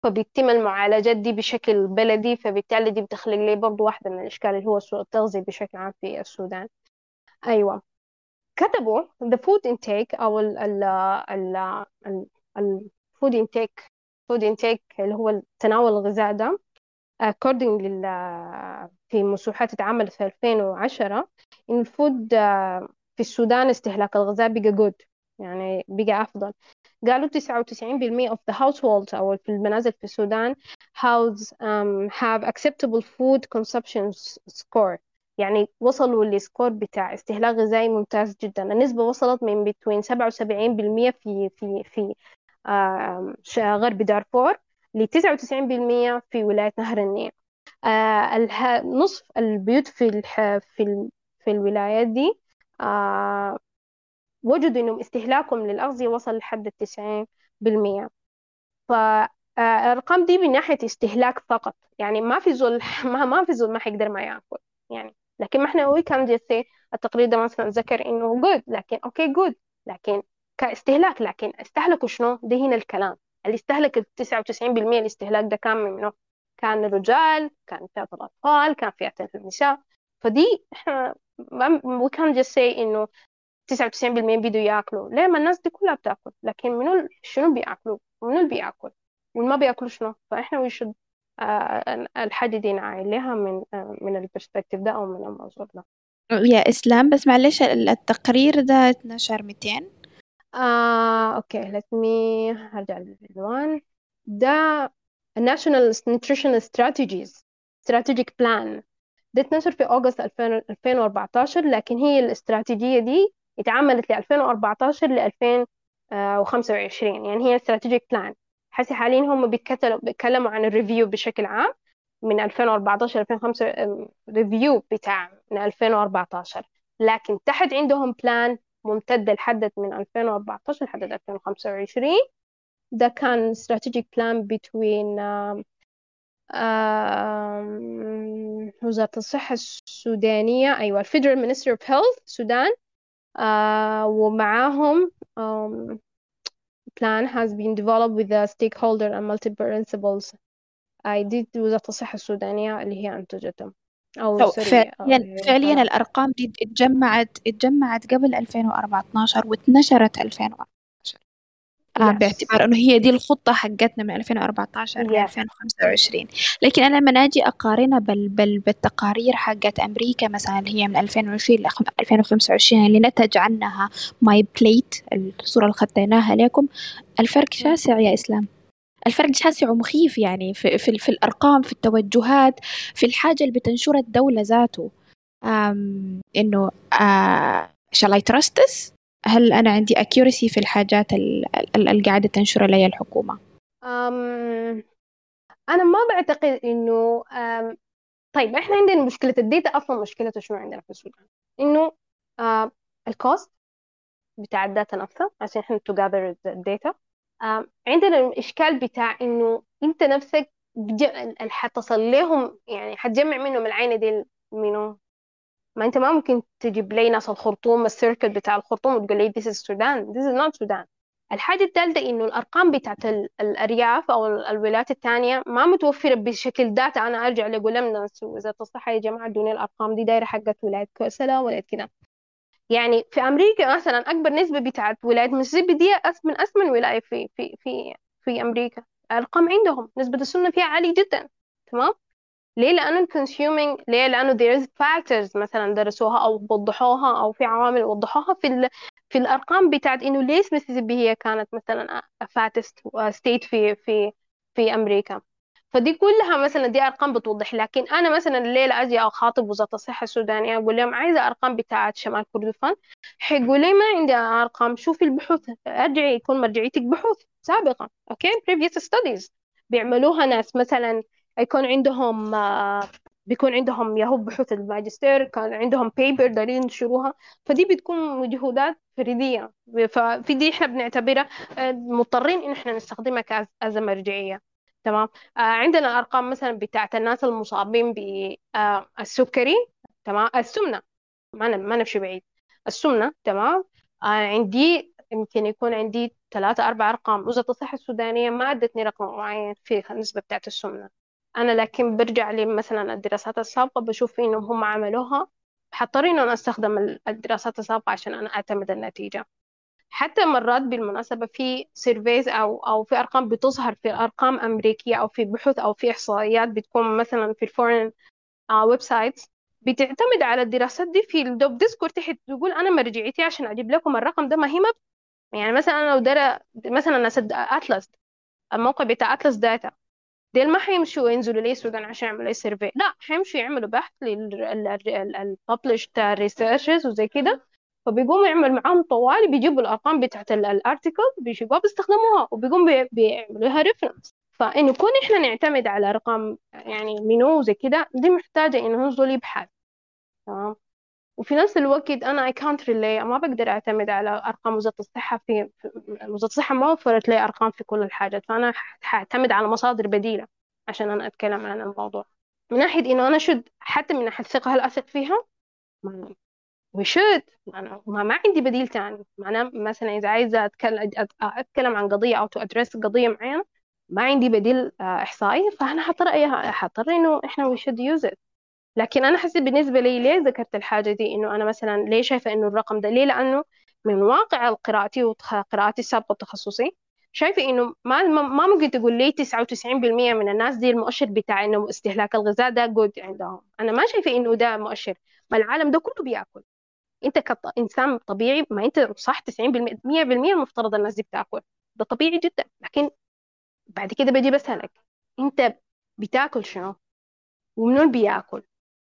فبيتم المعالجات دي بشكل بلدي فبالتالي دي بتخلق لي برضو واحدة من الإشكال اللي هو سوء التغذية بشكل عام في السودان. أيوة. كتبوا the food intake أو ال ال ال ال food intake food intake اللي هو تناول الغذاء ده. According لل في مسوحات اتعملت في 2010 إن ال food في السودان استهلاك الغذاء بقى good يعني بقى أفضل. قالوا 99% of the households أو في المنازل في السودان house um, have acceptable food consumption score يعني وصلوا لل score بتاع استهلاك غذائي ممتاز جدا. النسبة وصلت من بين 77% في في في غرب دارفور. ل 99% في ولاية نهر النيل. آه نصف البيوت في في في الولايات دي آه وجدوا إنهم استهلاكهم للأغذية وصل لحد التسعين بالمية. فالأرقام دي من ناحية استهلاك فقط. يعني ما في زول ما, ما في زول ما حيقدر ما يأكل يعني. لكن ما إحنا we can التقرير ده مثلا ذكر إنه good لكن okay good لكن كاستهلاك لكن استهلكوا شنو؟ ده هنا الكلام. اللي استهلك ال 99% الاستهلاك ده كان من منه كان الرجال كان فئة الأطفال كان فئة النساء. فدي إحنا we can't just say إنه 99% بيدوا يأكلوا. ليه؟ ما الناس دي كلها بتأكل. لكن منو شنو بيأكلوا؟ منو اللي بيأكل؟ واللي ما بيأكلوا شنو؟ فإحنا we should آه، الحاجة دي من آه، من ال perspective ده أو من المنظور ده. يا إسلام بس معلش التقرير ده اتنشر 200 آه okay let me هرجع للعنوان. ده National Nutrition Strategies Strategic Plan. ده اتنشر في أغسطس 2014 لكن هي الاستراتيجية دي اتعملت ل 2014 ل 2025 يعني هي strategic plan حسي حاليا هم بيتكلموا عن ال review بشكل عام من 2014 2005 review بتاع من 2014 لكن تحت عندهم plan ممتدة لحد من 2014 لحد 2025 ده كان strategic plan between uh, uh, وزارة الصحة السودانية أيوة Federal Ministry of Health السودان uh, ومعاهم um, plan has been developed with the stakeholder and multiple principles I did وزارة الصحة السودانية اللي هي أنتجتهم أو فعليا فعليا الأرقام دي اتجمعت اتجمعت قبل 2014 واتنشرت 2014 آه باعتبار إنه هي دي الخطة حقتنا من 2014 ل 2025 لكن أنا لما أجي أقارنها بال بال بالتقارير حقت أمريكا مثلا اللي هي من 2020 ل 2025 اللي نتج عنها MyPlate الصورة اللي خطيناها لكم الفرق شاسع يا إسلام. الفرق شاسع ومخيف يعني في, في, في الأرقام في التوجهات في الحاجة اللي بتنشرها الدولة ذاته إنه آه shall I trust this هل أنا عندي accuracy في الحاجات اللي قاعدة تنشرها لي الحكومة؟ أم أنا ما بعتقد إنه طيب إحنا عندنا مشكلة الديتا أصلا مشكلته شنو عندنا في السودان؟ إنه ال cost بتاع ال data نفسها عشان إحنا to gather ال data عندنا الإشكال بتاع إنه أنت نفسك حتصل لهم يعني حتجمع منهم العينة دي منو؟ ما أنت ما ممكن تجيب لي ناس الخرطوم ال circle بتاع الخرطوم وتقول لي this is Sudan this is not Sudan. الحاجة الثالثة إنه الأرقام بتاعت الأرياف أو الولايات الثانية ما متوفرة بشكل data أنا أرجع لأقول لهم وزارة الصحة يا جماعة ادوني الأرقام دي دايرة حقت ولاية كسلا ولاية كده. يعني في أمريكا مثلا أكبر نسبة بتاعت ولاية مسيسيبي دي من أسمن ولاية في في في في أمريكا. الأرقام عندهم نسبة السمنة فيها عالية جدا تمام؟ ليه؟ لأنه ال consuming ليه؟ لأنه there is factors مثلا درسوها أو وضحوها أو في عوامل وضحوها في ال... في الأرقام بتاعت إنه ليش ميسيسيبي هي كانت مثلا fattest state في في في أمريكا. فدي كلها مثلا دي أرقام بتوضح. لكن أنا مثلا الليلة أجي أخاطب وزارة الصحة السودانية أقول لهم عايزة أرقام بتاعت شمال كردفان. حيقول لي ما عندي أرقام شوفي البحوث. أرجعي يكون مرجعيتك بحوث سابقه okay؟ Previous studies بيعملوها ناس مثلا يكون عندهم آه، بيكون عندهم يهو بحوث الماجستير كان عندهم paper دارين ينشروها. فدي بتكون مجهودات فردية. ففي دي إحنا بنعتبرها آه، مضطرين إن إحنا نستخدمها ك as مرجعية. تمام. آه عندنا أرقام مثلا بتاعت الناس المصابين بالسكري تمام. السمنة ما ما نمشي بعيد. السمنة تمام. آه عندي يمكن يكون عندي ثلاثة أربع أرقام. وزارة الصحة السودانية ما ادتني رقم معين في النسبة بتاعت السمنة. أنا لكن برجع لي مثلا الدراسات السابقة بشوف إنهم هم عملوها. حضطر إنه أنا أستخدم الدراسات السابقة عشان أنا أعتمد النتيجة. حتى مرات بالمناسبة في surveys أو أو في أرقام بتظهر في أرقام أمريكية أو في بحوث أو في إحصائيات بتكون مثلا في ال foreign websites بتعتمد على الدراسات دي في الدوب ديسكورد تحت تقول أنا مرجعيتي عشان أجيب لكم الرقم ده ما هي يعني مثلا أنا لو درى مثلا ناس أتلس الموقع بتاع أتلس data ديل ما حيمشوا ينزلوا لي السودان عشان يعملوا survey لا حيمشوا يعملوا بحث لل published researches وزي كده. فبيقوموا يعمل معاهم طوالي بيجيبوا الأرقام بتاعت ال article بيجيبوها بيستخدموها وبيقوموا بيعملوا لها reference فانه كون إحنا نعتمد على أرقام يعني منو زي كده دي محتاجة إنه ينزل يبحث. تمام؟ وفي نفس الوقت أنا اي كانت ريلي ما بقدر أعتمد على أرقام وزارة الصحة في وزارة الصحة ما وفرت لي أرقام في كل الحاجات فأنا حاعتمد على مصادر بديلة عشان أنا أتكلم عن الموضوع. من ناحية إنه أنا شد حتى من ناحية الثقة هل أثق فيها؟ أنا ما, ما عندي بديل تاني. معناه مثلا إذا عايزة أتكلم, أتكلم عن قضية أو تو أدرس قضية معينة ما عندي بديل آه، إحصائي فأنا حضطر أيها حضطر إنه إحنا we should use it. لكن أنا حسيت بالنسبة لي ليه ذكرت الحاجة دي؟ إنه أنا مثلا ليه شايفة إنه الرقم ده؟ ليه؟ لأنه من واقع قراءتي وقراءتي السابقة التخصصي شايفة إنه ما ما ممكن تقول لي 99% من الناس دي المؤشر بتاع إنه استهلاك الغذاء ده جود عندهم. أنا ما شايفة إنه ده مؤشر. ما العالم ده كله بيأكل. انت كإنسان طبيعي ما انت صح 90% 100% المفترض الناس دي بتاكل. ده طبيعي جدا. لكن بعد كده بجي بسألك انت بتاكل شنو؟ ومنو بياكل؟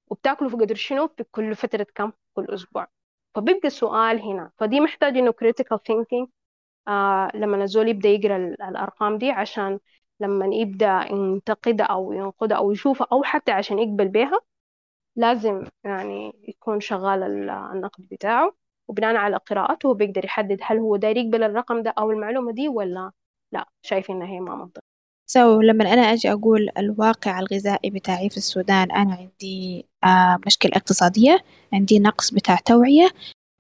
وبتاكله في قدر شنو؟ في كل فترة كم؟ كل أسبوع. فبيبقى السؤال هنا. فدي محتاج إنه critical thinking. آه لما الزول يبدأ يقرأ الأرقام دي عشان لما يبدأ ينتقدها أو ينقدها أو يشوفها أو حتى عشان يقبل بها لازم يعني يكون شغال النقد بتاعه وبناء على قراءته بيقدر يحدد هل هو داير يقبل الرقم ده أو المعلومة دي ولا لا. شايف إنها هي ما منطقية سو so, لما أنا أجي أقول الواقع الغذائي بتاعي في السودان أنا عندي آه مشكلة اقتصادية عندي نقص بتاع توعية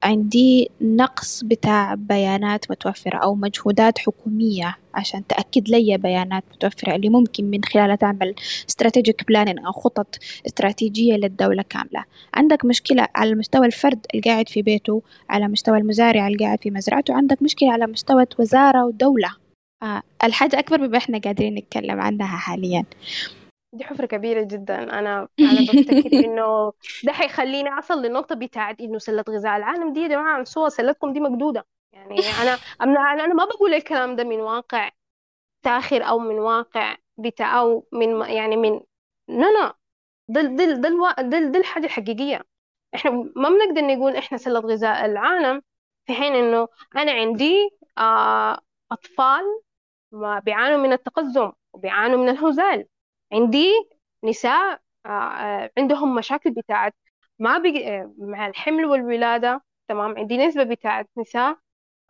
عندي نقص بتاع بيانات متوفرة أو مجهودات حكومية عشان تأكد لي بيانات متوفرة اللي ممكن من خلالها تعمل استراتيجيك بلانين أو خطط استراتيجية للدولة كاملة. عندك مشكلة على مستوى الفرد القاعد في بيته على مستوى المزارع القاعد في مزرعته عندك مشكلة على مستوى وزارة ودولة. آه الحاجة أكبر بما إحنا قادرين نتكلم عنها حاليا. دي حفرة كبيرة جدا. أنا أنا بفتكر إنه ده حيخليني أصل للنقطة بتاعت إنه سلة غذاء. العالم دي يا جماعة سوى سلتكم دي مقدودة. يعني أنا أنا أنا ما بقول الكلام ده من واقع ساخر أو من واقع بتاع أو من يعني من لا لا. ده ده ده ده, ده الحاجة الحقيقية إحنا ما بنقدر نقول إحنا سلة غذاء. العالم في حين إنه أنا عندي آه أطفال بيعانوا من التقزم وبيعانوا من الهزال. عندي نساء آه، آه، عندهم مشاكل بتاعت ما بي... آه، مع الحمل والولادة. تمام؟ عندي نسبة بتاعت نساء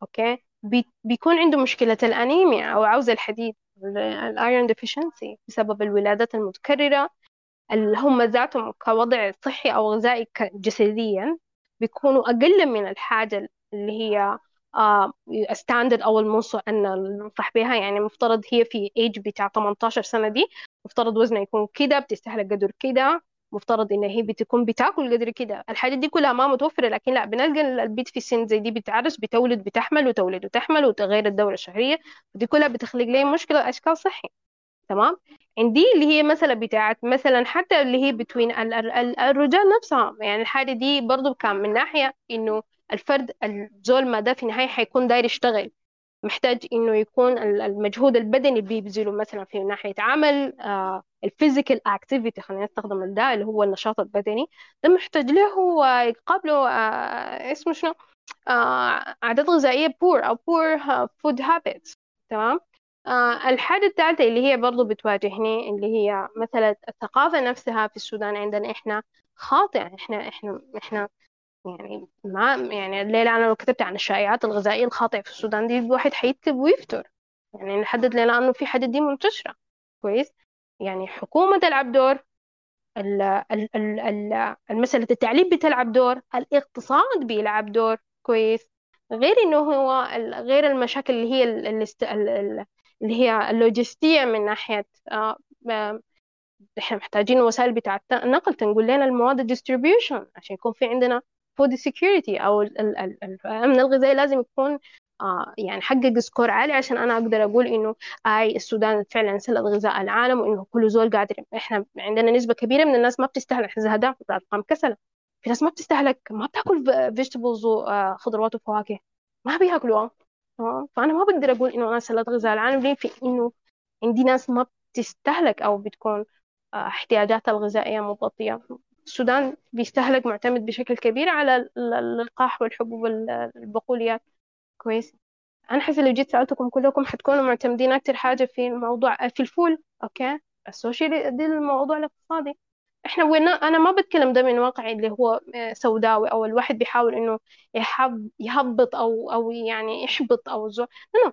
okay؟ بي... بيكون عنده مشكلة الأنيميا أو عوز الحديد ال iron deficiency بسبب الولادات المتكررة. اللي هم ذاتهم كوضع صحي أو غذائي جسديا بيكونوا أقل من الحاجة اللي هي standard أو المنصة إن ننصح بها. يعني مفترض هي في ايج بتاع 18 سنة دي مفترض وزنها يكون كده بتستهلك قدر كده. مفترض إن هي بتكون بتاكل قدر كده. الحاجات دي كلها ما متوفرة لكن لا بنلقى البت في سن زي دي بتعرس بتولد بتحمل وتولد وتحمل وتغير الدورة الشهرية. ودي كلها بتخلق لي مشكلة اشكال صحي تمام؟ عندي اللي هي مثلا بتاعت مثلا حتى اللي هي بتوين الرجال نفسها يعني الحاجة دي برضو كان من ناحية إنه الفرد الزول ده في النهاية حيكون داير يشتغل. محتاج إنه يكون المجهود البدني بيبذله مثلا في ناحية عمل ال physical activity خلينا نستخدم ده اللي هو النشاط البدني. ده محتاج له يقابله آه، اسمه شنو؟ آه، عادات غذائية poor أو poor food habits تمام؟ آه الحاجة الثالثة اللي هي برضو بتواجهني اللي هي مثلا الثقافة نفسها في السودان عندنا إحنا خاطئة. إحنا إحنا إحنا يعني ما يعني الليلة أنا لو كتبت عن الشائعات الغذائية الخاطئة في السودان دي الواحد حيكتب ويفتر يعني نحدد لنا أنه في حاجة دي منتشرة. كويس؟ يعني حكومة تلعب دور المسألة التعليم بتلعب دور الاقتصاد بيلعب دور. كويس؟ غير إنه هو غير المشاكل اللي هي اللي هي اللوجستية من ناحية آه، إحنا محتاجين وسائل بتاعة نقل تنقل لنا المواد ال distribution عشان يكون في عندنا food security أو الامن الغذائي لازم يكون آه يعني حقق score عالي عشان أنا أقدر أقول إنه آي السودان فعلا سلة غذاء العالم وإنه كل زول قادر. إحنا عندنا نسبة كبيرة من الناس ما بتستهلك زهداء ارقام كسلة في ناس ما بتستهلك ما بتأكل vegetables وخضروات وفواكه. ما بياكلوها فأنا ما بقدر أقول إنه أنا سلة غذاء العالم. ليه؟ في إنه عندي ناس ما بتستهلك أو بتكون آه، احتياجاتها الغذائية مغطية السودان بيستهلك معتمد بشكل كبير على القمح والحبوب البقوليات. كويس. أنا حاسة لو جيت سألتكم كلكم حتكونوا معتمدين أكتر حاجة في الموضوع في الفول okay؟ السوشيال دي الموضوع الاقتصادي. إحنا وين؟ أنا ما بتكلم ده من واقع اللي هو آه، سوداوي أو الواحد بيحاول إنه يحب يهبط أو أو يعني يحبط أو زو no no.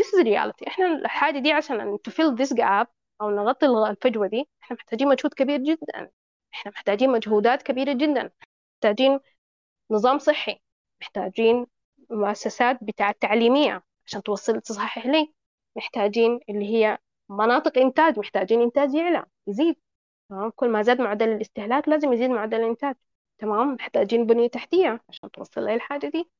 This is إحنا الحاجة دي عشان to fill this gap أو نغطي الفجوة دي إحنا محتاجين مجهود كبير جدا. إحنا محتاجين مجهودات كبيرة جدا محتاجين نظام صحي محتاجين مؤسسات بتاعة تعليمية عشان توصل تصحح لي محتاجين اللي هي مناطق إنتاج محتاجين إنتاج يعلى يزيد تمام؟ كل ما زاد معدل الاستهلاك لازم يزيد معدل الإنتاج تمام؟ محتاجين بنية تحتية عشان توصل لي الحاجة دي.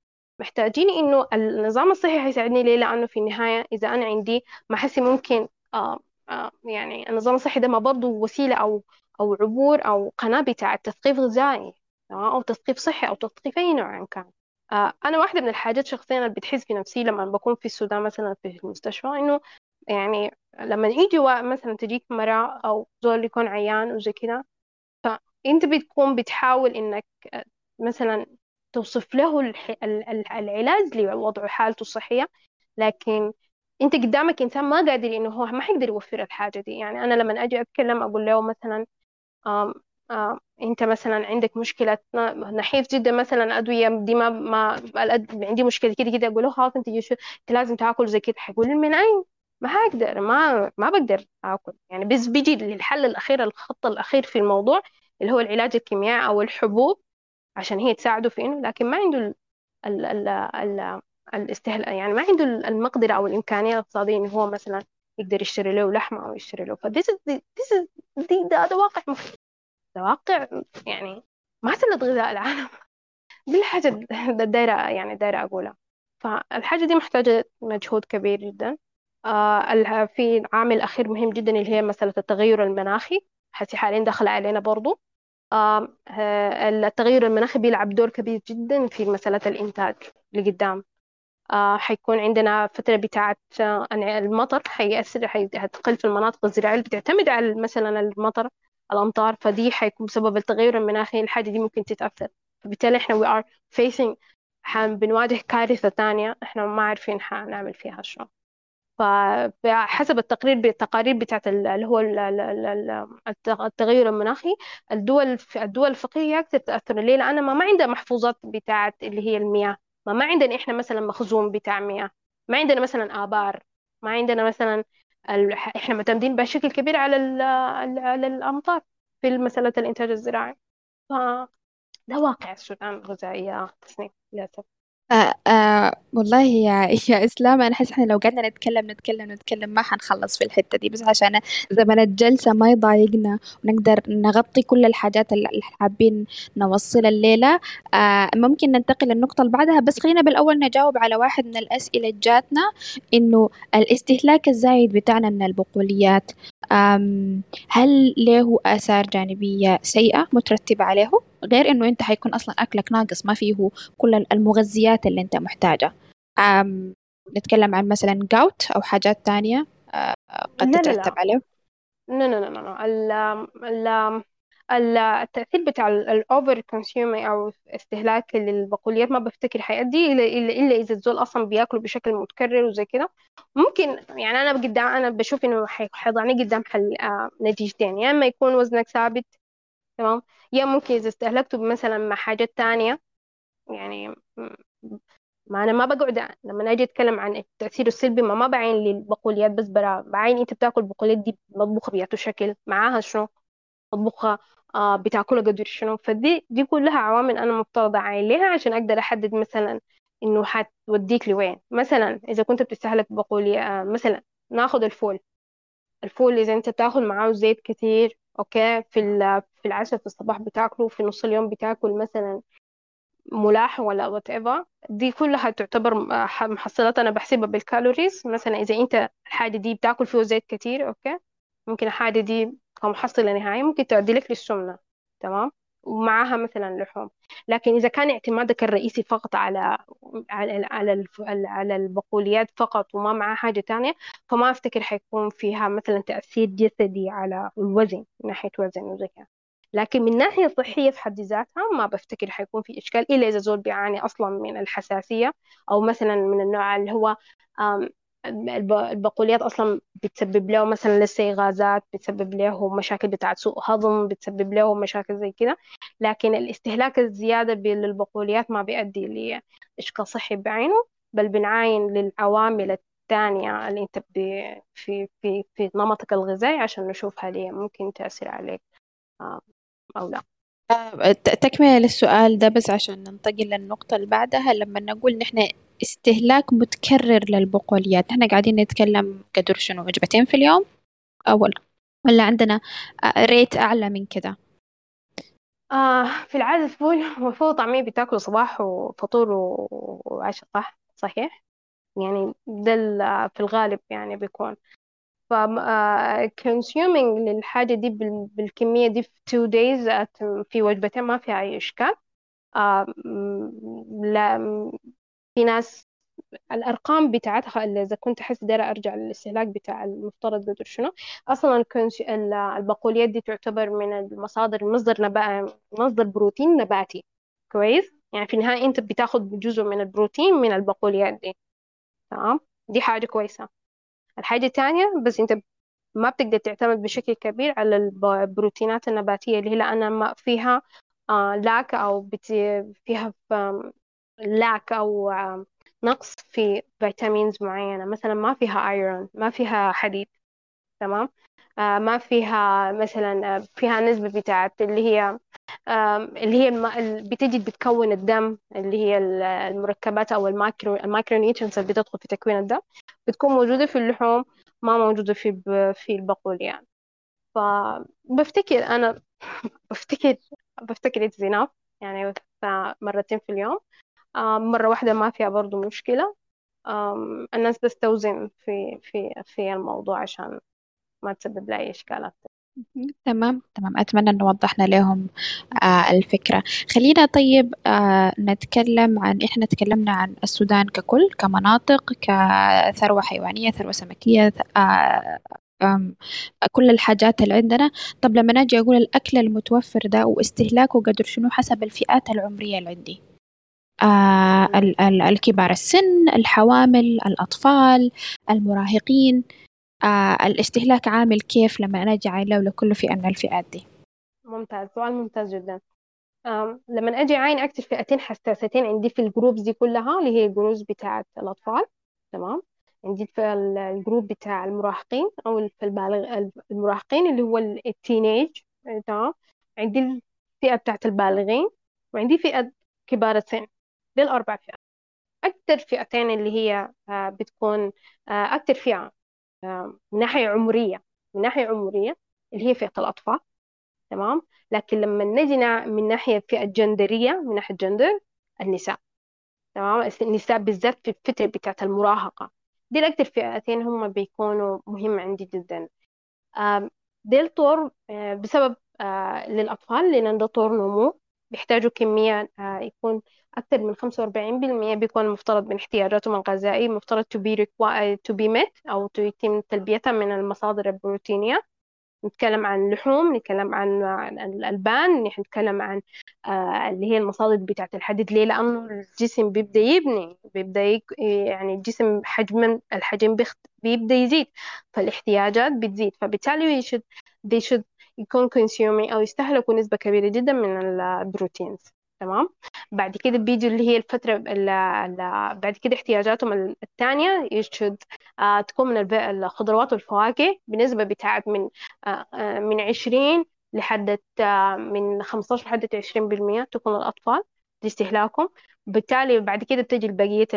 محتاجين إنه النظام الصحي هيساعدني ليه؟ لأنه في النهاية إذا أنا عندي ما حسي ممكن آه آه يعني النظام الصحي ده ما برضه وسيلة أو أو عبور أو قناة بتاعة تثقيف غذائي أو تثقيف صحي أو تثقيف أي نوع كان. آه، أنا واحدة من الحاجات شخصيا اللي بتحس في نفسي لما بكون في السودان مثلا في المستشفى إنه يعني لما يجي مثلا تجيك مرأة أو زول يكون عيان وزي كده فأنت بتكون بتحاول إنك مثلا توصف له العلاج لوضعه حالته الصحية. لكن أنت قدامك إنسان ما قادر إنه هو ما حيقدر يوفر الحاجة دي. يعني أنا لما أجي أتكلم أقول له مثلا آم انت مثلا عندك مشكلة نحيف جدا مثلا أدوية دي ما ما عندي مشكلة كده كده أقول له خلاص أنت أنت لازم تأكل زي كده. حيقول من أين؟ ما هقدر ما ما بقدر أكل. يعني بس بيجي للحل الأخير الخط الأخير في الموضوع اللي هو العلاج الكيميائي أو الحبوب عشان هي تساعده في إنه لكن ما عنده ال ال ال ال الاستهلاك يعني ما عنده المقدرة أو الإمكانية الاقتصادية إنه هو مثلا يقدر يشتري له لحمة أو يشتري له فديس this is واقع مخيف ده واقع. يعني ما سلة غذاء العالم. دي الحاجة دايرة يعني دايرة أقولها. فالحاجة دي محتاجة مجهود كبير جدا. آه في عامل أخير مهم جدا اللي هي مسألة التغير المناخي. حسي حاليا دخل علينا برضو. آه التغير المناخي بيلعب دور كبير جدا في مسألة الإنتاج لقدام. حيكون عندنا فترة بتاعة آه المطر حيأثر حتقل في المناطق الزراعية اللي بتعتمد على مثلا المطر الأمطار فدي حيكون بسبب التغير المناخي الحاجة دي ممكن تتأثر. فبالتالي إحنا we are facing بنواجه كارثة تانية إحنا ما عارفين حنعمل فيها شو. فحسب التقرير بالتقارير بتاعت اللي هو التغير المناخي الدول الدول الفقيرة أكثر تأثر ليه؟ لأن ما عندها محفوظات بتاعت اللي هي المياه. ما ما عندنا إحنا مثلا مخزون بتاع مياه ما عندنا مثلا آبار ما عندنا مثلا ال... إحنا معتمدين بشكل كبير على ال... على الأمطار في مسألة الإنتاج الزراعي. ف ده واقع السودان الغذائية تصنيف للأسف. آه آه والله يا يا إسلام أنا أحس إحنا لو قعدنا نتكلم نتكلم نتكلم ما حنخلص في الحتة دي بس عشان زمن الجلسة ما يضايقنا ونقدر نغطي كل الحاجات اللي حابين نوصل الليلة آه ممكن ننتقل للنقطة اللي بعدها. بس خلينا بالأول نجاوب على واحد من الأسئلة اللي جاتنا إنه الاستهلاك الزايد بتاعنا من البقوليات. هل له آثار جانبية سيئة مترتبة عليه؟ غير إنه أنت حيكون أصلا أكلك ناقص ما فيه كل المغذيات اللي أنت محتاجة. نتكلم عن مثلا gout أو حاجات تانية آه، قد تترتب عليه؟ لا لا لا لا. التأثير بتاع ال over consuming أو استهلاك للبقوليات ما بفتكر حيؤدي إلا إلا إلا إذا الزول أصلا بياكله بشكل متكرر وزي كده. ممكن يعني أنا قدام أنا بشوف إنه حي- حيضعني قدام حل آه، نتيجتين. يا إما يكون وزنك ثابت تمام؟ يا ممكن إذا استهلكته مثلا مع حاجات تانية. يعني ما أنا ما بقعد لما أجي أتكلم عن التأثير السلبي ما ما بعين للبقوليات بس برا بعين أنت بتاكل بقوليات دي مطبوخة بياتو شكل. معاها شنو مطبوخة آه قدر شنو فدي دي كلها عوامل أنا مفترض لها عشان أقدر أحدد مثلا إنه حتوديك لوين. مثلا إذا كنت بتستهلك بقولي آه مثلا ناخد الفول. الفول إذا أنت بتاخد معاه زيت كتير okay في في العشاء في الصباح بتاكله في نص اليوم بتاكل مثلا ملاح ولا وات دي كلها تعتبر آه، محصلات أنا بحسبها بال calories مثلا إذا أنت الحاجة دي بتاكل فيه زيت كتير okay ممكن الحاجة دي كمحصلة نهائية ممكن تؤدي لك للسمنة تمام؟ ومعاها مثلا لحوم. لكن إذا كان اعتمادك الرئيسي فقط على على على على البقوليات فقط وما معاه حاجة تانية فما أفتكر حيكون فيها مثلا تأثير جسدي على الوزن من ناحية وزن وزي لكن من ناحية صحية في حد ذاتها ما بفتكر حيكون في إشكال إلا إذا زول بيعاني أصلا من الحساسية أو مثلا من النوع اللي هو البقوليات أصلا بتسبب له مثلا لسه غازات بتسبب له مشاكل بتاعة سوء هضم بتسبب له مشاكل زي كده. لكن الاستهلاك الزيادة ب- للبقوليات ما بيؤدي لإشكال صحي بعينه بل بنعاين للعوامل الثانية اللي أنت ب- في في في نمطك الغذائي عشان نشوف هل هي ممكن تأثر عليك آم، أو لا. تكملة للسؤال ده بس عشان ننتقل للنقطة اللي بعدها لما نقول نحن استهلاك متكرر للبقوليات. نحن قاعدين نتكلم قدر شنو؟ وجبتين في اليوم؟ أول. ولا عندنا آه، ريت أعلى من كده؟ آه في العادة الفول والفول وطعمية بتاكلوا صباح وفطور وعشاء صح؟ صحيح؟ يعني ده في الغالب يعني بيكون. ف آه، consuming للحاجة دي بال- بالكمية دي في two days at- في وجبتين ما فيها أي إشكال. آه لا في ناس الأرقام بتاعتها اللي إذا كنت أحس دايرة أرجع للاستهلاك بتاع المفترض قدر شنو. أصلا البقوليات دي تعتبر من المصادر مصدر نبا مصدر بروتين نباتي. كويس؟ يعني في النهاية أنت بتاخد جزء من البروتين من البقوليات دي. تمام؟ دي حاجة كويسة. الحاجة التانية بس أنت ما بتقدر تعتمد بشكل كبير على الب- البروتينات النباتية اللي هي لأنها ما فيها آه لاك أو بت فيها lack أو نقص في vitamins معينة. مثلا ما فيها iron ما فيها حديد تمام؟ آه ما فيها مثلا آه، فيها نسبة بتاعت اللي هي اللي هي الم... ال- بتجي بتكون الدم اللي هي ال- المركبات أو ال macro nutrients اللي بتدخل في تكوين الدم بتكون موجودة في اللحوم ما موجودة في ب... في البقوليات فبفتكر أنا بفتكر بفتكر enough يعني مرتين في اليوم. مرة واحدة ما فيها برضو مشكلة. الناس بس توزن في في في الموضوع عشان ما تسبب لي إشكالات. تمام تمام. أتمنى أن وضحنا لهم آه الفكرة. خلينا طيب آه نتكلم عن إحنا تكلمنا عن السودان ككل كمناطق كثروة حيوانية ثروة سمكية آه كل الحاجات اللي عندنا. طب لما نجي أقول الأكل المتوفر ده واستهلاكه قدر شنو؟ حسب الفئات العمرية اللي عندي. آه ال- ال- الكبار السن الحوامل الأطفال المراهقين. آه الاستهلاك عامل كيف لما أنا أجي عايلة لكل فئة من الفئات دي؟ ممتاز سؤال ممتاز جدا. لما أجي اعين أكتر فئتين حساستين عندي في الجروبز دي كلها اللي هي الجروبز بتاعت الأطفال تمام؟ عندي في ال- الجروب بتاع المراهقين ال- في البالغ المراهقين اللي هو التينيج تمام؟ عندي الفئة بتاعت البالغين وعندي فئة كبار السن دي الأربع فئات. أكتر فئتين اللي هي آه، بتكون آه، أكتر فئة من ناحية عمرية من ناحية عمرية اللي هي فئة الأطفال تمام؟ لكن لما نجي من ناحية فئة جندرية من ناحية جندر النساء تمام؟ النساء بالذات في الفترة بتاعت المراهقة. دي الأكتر فئتين هم بيكونوا مهم عندي جدا. آم، دي الطور آه، بسبب آه، للأطفال لأن ده طور نمو بيحتاجوا كمية آه، يكون أكثر من 45% بيكون مفترض من احتياجاتهم الغذائية مفترض to be required to be met أو يتم تلبيتها من المصادر البروتينية. نتكلم عن لحوم نتكلم عن الألبان نتكلم عن آه اللي هي المصادر بتاعة الحديد. ليه؟ لأنه الجسم بيبدأ يبني بيبدأ يعني الجسم حجم الحجم بيبدأ يزيد فالاحتياجات بتزيد. فبالتالي يشد they should يكون consuming أو يستهلكوا نسبة كبيرة جدا من البروتينز. تمام؟ بعد كده بيجي اللي هي الفترة ال ال بعد كده احتياجاتهم الثانية يشد آه تكون من الخضروات والفواكه بنسبة بتاعت من آه آه من عشرين لحد من خمستاشر لحد عشرين بالمية تكون الأطفال لاستهلاكهم بالتالي بعد كده بتجي بقية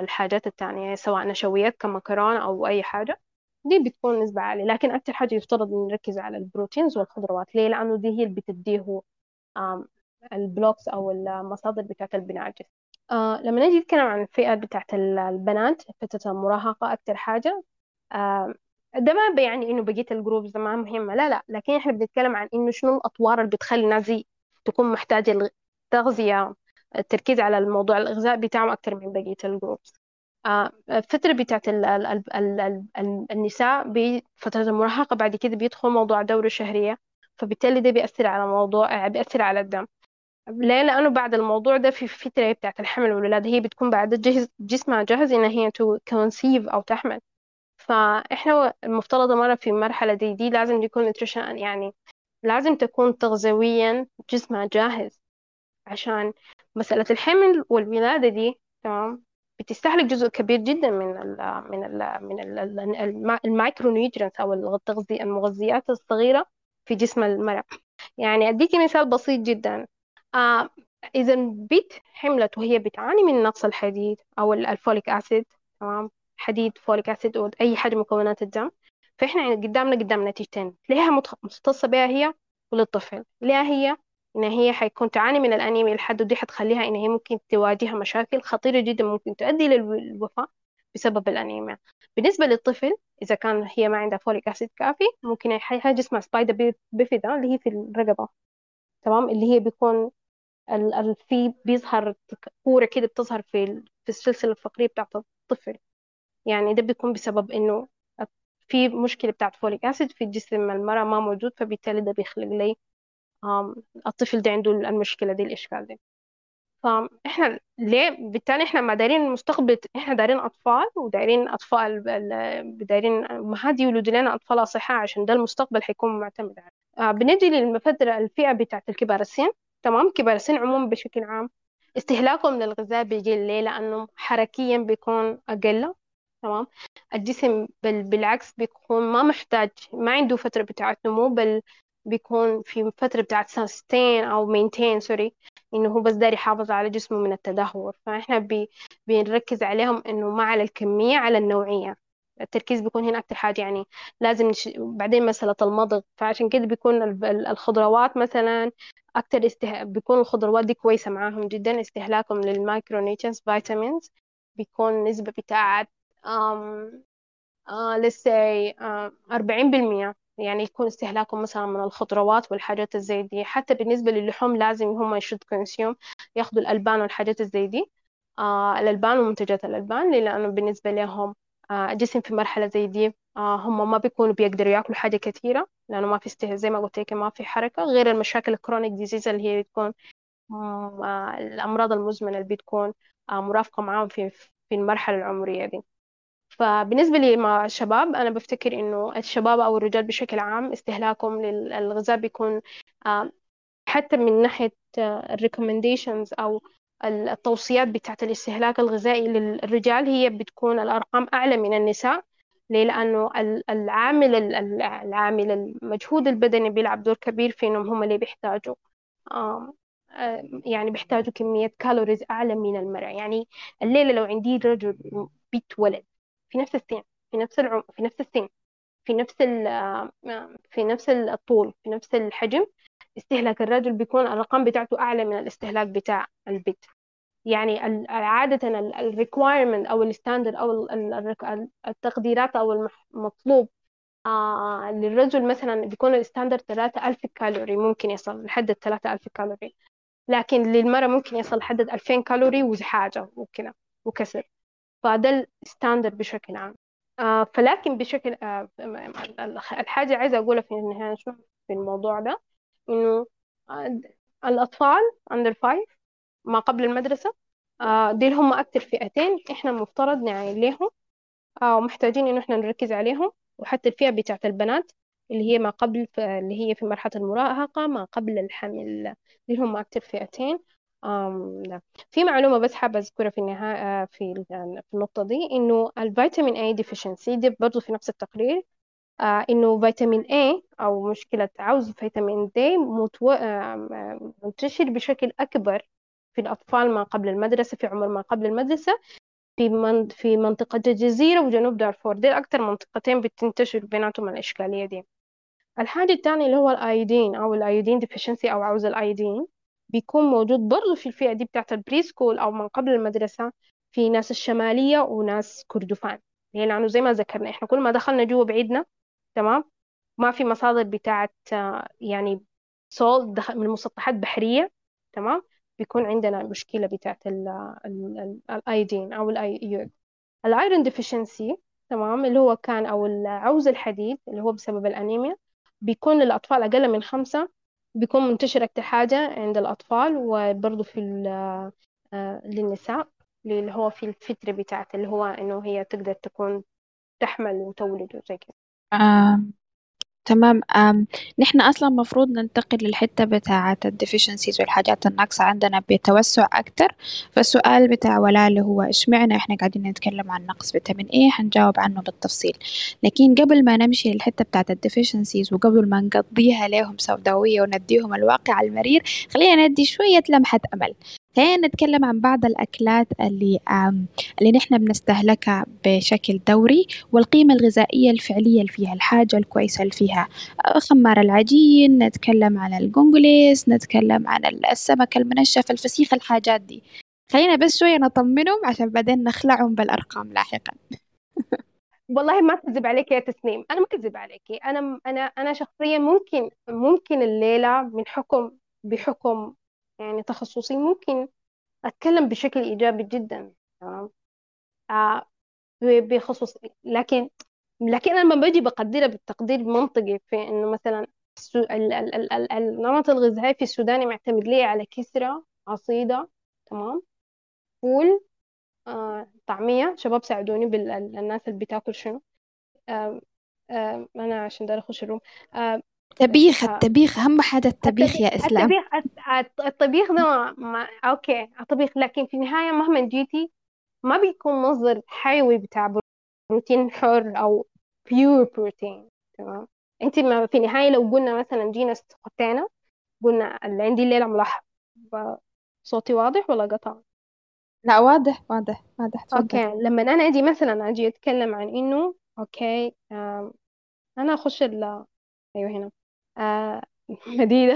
الحاجات الثانية سواء نشويات كمكرونة أو أي حاجة دي بتكون نسبة عالية. لكن أكثر حاجة يفترض نركز على ال proteins والخضروات. ليه؟ لأنه دي هي اللي بتديه ال blocks أو المصادر بتاعة الجسم آه لما نجي نتكلم عن الفئة بتاعة البنات فترة المراهقة أكثر حاجة. آه ده ما بيعني إنه بقية ال groups ما مهمة. لا لا لكن إحنا بنتكلم عن إنه شنو الأطوار اللي بتخلي الناس تكون محتاجة التغذية التركيز على الموضوع الغذاء بتاعهم أكثر من بقية ال groups آه الفترة بتاعت ال ال ال ال ال النساء بفترة المراهقة بعد كده بيدخل موضوع الدورة الشهرية فبالتالي ده بيأثر على موضوع بيأثر على الدم. ليه لأنه بعد الموضوع ده في فترة بتاعت الحمل والولادة هي بتكون بعد جهز جسمها جاهز إن هي to conceive أو تحمل. فإحنا المفترض مرة في مرحلة دي دي لازم يكون nutrition يعني لازم تكون تغذويا جسمها جاهز. عشان مسألة الحمل والولادة دي تمام بتستهلك جزء كبير جدا من ال من ال من ال ال micronutrients أو التغذية المغذيات الصغيرة في جسم المرأة. يعني أديكي مثال بسيط جدا. آه اذا البنت حملت وهي بتعاني من نقص الحديد أو ال folic acid تمام؟ حديد folic acid أو أي حاجة مكونات الدم. فإحنا قدامنا قدام نتيجتين. ليها مختصة بها هي وللطفل. ليها هي إن هي حيكون تعاني من الأنيميا لحد ودي حتخليها إن هي ممكن تواجه مشاكل خطيرة جدا ممكن تؤدي للوفاة بسبب الأنيميا. بالنسبة للطفل إذا كان هي ما عندها folic acid كافي ممكن حاجة اسمها spina bifida اللي هي في الرقبة تمام؟ اللي هي بيكون في بيظهر كورة كده بتظهر في في السلسلة الفقرية بتاعت الطفل. يعني ده بيكون بسبب إنه في مشكلة بتاعت فوليك أسيد في جسم المرأة ما موجود فبالتالي ده بيخلق لي الطفل ده عنده المشكلة دي الإشكال دي. فإحنا ليه؟ بالتالي إحنا ما دايرين المستقبل إحنا دايرين أطفال ودايرين أطفال دايرين أمهات يولدوا لنا أطفال أصحاء عشان ده المستقبل حيكون معتمد عليه. آه بنجي للفترة الفئة بتاعت الكبار السن. تمام؟ كبار السن عموما بشكل عام. استهلاكهم للغذاء بيقل ليه؟ لأنه حركيا بيكون أقل تمام؟ الجسم بالعكس بيكون ما محتاج ما عنده فترة بتاعت نمو بل بيكون في فترة بتاعت sustain أو maintain sorry إنه هو بس داري يحافظ على جسمه من التدهور. فإحنا بي بنركز عليهم إنه ما على الكمية على النوعية. التركيز بيكون هنا أكتر حاجة يعني لازم نش... بعدين مسألة المضغ فعشان كده بيكون الخضروات مثلا أكتر استه... بيكون الخضروات دي كويسة معاهم جدا استهلاكهم لل micronutrients vitamins بيكون نسبة بتاعت let's say أربعين بالمية يعني يكون استهلاكهم مثلا من الخضروات والحاجات الزي دي. حتى بالنسبة للحوم لازم هم should consume ياخدوا الألبان والحاجات الزي دي. آه الألبان ومنتجات الألبان لأنه بالنسبة لهم آه الجسم في مرحلة زي دي آه هم ما بيكونوا بيقدروا ياكلوا حاجة كثيرة لأنه ما في استهلاك زي ما قلت لك ما في حركة غير المشاكل ال chronic disease اللي هي بتكون آه الأمراض المزمنة اللي بتكون آه مرافقة معاهم في في المرحلة العمرية دي. فبالنسبة لي مع الشباب أنا بفتكر إنه الشباب أو الرجال بشكل عام استهلاكهم للغذاء بيكون حتى من ناحية ال recommendations أو التوصيات بتاعت الاستهلاك الغذائي للرجال هي بتكون الأرقام أعلى من النساء ليه؟ لأنه العامل العامل المجهود البدني بيلعب دور كبير في إنهم هم اللي بيحتاجوا يعني بيحتاجوا كمية calories أعلى من المرأة يعني الليلة لو عندي رجل بيت ولد في نفس السن في نفس العمر في نفس السن في نفس في نفس الطول في نفس الحجم استهلاك الرجل بيكون الرقم بتاعته أعلى من الاستهلاك بتاع البنت يعني عادة ال requirement أو ال standard أو التقديرات أو المطلوب آه للرجل مثلا بيكون ال standard 3000 كالوري ممكن يصل لحد 3000 كالوري لكن للمرأة ممكن يصل لحد 2000 كالوري وحاجة وكذا وكسر. فده الستاندرد بشكل عام. آه فلكن بشكل آه الحاجة عايزة أقولها في النهاية شو في الموضوع ده؟ إنه آه الأطفال under five ما قبل المدرسة آه دي هم أكتر فئتين إحنا المفترض نعين لهم آه ومحتاجين إنه إحنا نركز عليهم وحتى الفئة بتاعت البنات اللي هي ما قبل اللي هي في مرحلة المراهقة ما قبل الحمل دي هم أكتر فئتين لا. في معلومة بس حابة أذكرها في النهاية في النقطة دي إنه ال vitamin A deficiency دي برضو في نفس التقرير إنه فيتامين A أو مشكلة عوز فيتامين D متو... آه منتشر بشكل أكبر في الأطفال ما قبل المدرسة في عمر ما قبل المدرسة في من... في منطقة الجزيرة وجنوب دارفور. دي أكثر منطقتين بتنتشر بيناتهم الإشكالية دي. الحاجة الثانية اللي هو ال iodine أو ال iodine deficiency أو عوز ال iodine بيكون موجود برضه في الفئة دي بتاعت ال pre-school أو من قبل المدرسة في ناس الشمالية وناس كردفان. لأنه زي ما ذكرنا إحنا كل ما دخلنا جوا بعيدنا تمام؟ ما في مصادر بتاعت يعني دخل من مسطحات بحرية تمام؟ بيكون عندنا مشكلة بتاعت ال iodine أو الأيود ال iron deficiency تمام؟ اللي هو كان أو العوز الحديد اللي هو بسبب الأنيميا بيكون للأطفال أقل من خمسة بيكون منتشر أكتر حاجة عند الأطفال وبرضه في للنساء اللي هو في الفترة بتاعت اللي هو إنه هي تقدر تكون تحمل وتولد وزي كده. تمام. آم، نحن أصلا مفروض ننتقل للحتة بتاعة الديفيشنسيز والحاجات الناقصة عندنا بتوسع أكتر. فالسؤال بتاع ولاء اللي هو إشمعنى إحنا قاعدين نتكلم عن نقص فيتامين إيه حنجاوب عنه بالتفصيل. لكن قبل ما نمشي للحتة بتاعة الديفيشنسيز وقبل ما نقضيها لهم سوداوية ونديهم الواقع المرير خلينا ندي شوية لمحة أمل. خلينا نتكلم عن بعض الأكلات اللي اللي نحن بنستهلكها بشكل دوري والقيمة الغذائية الفعلية اللي فيها الحاجة الكويسة اللي فيها. خمار العجين نتكلم عن القنقليس نتكلم عن السمك المنشف الفسيخ الحاجات دي. خلينا بس شوية نطمنهم عشان بعدين نخلعهم بالأرقام لاحقا. والله ما كذب عليك يا تسنيم. أنا ما كذب عليك. أنا أنا أنا شخصيا ممكن ممكن الليلة من حكم بحكم يعني تخصصي ممكن أتكلم بشكل إيجابي جدا تمام؟ آه بخصوص لكن لكن أنا لما باجي بقدرها بالتقدير منطقي في إنه مثلا النمط الغذائي في السودان معتمد ليه على كسرة عصيدة تمام؟ فول آه، طعمية شباب ساعدوني بالناس اللي بتاكل شنو؟ آه، آه، أنا عشان دار أخش ال room. آه، الطبيخ الطبيخ أهم حاجة الطبيخ يا إسلام. الطبيخ الطبيخ ده ما... okay الطبيخ لكن في النهاية مهما جيتي ما بيكون مصدر حيوي بتاع بروتين حر أو pure protein تمام؟ أنت ما في النهاية لو قلنا مثلا جينا استخدينا قلنا اللي عندي الليلة ملاح. صوتي واضح ولا قطع؟ لا واضح واضح واضح تفضل. okay لما أنا أجي مثلا أجي أتكلم عن إنه okay أنا أخش ال أيوه هنا. آه مدينة.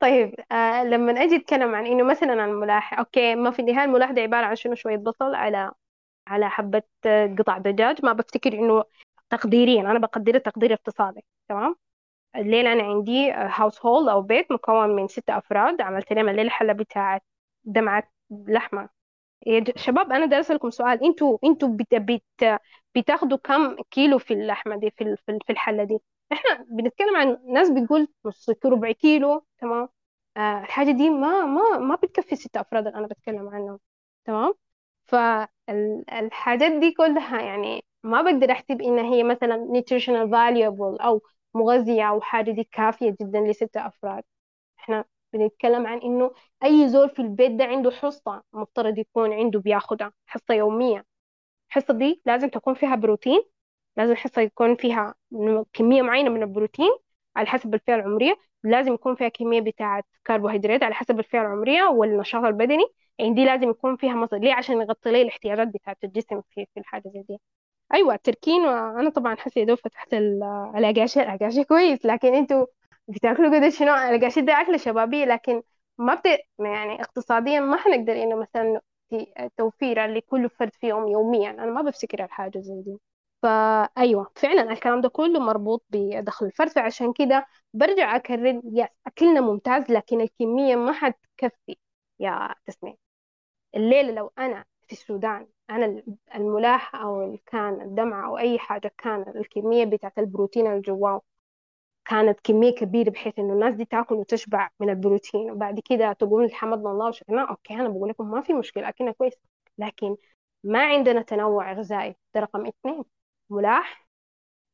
طيب آه لما أجي أتكلم عن إنه مثلا عن الملاح okay ما في النهاية الملاح ده عبارة عن شنو؟ شوية بصل على على حبة قطع دجاج. ما بفتكر إنه تقديريا أنا بقدره تقدير اقتصادي تمام؟ الليلة أنا عندي هاوس هولد أو بيت مكون من ستة أفراد. عملت لهم الليلة حلة بتاعت دمعة لحمة. يا شباب أنا دارسة لكم سؤال. أنتوا أنتوا بت... بت... بتاخدوا كم كيلو في اللحمة دي في في الحلة دي؟ إحنا بنتكلم عن ناس بتقول نص كيلو ربع كيلو تمام؟ آه الحاجة دي ما ما ما بتكفي ستة أفراد اللي أنا بتكلم عنهم تمام؟ فالحاجات دي كلها يعني ما بقدر أحسب إن هي مثلا nutritional valuable أو مغذية أو حاجة دي كافية جدا لستة أفراد. إحنا بنتكلم عن إنه أي زول في البيت ده عنده حصة مفترض يكون عنده بياخدها حصة يومية. الحصة دي لازم تكون فيها بروتين لازم الحصة يكون فيها كمية معينة من البروتين على حسب الفئة العمرية لازم يكون فيها كمية بتاعة كربوهيدرات على حسب الفئة العمرية والنشاط البدني. يعني دي لازم يكون فيها مصدر ليه؟ عشان يغطي لي الاحتياجات بتاعة الجسم في في الحاجة زي دي. أيوة التركين وأنا طبعا حسي دوب فتحت الأقاشة الأقاشة كويس لكن أنتوا بتاكلوا قد شنو؟ الأقاشة ده أكلة شبابية لكن ما بت يعني اقتصاديا ما حنقدر إنه مثلا توفيرا لكل فرد فيهم يوميا. أنا ما بفتكر الحاجة زي دي. فأيوة فعلا الكلام ده كله مربوط بدخل الفرد فعشان كده برجع أكرر يس أكلنا ممتاز لكن الكمية ما حتكفي. يا تسمية الليلة لو أنا في السودان أنا الملاح أو كان الدمعة أو أي حاجة كان الكمية بتاعت البروتين اللي جواه كانت كمية كبيرة بحيث إنه الناس دي تاكل وتشبع من البروتين. وبعد كده تقول حمدنا الله وشكرنا أوكي أنا بقول لكم ما في مشكلة أكلنا كويس. لكن ما عندنا تنوع غذائي. ده رقم اثنين. ملاح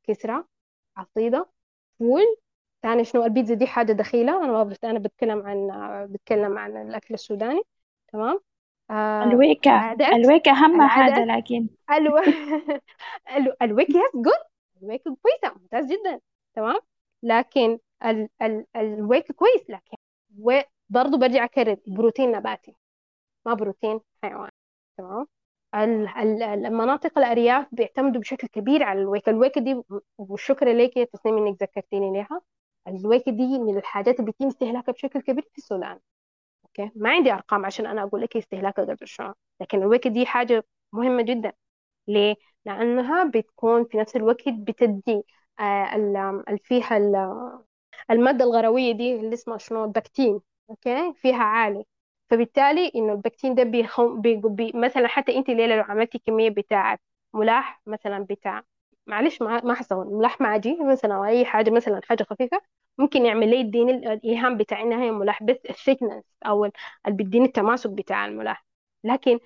كسرة عصيدة فول. ثاني شنو؟ البيتزا دي حاجة دخيلة. أنا ما أنا بتكلم عن بتكلم عن الأكل السوداني. تمام؟ آه الويكة الويكة أهم حاجة لكن ألو الويكة yes good الويكة كويسة ممتاز جدا. تمام؟ لكن ال ال الويك كويس لكن برضه برجع أكرر بروتين نباتي ما بروتين حيواني تمام؟ المناطق الأرياف بيعتمدوا بشكل كبير على الويك الويك دي والشكر لك يا تسنيم إنك ذكرتيني ليها. الويك دي من الحاجات اللي بيتم استهلاكها بشكل كبير في السودان. أوكي؟ ما عندي أرقام عشان أنا أقول لك استهلاكها قدر شنو لكن الويك دي حاجة مهمة جدا. ليه؟ لأنها بتكون في نفس الوقت بتدي آه فيها المادة الغروية دي اللي اسمها شنو؟ البكتين. أوكي؟ فيها عالي. فبالتالي إنه البكتين ده بيخو بي بي مثلا حتى أنت ليلة لو عملتي كمية بتاعة ملاح مثلا بتاع معلش ما ما حسوي ملاح معجي مثلا أو أي حاجة مثلا حاجة خفيفة ممكن يعمل لي يديني الإيهام بتاع إنها هي ملاح بس ال thickness أو اللي بيديني التماسك بتاع الملاح لكن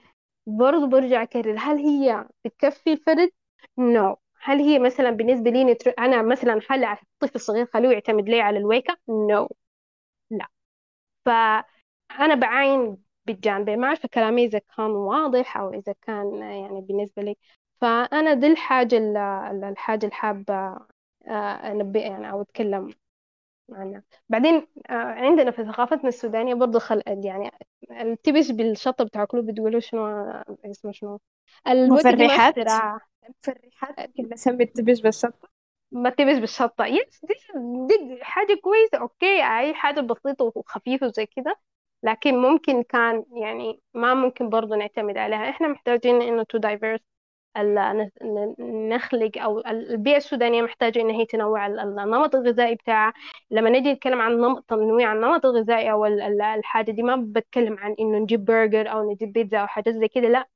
برضه برجع أكرر هل هي بتكفي الفرد؟ no. هل هي مثلا بالنسبة لي نتر... أنا مثلا هل الطفل الصغير خلوه يعتمد لي على الويكة؟ no. لا فأنا بعاين بالجانب ما أعرف كلامي إذا كان واضح أو إذا كان يعني بالنسبة لي. فأنا دي الحاجة الحاجة الحابة آه، أنبه يعني أو أتكلم عنها. بعدين آه، عندنا في ثقافتنا السودانية برضه خل يعني التبش بالشطة بتاكلوه بتقولوا شنو اسمه شنو؟ المفرحات المفرحات ممكن نسمي التبش بالشطة. ما تبش بالشطة. yes دي, دي حاجة كويسة. أوكي أي حاجة بسيطة وخفيفة وزي كده. لكن ممكن كان يعني ما ممكن برضه نعتمد عليها. إحنا محتاجين إنه to diverse نخلق أو البيئة السودانية محتاجة ان هي تنوع النمط الغذائي بتاعها. لما نجي نتكلم عن نمط تنويع النمط الغذائي أو الحاجة دي ما بتكلم عن إنه نجيب برجر أو نجيب بيتزا أو حاجات زي كده لا.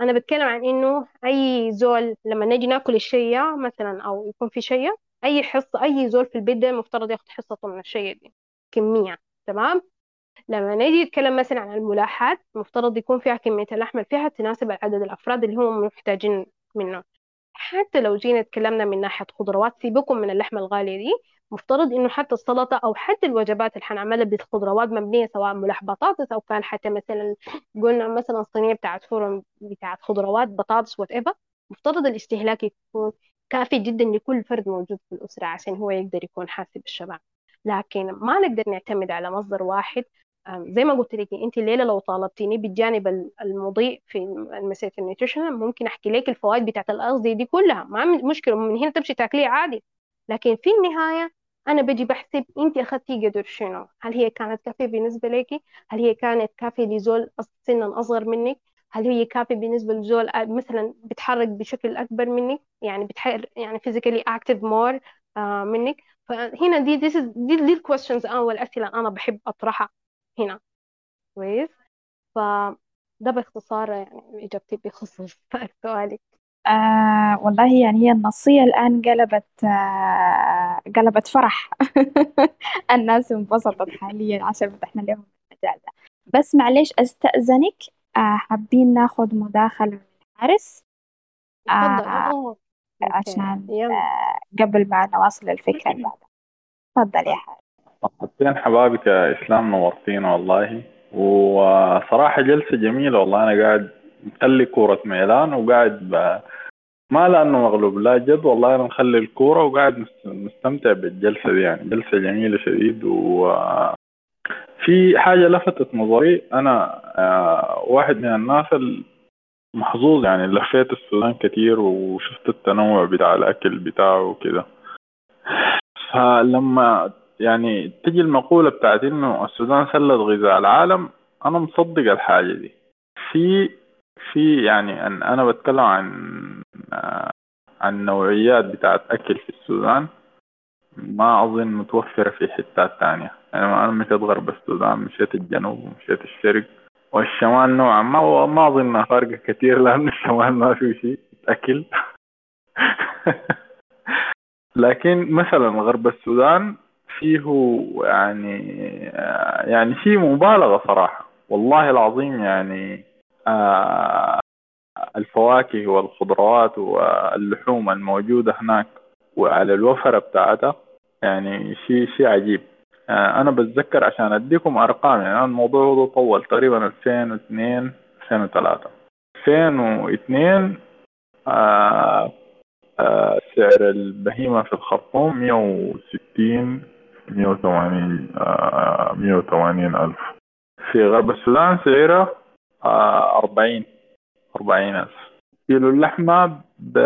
أنا بتكلم عن إنه أي زول لما نجي ناكل الشيء مثلا أو يكون في شيء أي حصة أي زول في البيت ده مفترض ياخذ حصته من الشيء دي كمية تمام؟ لما نيجي نتكلم مثلا عن الملاحات مفترض يكون فيها كمية اللحم فيها تناسب عدد الأفراد اللي هم محتاجين منه. حتى لو جينا تكلمنا من ناحية خضروات سيبكم من اللحمة الغالية دي. مفترض إنه حتى السلطة أو حتى الوجبات اللي حنعملها بالخضروات مبنية سواء ملاح بطاطس أو كان حتى مثلا قلنا مثلا صينية بتاعت فرن بتاعت خضروات بطاطس whatever مفترض الاستهلاك يكون كافي جدا لكل فرد موجود في الأسرة عشان هو يقدر يكون حاسس بالشبع لكن ما نقدر نعتمد على مصدر واحد. زي ما قلت لك انت الليلة لو طالبتيني بالجانب المضيء في مساله ال nutrition ممكن أحكي لك الفوائد بتاعت الاغذيه دي كلها. ما مشكلة من هنا تمشي تاكليها عادي. لكن في النهاية أنا بجي بحسب انت اخذتي قدر شنو؟ هل هي كانت كافية بالنسبة لك؟ هل هي كانت كافية لزول سنا أصغر منك؟ هل هي كافية بالنسبة لزول مثلا بتحرك بشكل أكبر منك؟ يعني بتحرك يعني physically active more منك؟ فهنا دي دي دي, دي الكويستشنز أو الأسئلة أنا بحب أطرحها. هنا. كويس. فده باختصار يعني إجابتي بخصوص سؤالك. آه والله يعني هي النصية الآن قلبت آه قلبت فرح. الناس انبسطت حاليا عشان فتحنا لهم المجال ده بس معليش أستأذنك. آه حابين ناخذ مداخلة من حارس؟ آه عشان آه قبل ما نواصل الفكرة اللي بعدها تفضل يا حارس. مرحبتين حبايبك يا إسلام نورتينا والله. وصراحة جلسة جميلة والله. أنا قاعد مخلي كورة ميلان وقاعد ب... ما لأنه مغلوب لا جد والله أنا مخلي الكورة وقاعد مستمتع بالجلسة دي يعني. جلسة جميلة شديد و في حاجة لفتت نظري. أنا آه، واحد من الناس المحظوظ يعني. لفيت السودان كتير وشفت التنوع بتاع الأكل بتاعه وكده. فلما يعني تجي المقولة بتاعت إنه السودان سلة غذاء العالم أنا مصدق الحاجة دي. في في يعني أن أنا بتكلم عن عن نوعيات بتاعت أكل في السودان ما أظن متوفرة في حتات تانية. يعني أنا مشيت غرب السودان مشيت الجنوب مشيت الشرق. والشمال نوعا ما ما أظن فارقة كثير لأن الشمال ما فيه شيء أكل. لكن مثلا غرب السودان فيه يعني يعني شيء مبالغة صراحة. والله العظيم يعني آه، الفواكه والخضروات واللحوم الموجودة هناك وعلى الوفرة بتاعتها يعني شيء شيء عجيب. آه، أنا بتذكر عشان أديكم أرقام يعني الموضوع ده طول تقريبا 2002 2003 2002 آه آه سعر البهيمة في الخرطوم 160 180 آه 180 ألف. في غرب السودان سعرها آه 40 40 ألف. كيلو اللحمة ب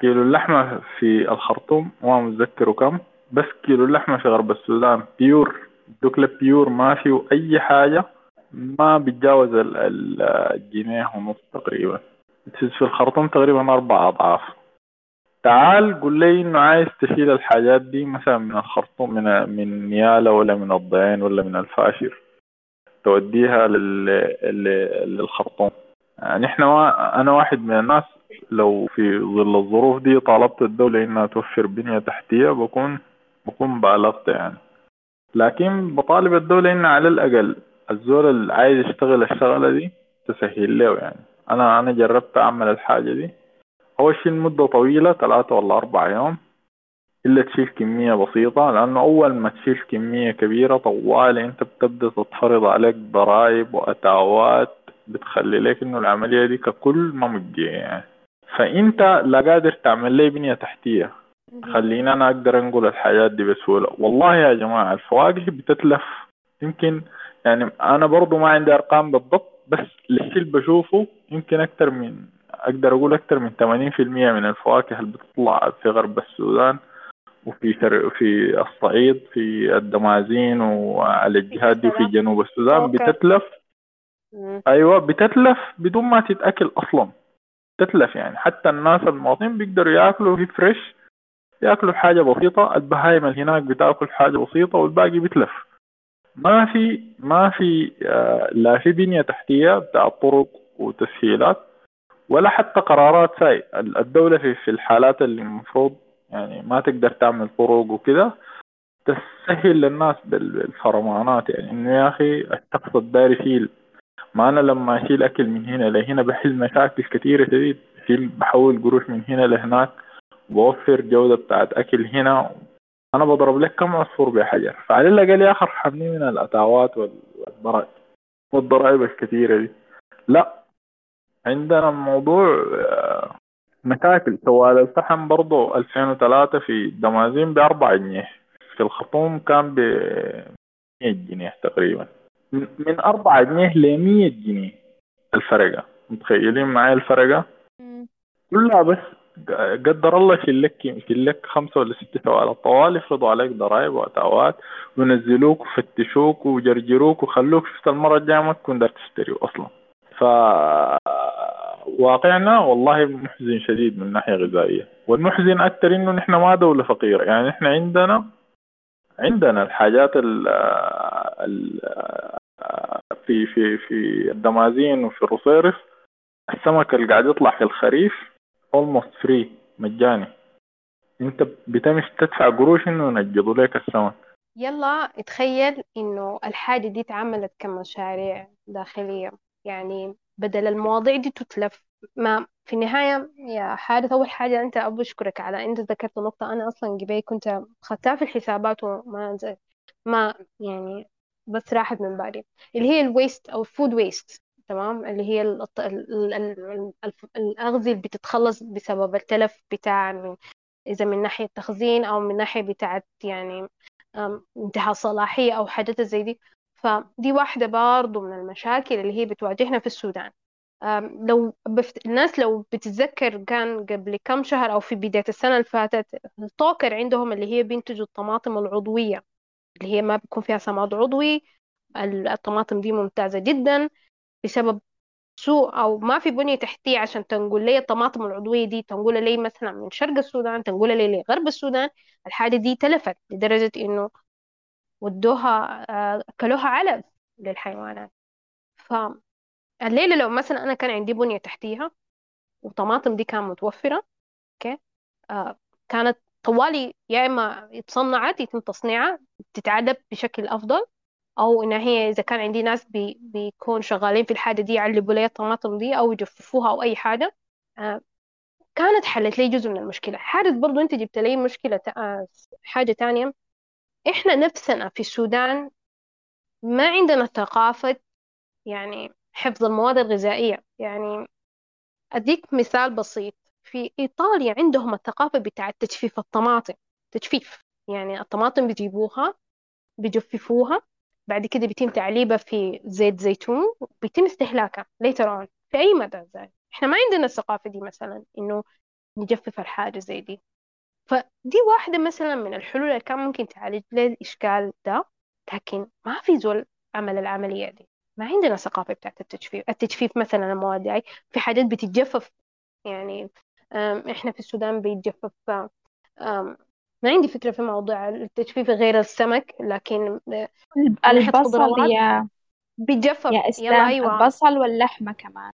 كيلو اللحمة في الخرطوم ما متذكره كم بس كيلو اللحمة في غرب السودان بيور دوكلا بيور ما فيه أي حاجة ما بيتجاوز الجنيه ونص تقريبا. في الخرطوم تقريبا أربع أضعاف. تعال قول لي إنه عايز تشيل الحاجات دي مثلا من الخرطوم من من نيالا ولا من الضيان ولا من الفاشر توديها لل... للخرطوم. يعني إحنا أنا واحد من الناس لو في ظل الظروف دي طالبت الدولة إنها توفر بنية تحتية بكون بكون بالغت يعني. لكن بطالب الدولة إن على الأقل الزول اللي عايز يشتغل الشغلة دي تسهل له يعني. أنا أنا جربت أعمل الحاجة دي. أول شيء المدة طويلة ثلاثة ولا أربعة يوم إلا تشيل كمية بسيطة لأنه أول ما تشيل كمية كبيرة طوال أنت بتبدأ تتفرض عليك ضرائب وأتاوات بتخلي لك إنه العملية دي ككل ما مجية يعني. فأنت لا قادر تعمل لي بنية تحتية. خلينا أنا أقدر أنقل الحاجات دي بسهولة. والله يا جماعة الفواكه بتتلف. يمكن يعني أنا برضو ما عندي أرقام بالضبط بس الشيء اللي بشوفه يمكن أكتر من أقدر أقول أكتر من 80% من الفواكه اللي بتطلع في غرب السودان وفي في الصعيد في الدمازين وعلى الجهات دي في جنوب السودان. بتتلف. أيوه بتتلف بدون ما تتأكل أصلا. تتلف يعني. حتى الناس المواطنين بيقدروا يأكلوا في فريش يأكلوا حاجة بسيطة. البهايم اللي هناك بتأكل حاجة بسيطة والباقي بيتلف ما في ما في آه لا في بنية تحتية بتاع طرق وتسهيلات. ولا حتى قرارات ساي الدولة في, في الحالات اللي المفروض يعني ما تقدر تعمل طرق وكده تسهل للناس بالفرمانات. يعني إنه يا أخي الشخص الداري يشيل. ما أنا لما أشيل أكل من هنا لهنا بحل مشاكل كثيرة شديد. بحول قروش من هنا لهناك بوفر جودة بتاعت أكل هنا. أنا بضرب لك كم عصفور بحجر. فعلى الأقل يا أخي ارحمني من الأتاوات والضرائب والضرائب الكثيرة دي. لا عندنا الموضوع آه، مشاكل. سوال الفحم برضو 2003 في دمازين بأربعة جنيه. في الخرطوم كان ب 100 جنيه تقريبا. من أربعة جنيه ل 100 جنيه الفرقة. متخيلين معي الفرقة؟ كلها بس قدر الله يشيل لك يشيل لك خمسة ولا ست سوالف طوال يفرضوا عليك ضرائب وأتاوات وينزلوك ويفتشوك ويجرجروك وخلوك في المرة الجاية ما تكون دار تشتري أصلا. ف واقعنا والله محزن شديد من ناحية غذائية والمحزن أكثر إنه نحن ما دولة فقيرة. يعني نحن عندنا عندنا الحاجات ال في في في الدمازين وفي الرصيرف السمك اللي قاعد يطلع في الخريف almost free مجاني. أنت بتمشي تدفع قروش إنه ينجضوا لك السمك. يلا تخيل إنه الحاجة دي اتعملت كمشاريع داخلية. يعني بدل المواضيع دي تتلف. ما في النهاية يا حارث أول حاجة أنت أبو أشكرك على أنت ذكرت نقطة أنا أصلا قبل كنت خدتها في الحسابات وما ما يعني بس راحت من بالي. اللي هي ال waste أو ال food waste تمام؟ اللي هي الأغذية اللي بتتخلص بسبب التلف بتاع من إذا من ناحية تخزين أو من ناحية بتاعت يعني انتهاء صلاحية أو حاجات زي دي. فدي واحدة برضو من المشاكل اللي هي بتواجهنا في السودان. لو بفت... الناس لو بتتذكر كان قبل كم شهر أو في بداية السنة اللي فاتت الطوكر عندهم اللي هي بينتجوا الطماطم العضوية اللي هي ما بيكون فيها سماد عضوي. الطماطم دي ممتازة جدا بسبب سوء أو ما في بنية تحتية عشان تنقل لي الطماطم العضوية دي تنقل لي مثلا من شرق السودان تنقل لي لغرب السودان. الحاجة دي تلفت لدرجة إنه ودوها آه، اكلوها علف للحيوانات. فالليلة لو مثلا أنا كان عندي بنية تحتيها وطماطم دي كانت متوفرة أوكي؟ آه كانت طوالي يا إما اتصنعت يتم تصنيعها تتعلب بشكل أفضل أو إن هي إذا كان عندي ناس بي بيكون شغالين في الحاجة دي يعلبوا لي الطماطم دي أو يجففوها أو أي حاجة. آه كانت حلت لي جزء من المشكلة. حادث برضو أنت جبت لي مشكلة آه حاجة تانية. إحنا نفسنا في السودان ما عندنا ثقافة يعني حفظ المواد الغذائية. يعني أديك مثال بسيط. في إيطاليا عندهم الثقافة بتاعت تجفيف الطماطم. تجفيف. يعني الطماطم بيجيبوها بيجففوها بعد كده بيتم تعليبها في زيت زيتون وبيتم استهلاكها later on في أي مدى زي إحنا ما عندنا الثقافة دي مثلا إنه نجفف الحاجة زي دي. فدي واحدة مثلا من الحلول اللي كان ممكن تعالج لي الإشكال ده لكن ما في زول عمل العملية دي. ما عندنا ثقافة بتاعت التجفيف. التجفيف مثلا المواد دي في حاجات بتتجفف. يعني إحنا في السودان بيتجفف ما عندي فكرة في موضوع التجفيف غير السمك لكن البصل يا بيتجفف يا إسلام أيوة. البصل واللحمة كمان.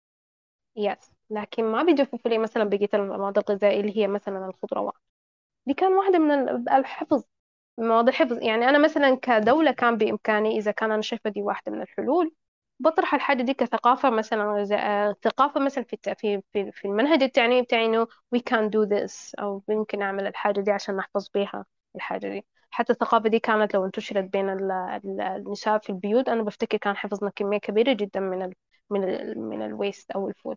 يس لكن ما بيجففوا لي مثلا بقية المواد الغذائية اللي هي مثلا الخضروات. دي كان واحدة من الحفظ مواد الحفظ يعني أنا مثلا كدولة كان بإمكاني إذا كان أنا شايفة دي واحدة من الحلول بطرح الحاجة دي كثقافة مثلا ثقافة مثلا في في في, المنهج التعليمي بتاعي إنه we can do this أو ممكن نعمل الحاجة دي عشان نحفظ بيها الحاجة دي. حتى الثقافة دي كانت لو انتشرت بين النساء في البيوت أنا بفتكر كان حفظنا كمية كبيرة جدا من ال من ال من ال waste أو ال food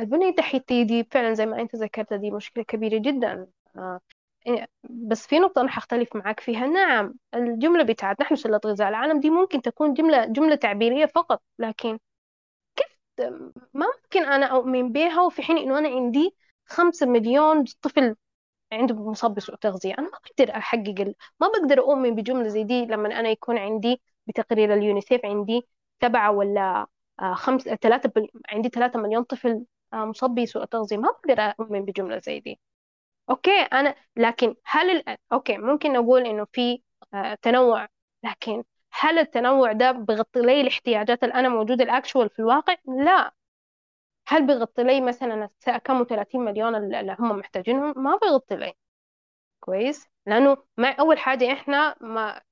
البنية التحتية دي فعلا زي ما أنت ذكرت دي مشكلة كبيرة جدا. إيه، بس في نقطة أنا حختلف معك فيها. نعم الجملة بتاعت نحن سلة غذاء العالم دي ممكن تكون جملة جملة تعبيرية فقط لكن كيف ما ممكن أنا أؤمن بها وفي حين إنه أنا عندي خمسة مليون طفل عنده مصاب بسوء تغذية أنا ما بقدر أحقق ما بقدر أؤمن بجملة زي دي لما أنا يكون عندي بتقرير اليونيسيف عندي سبعة ولا آه، خمس ثلاثة عندي ثلاثة مليون طفل آه، مصاب بسوء تغذية. ما بقدر أؤمن بجملة زي دي. okay أنا لكن هل ال... okay ممكن نقول إنه في آه، تنوع لكن هل التنوع ده بغطي لي الاحتياجات اللي أنا موجودة ال actual في الواقع؟ لا. هل بغطي لي مثلا كم 30 مليون اللي هم محتاجينهم؟ ما بغطي لي. كويس. لأنه ما أول حاجة إحنا ما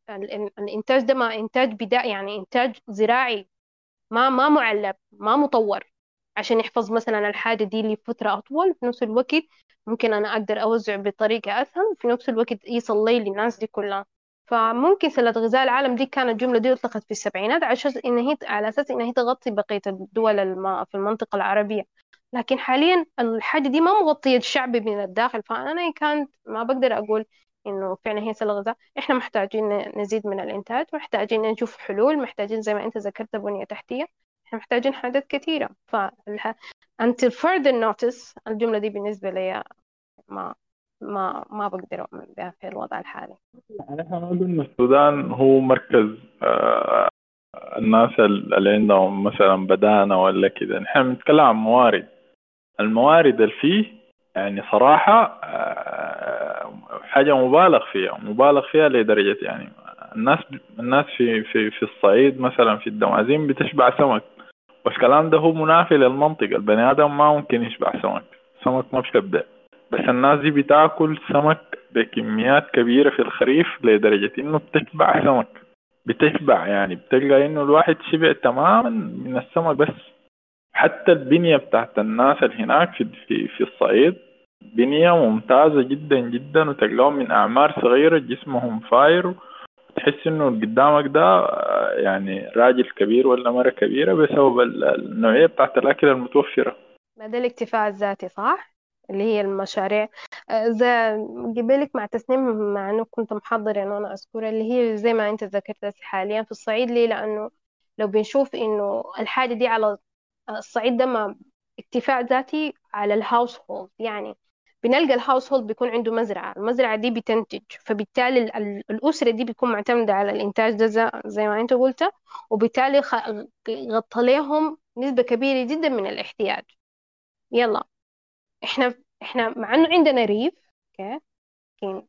الإنتاج ده ما إنتاج بدائي يعني إنتاج زراعي. ما ما معلب ما مطور. عشان يحفظ مثلا الحاجة دي لفترة أطول في نفس الوقت ممكن أنا أقدر أوزع بطريقة أسهل في نفس الوقت يصل لي للناس دي كلها. فممكن سلة غذاء العالم دي كانت الجملة دي أطلقت في السبعينات عشان إن هي على أساس إن هي تغطي بقية الدول الم... في المنطقة العربية. لكن حاليا الحاجة دي ما مغطية الشعب من الداخل فأنا كانت ما بقدر أقول إنه فعلا هي سلة غذاء إحنا محتاجين نزيد من الإنتاج محتاجين نشوف حلول محتاجين زي ما أنت ذكرت بنية تحتية. إحنا محتاجين حاجات كثيرة ف until further notice الجملة دي بالنسبة لي ما ما ما بقدر أؤمن بها في الوضع الحالي. يعني إحنا ما قلنا السودان هو مركز آه الناس اللي عندهم مثلا بدانة ولا كده. نحن بنتكلم عن موارد. الموارد اللي فيه يعني صراحة آه حاجة مبالغ فيها مبالغ فيها لدرجة يعني الناس الناس في في في الصعيد مثلا في الدمازين بتشبع سمك. والكلام ده هو منافي للمنطق البني آدم ما ممكن يشبع سمك. سمك ما بشبع. بس الناس دي بتاكل سمك بكميات كبيرة في الخريف لدرجة إنه بتشبع سمك. بتشبع يعني. بتلقى إنه الواحد شبع تماما من السمك بس. حتى البنية بتاعت الناس اللي هناك في, في, في الصعيد بنية ممتازة جدا جدا وتلقاهم من أعمار صغيرة جسمهم فاير تحس اللي قدامك ده يعني راجل كبير ولا مرة كبيرة بسبب النوعية بتاعت الأكل المتوفرة. ما ده الاكتفاء الذاتي صح؟ اللي هي المشاريع. آه، زي جبالك مع تسنيم مع إنه كنت محضرة انه أنا اذكرها اللي هي زي ما أنت ذكرت حاليا في الصعيد ليه؟ لأنه لو بنشوف إنه الحاجة دي على الصعيد ده ما اكتفاء ذاتي على ال household يعني. بنلقى ال household بيكون عنده مزرعة المزرعة دي بتنتج فبالتالي الأسرة دي بتكون معتمدة على الإنتاج ده زي ما أنت قلت وبالتالي غطى لهم نسبة كبيرة جدا من الاحتياج. يلا. إحنا إحنا مع إنه عندنا ريف okay؟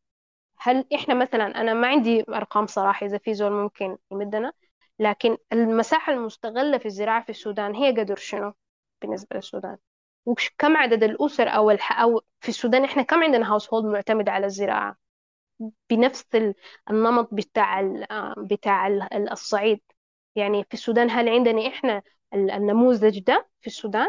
هل إحنا مثلا أنا ما عندي أرقام صراحة إذا في زول ممكن يمدنا لكن المساحة المستغلة في الزراعة في السودان هي قدر شنو بالنسبة للسودان؟ وكم عدد الأسر أو الح... أو في السودان إحنا كم عندنا household معتمد على الزراعة؟ بنفس النمط بتاع بتاع الصعيد. يعني في السودان هل عندنا إحنا النموذج ده في السودان؟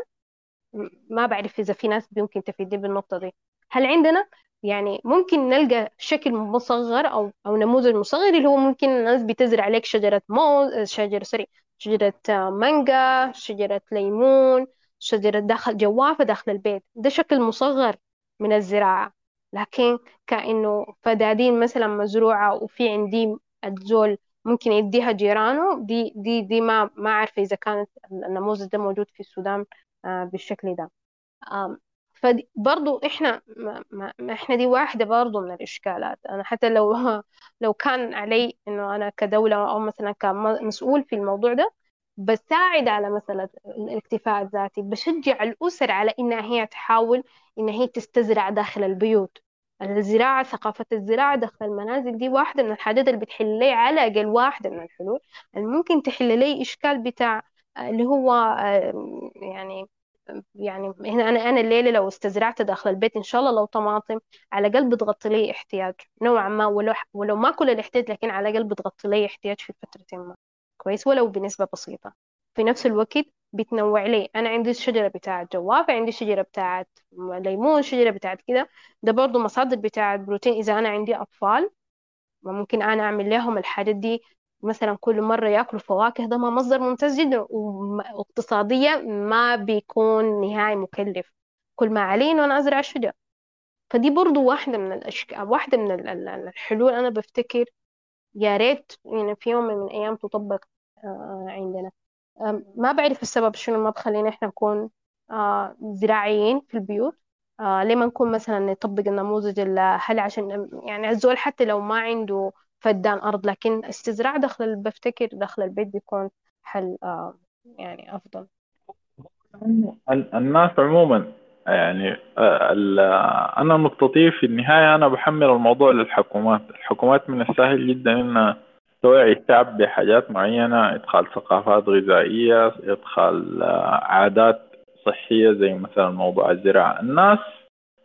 ما بعرف إذا في ناس ممكن تفيدني بالنقطة دي. هل عندنا؟ يعني ممكن نلقى شكل مصغر أو أو نموذج مصغر اللي هو ممكن الناس بتزرع عليك شجرة موز شجرة سوري شجرة مانجا شجرة ليمون شجرة داخل جوافة داخل البيت. ده شكل مصغر من الزراعة. لكن كأنه فدادين مثلا مزروعة وفي عندي الزول ممكن يديها جيرانه دي دي دي ما ما عارفة إذا كانت النموذج ده موجود في السودان آه، بالشكل ده. فبرضو إحنا ما ما إحنا دي واحدة برضو من الإشكالات. أنا حتى لو لو كان علي إنه أنا كدولة أو مثلا كمسؤول في الموضوع ده بساعد على مسألة الاكتفاء الذاتي بشجع الأسر على إنها هي تحاول إنها هي تستزرع داخل البيوت. الزراعة ثقافة الزراعة داخل المنازل دي واحدة من الحاجات اللي بتحل لي على الأقل واحدة من الحلول. اللي ممكن تحل لي إشكال بتاع اللي هو يعني يعني هنا أنا أنا الليلة لو استزرعت داخل البيت إن شاء الله لو طماطم على الأقل بتغطي لي احتياج. نوعا ما ولو ولو ما كل الاحتياج لكن على الأقل بتغطي لي احتياج في فترة ما. كويس ولو بنسبة بسيطة. في نفس الوقت بتنوع لي. أنا عندي الشجرة بتاعت جوافه عندي شجره بتاعت ليمون شجرة بتاعت كده. ده برضه مصادر بتاعت بروتين. إذا أنا عندي أطفال ممكن أنا أعمل لهم الحاجات دي. مثلا كل مرة يأكلوا فواكه ده ما مصدر ممتاز جدا. واقتصاديا ما بيكون نهائي مكلف. كل ما علي إنه أنا أزرع شجر فدي برضو واحدة من الأشكال واحدة من الحلول. أنا بفتكر يا ريت يعني في يوم من الأيام تطبق آه، عندنا. ما بعرف السبب شنو ما بخلينا إحنا نكون آه، زراعيين في البيوت. آه، ليه ما نكون مثلا نطبق النموذج هل عشان يعني الزول حتى لو ما عنده فدان أرض لكن استزراع داخل بفتكر داخل البيت بيكون حل يعني أفضل. الناس عموما يعني آه، أنا نقطتي في النهاية أنا بحمل الموضوع للحكومات. الحكومات من السهل جدا إنها توعي الشعب بحاجات معينة إدخال ثقافات غذائية إدخال آه، عادات صحية زي مثلا موضوع الزراعة. الناس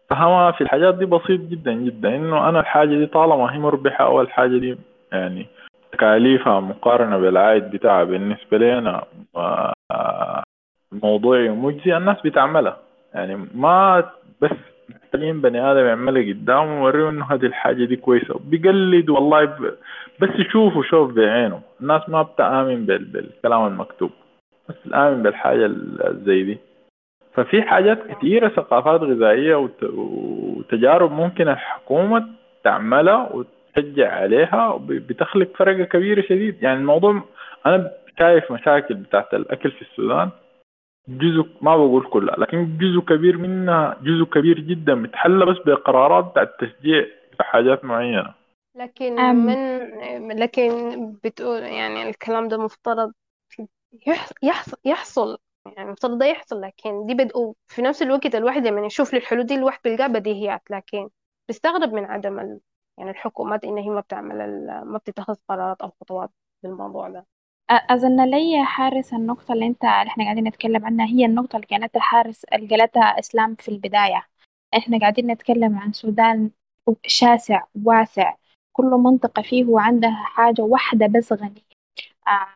فهو في الحاجات دي بسيط جدا جدا إنه أنا الحاجة دي طالما هي مربحة أو الحاجة دي يعني تكاليفها مقارنة بالعائد بتاعها بالنسبة لي أنا آه، موضوعي ومجزي الناس بتعملها. يعني ما بس محتاجين بني آدم يعملها قدامه ويوريه إنه هذه الحاجة دي كويسة. بيقلد والله ب... بس يشوف وشوف بعينه الناس ما بتآمن بالكلام المكتوب. بس الآمن بالحاجة زي دي. ففي حاجات كثيرة ثقافات غذائية وتجارب ممكن الحكومة تعملها وتشجع عليها بتخلق فرق كبيرة شديد. يعني الموضوع أنا شايف مشاكل بتاعت الأكل في السودان. جزء ما بقول كلها لكن جزء كبير منها جزء كبير جدا متحلى بس بقرارات بتاعت التشجيع في حاجات معينة. لكن من لكن بتقول يعني الكلام ده مفترض يحصل يحصل يعني المفترض ده يحصل لكن دي بدء في نفس الوقت الواحد لما يشوف الحلول دي الواحد بيلقاها بديهيات لكن بيستغرب من عدم ال... يعني الحكومات إن هي ما بتعمل ال... ما بتتخذ قرارات أو خطوات بالموضوع ده. أظن لي حارس النقطة اللي أنت اللي إحنا قاعدين نتكلم عنها هي النقطة اللي كانت حارس اللي قالتها إسلام في البداية. إحنا قاعدين نتكلم عن سودان شاسع واسع. كل منطقة فيه عندها حاجة واحدة بس غنية. آه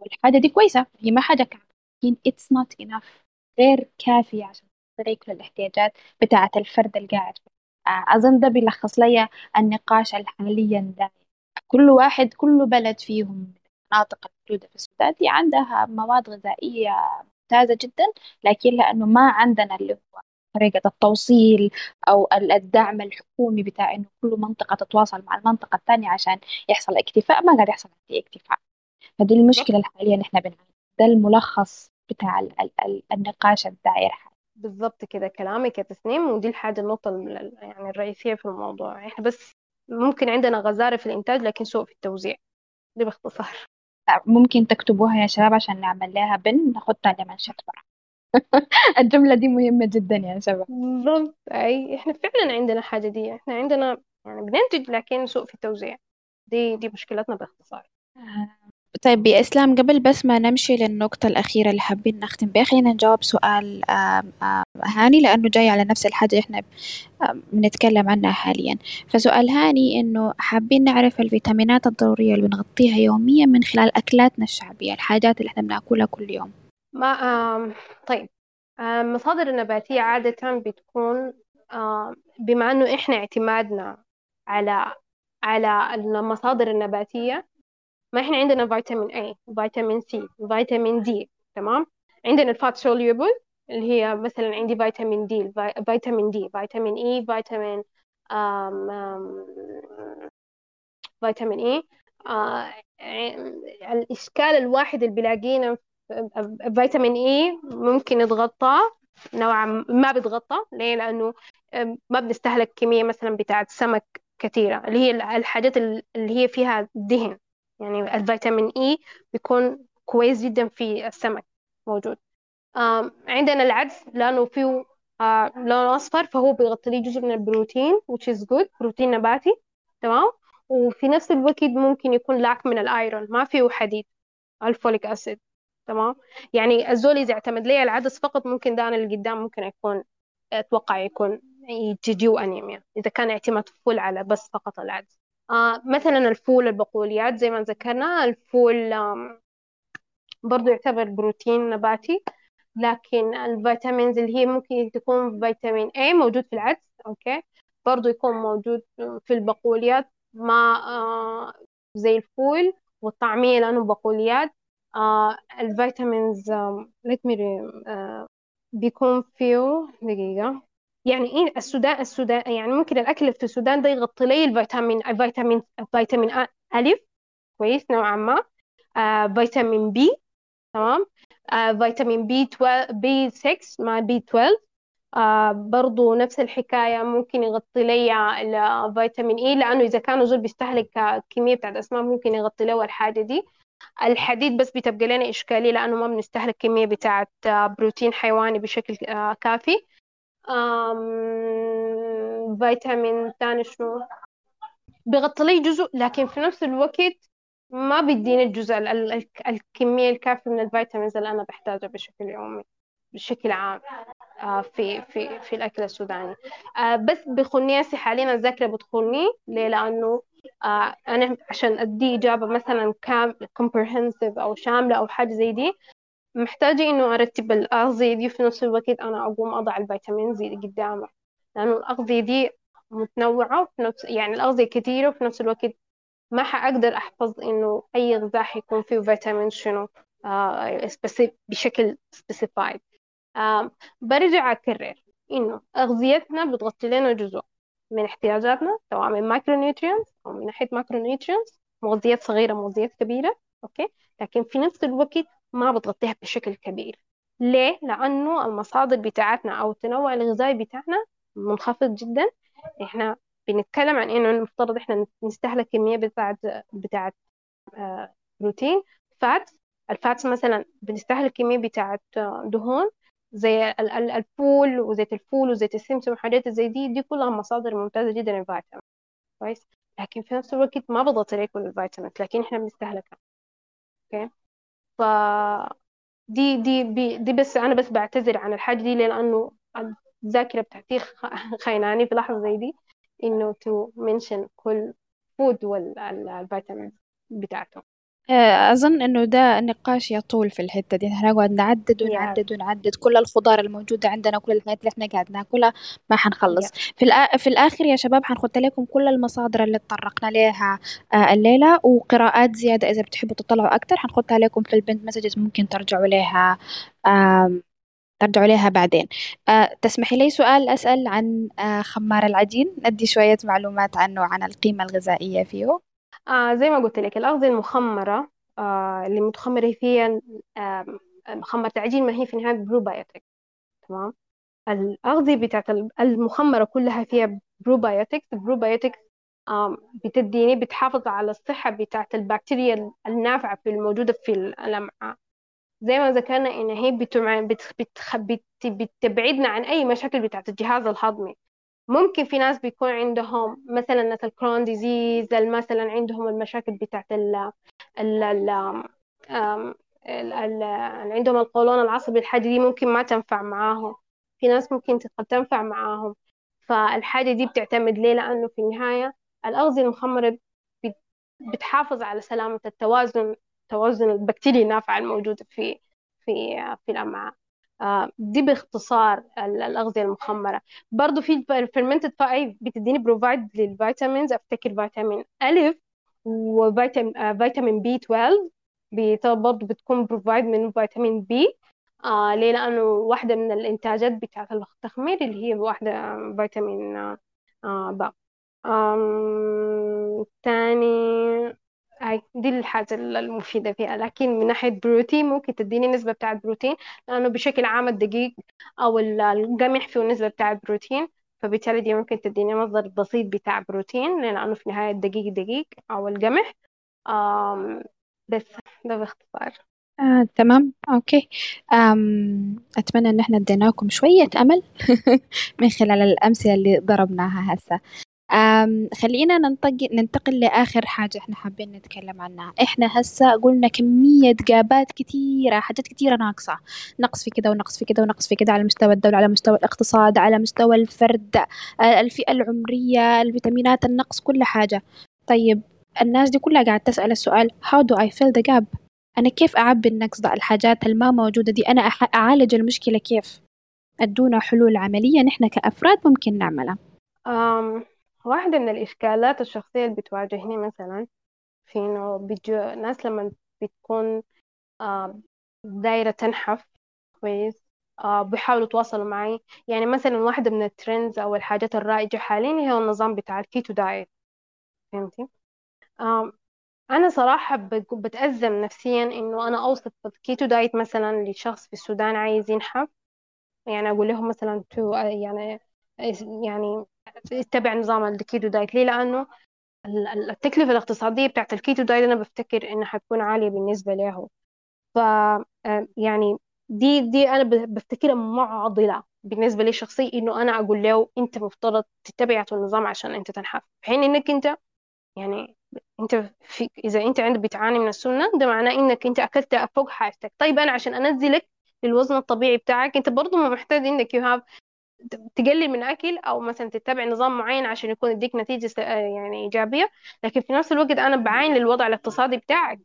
والحاجة دي كويسة هي ما حاجة كاملة لكن it's not enough. غير كافية عشان تغطي كل الاحتياجات بتاعة الفرد القاعد. آه، أظن ده بيلخص لي النقاش الحاليا ده. كل واحد كل بلد فيهم المناطق الموجودة في السودان دي عندها مواد غذائية ممتازة جدا لكن لأنه ما عندنا اللي هو طريقة التوصيل أو الدعم الحكومي بتاع إنه كل منطقة تتواصل مع المنطقة الثانية عشان يحصل اكتفاء ما قاعد يحصل عندي اكتفاء. فدي المشكلة الحالية اللي إحنا بنعاني. ده الملخص بتاع ال ال النقاش الداير بالضبط كده كلامك يا تسنيم ودي الحاجة النقطة يعني الرئيسية في الموضوع. إحنا بس ممكن عندنا غزارة في الإنتاج لكن سوء في التوزيع. دي باختصار. ممكن تكتبوها يا شباب عشان نعمل لها بن نحطها لمنشط برا الجملة دي مهمة جدا يا شباب. بالضبط. أي إحنا فعلا عندنا حاجة دي إحنا عندنا يعني بننتج لكن سوء في التوزيع. دي دي مشكلتنا باختصار. آه، طيب يا إسلام قبل بس ما نمشي للنقطة الأخيرة اللي حابين نختم بها خلينا نجاوب سؤال هاني لأنه جاي على نفس الحاجة إحنا بنتكلم عنها حاليا. فسؤال هاني إنه حابين نعرف الفيتامينات الضرورية اللي بنغطيها يوميا من خلال أكلاتنا الشعبية الحاجات اللي إحنا بنأكلها كل يوم. ما آم طيب المصادر النباتية عادة بتكون بما إنه إحنا اعتمادنا على على المصادر النباتية ما إحنا عندنا فيتامين A فيتامين C فيتامين D تمام؟ عندنا ال fat soluble اللي هي مثلا عندي فيتامين D فيتامين D فيتامين E فيتامين آم آم فيتامين E آه الإشكال الواحد اللي بلاقينا فيتامين E ممكن يتغطى نوعا ما بيتغطى. ليه؟ لأنه ما بنستهلك كمية مثلا بتاعة سمك كثيرة اللي هي الحاجات اللي هي فيها دهن. يعني الفيتامين اي بيكون كويس جدا في السمك موجود. عندنا العدس لأنه فيه آه لون أصفر فهو بيغطي لي جزء من البروتين which is good بروتين نباتي تمام؟ وفي نفس الوقت ممكن يكون لاك من الأيرون ما فيه حديد ال folic acid تمام؟ يعني الزول إذا اعتمد لي العدس فقط ممكن ده اللي قدام ممكن يكون أتوقع يكون تجيه انيميا إذا كان اعتماد فول على بس فقط العدس. مثلا الفول البقوليات زي ما ذكرنا. الفول برضو يعتبر بروتين نباتي لكن ال vitamins اللي هي ممكن تكون فيتامين A موجود في العدس okay؟ برضو يكون موجود في البقوليات ما آه زي الفول والطعمية لأنه بقوليات. آه ال vitamins آه let me آه بيكون فيه دقيقة. يعني إيه السودان السودان يعني ممكن الأكل في السودان ده يغطي لي الفيتامين الفيتامين فيتامين ألف كويس نوعا ما. آه فيتامين B تمام. آه فيتامين B 12 B 6 مع B 12 آه برضو نفس الحكاية ممكن يغطي لي الفيتامين E لأنه إذا كان زول بيستهلك كمية بتاعت أسماك ممكن يغطي له الحاجة دي. الحديد بس بتبقى لنا إشكالية لأنه ما بنستهلك كمية بتاعت بروتين حيواني بشكل كافي. فيتامين ثاني شنو؟ بيغطي جزء لكن في نفس الوقت ما بيديني الجزء الكمية الكافية من ال vitamins اللي أنا بحتاجها بشكل يومي بشكل عام في في في الأكل السوداني. بس بخنياسي حاليا الذاكرة بتخوني. ليه؟ لأنه أنا عشان أدي إجابة مثلا كام comprehensive أو شاملة أو حاجة زي دي محتاجة إنه أرتب الأغذية دي في نفس الوقت أنا أقوم أضع الفيتامين زي قدامها لأنه الأغذية دي متنوعة وفي نفس يعني الأغذية كثيرة وفي نفس الوقت ما حأقدر أحفظ إنه أي غذاء حيكون فيه فيتامين شنو آه بشكل specified برجع أكرر إنه أغذيتنا بتغطي لنا جزء من احتياجاتنا سواء من micronutrients أو من ناحية macronutrients مغذيات صغيرة مغذيات كبيرة okay؟ لكن في نفس الوقت ما بتغطيها بشكل كبير. ليه؟ لأنه المصادر بتاعتنا أو التنوع الغذائي بتاعنا منخفض جدا. إحنا بنتكلم عن إنه المفترض إحنا نستهلك كمية بتاعت بتاعت آه بروتين fat. ال fats مثلا بنستهلك كمية بتاعت دهون زي الفول وزيت الفول وزيت السمسم وحاجات زي دي. دي كلها مصادر ممتازة جدا للفيتامين. كويس؟ لكن في نفس الوقت ما بتغطي ليك الفيتامينات لكن إحنا بنستهلكها. okay؟ ف دي بي دي بس أنا بس بعتذر عن الحاجة دي لأنه الذاكرة بتاعتي خيناني في لحظة زي دي إنه to mention كل food والفيتامين بتاعته. أظن إنه ده نقاش يطول في الحتة دي. هنقعد نعدد ونعدد ونعدد. كل الخضار الموجودة عندنا كل الحاجات اللي إحنا قاعد ناكلها ما حنخلص. في, الآ... في الآخر يا شباب حنحط لكم كل المصادر اللي تطرقنا لها آه الليلة وقراءات زيادة إذا بتحبوا تطلعوا أكتر حنحطها لكم في ال pinned messages ممكن ترجعوا لها آه ترجعوا لها بعدين. أه تسمحي لي سؤال أسأل عن أه خمار العجين؟ ندي شوية معلومات عنه وعن القيمة الغذائية فيه. آه زي ما قلت لك الأغذية المخمرة آه اللي متخمرة فيها آه مخمرة العجين ما هي في النهاية بروبايوتيك تمام الأغذية بتاعت المخمرة كلها فيها probiotics آه بتديني بتحافظ على الصحة بتاعت البكتيريا النافعة في الموجودة في الأمعاء زي ما ذكرنا إن هي. بتبعدنا عن أي مشاكل بتاعت الجهاز الهضمي ممكن في ناس بيكون عندهم مثلا ناس الكرون ديزيز مثلا عندهم المشاكل بتاعت اللي عندهم القولون العصبي الحاجة دي ممكن ما تنفع معاهم. في ناس ممكن تنفع معاهم. فالحاجة دي بتعتمد ليه؟ لأنه في النهاية الأغذية المخمرة بتحافظ على سلامة التوازن توازن البكتيريا النافعة الموجودة في في في الأمعاء. دي باختصار الأغذية المخمرة. برضو في ال fermented فاي بتديني provide لل vitamins أفتكر فيتامين ألف وفيتامين فيتامين B 12 برضو بتكون provide من فيتامين B آه ليه؟ لأنه واحدة من الإنتاجات بتاعة التخمير اللي هي واحدة فيتامين آه با آم تاني هاي دي الحاجة المفيدة فيها. لكن من ناحية بروتين ممكن تديني نسبة بتاعة بروتين لأنه بشكل عام الدقيق أو القمح فيه نسبة بتاعة بروتين فبالتالي دي ممكن تديني مصدر بسيط بتاع بروتين لأنه في النهاية الدقيق دقيق أو القمح. بس ده باختصار. آه، تمام. okay. um أتمنى إن إحنا اديناكم شوية أمل من خلال الأمثلة اللي ضربناها هسه. خلينا ننتقل ننتقل لآخر حاجة إحنا حابين نتكلم عنها. إحنا هسا قلنا كمية جابات كثيرة حاجات كثيرة ناقصة. نقص في كذا ونقص في كذا ونقص في كذا على مستوى الدولة على مستوى الاقتصاد على مستوى الفرد الفئة العمرية الفيتامينات النقص كل حاجة. طيب الناس دي كلها قاعدة تسأل السؤال how do I fill the gap? أنا كيف أعبي النقص ده؟ الحاجات الما موجودة دي. أنا أعالج المشكلة كيف؟ أدونا حلول عملية نحن كأفراد ممكن نعملها. um, واحدة من الإشكالات الشخصية اللي بتواجهني مثلا في إنه بيجو ناس لما بتكون آه دايرة تنحف كويس آه بيحاولوا يتواصلوا معي. يعني مثلا واحدة من ال trends أو الحاجات الرائجة حاليا هي النظام بتاع ال keto diet. فهمتي؟ آه أنا صراحة بتأزم نفسيا إنه أنا أوصف ال keto diet مثلا لشخص في السودان عايز ينحف. يعني أقول لهم مثلا تو يعني يعني اتبع نظام ال keto diet. ليه؟ لأنه التكلفة الاقتصادية بتاعت ال keto diet أنا بفتكر إنها حتكون عالية بالنسبة له. ف يعني دي دي أنا بفتكرها معضلة بالنسبة لي شخصي إنه أنا أقول له أنت مفترض تتبع النظام عشان أنت تنحف. في حين إنك أنت يعني أنت في إذا أنت عندك بتعاني من السمنة ده معناه إنك أنت أكلت فوق حاجتك. طيب أنا عشان أنزلك للوزن الطبيعي بتاعك أنت برضه محتاج إنك you have تقلل من أكل أو مثلا تتبع نظام معين عشان يكون يديك نتيجة آه، يعني إيجابية. لكن في نفس الوقت أنا بعاين للوضع الاقتصادي بتاعك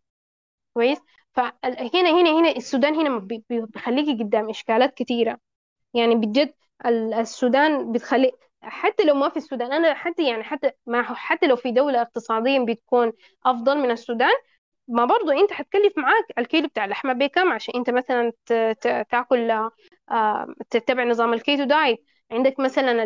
كويس؟ فهنا هنا هنا السودان هنا بيخليكي قدام إشكالات كثيره يعني بجد السودان بتخلي حتى لو ما في السودان أنا حتى يعني حتى ما حتى لو في دولة اقتصاديا بتكون أفضل من السودان ما برضو انت حتكلف معاك الكيلو بتاع اللحمه بكم عشان انت مثلا تاكل آه، تتبع نظام ال keto diet. عندك مثلا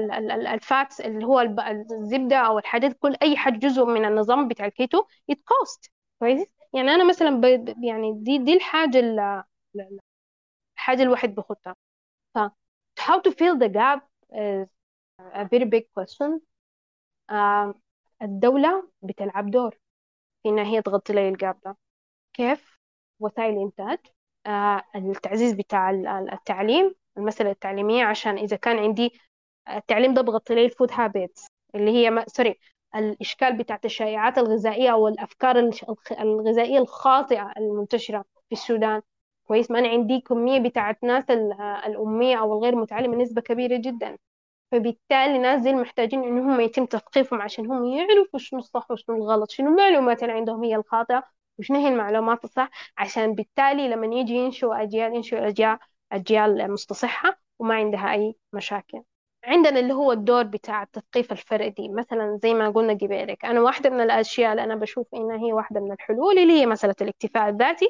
ال fats اللي هو الزبدة أو الحاجات كل أي حاجة جزء من النظام بتاع الكيتو it cost كويس؟ يعني أنا مثلا يعني دي دي الحاجة الحاجة الواحد بخطها ف how to fill the gap is a very big question. uh, الدولة بتلعب دور. في إنها هي تغطي لي ال gap ده كيف؟ وسائل الإنتاج. uh, التعزيز بتاع التعليم المسألة التعليمية عشان إذا كان عندي التعليم ده بغطي لي ال food habits اللي هي ما... sorry الإشكال بتاعت الشائعات الغذائية أو الأفكار الغذائية الخاطئة المنتشرة في السودان. كويس ما أنا عندي كمية بتاعت ناس الأمية أو الغير متعلمة نسبة كبيرة جدا. فبالتالي الناس دي محتاجين إن هم يتم تثقيفهم عشان هم يعرفوا شنو الصح وشنو الغلط شنو المعلومات اللي عندهم هي الخاطئة وشنو هي المعلومات الصح عشان بالتالي لما يجي ينشئوا أجيال ينشئوا أجيال أجيال مستصحة وما عندها أي مشاكل. عندنا اللي هو الدور بتاع التثقيف الفردي مثلا زي ما قلنا قبلك أنا واحدة من الأشياء اللي أنا بشوف إنها هي واحدة من الحلول اللي هي مسألة الاكتفاء الذاتي.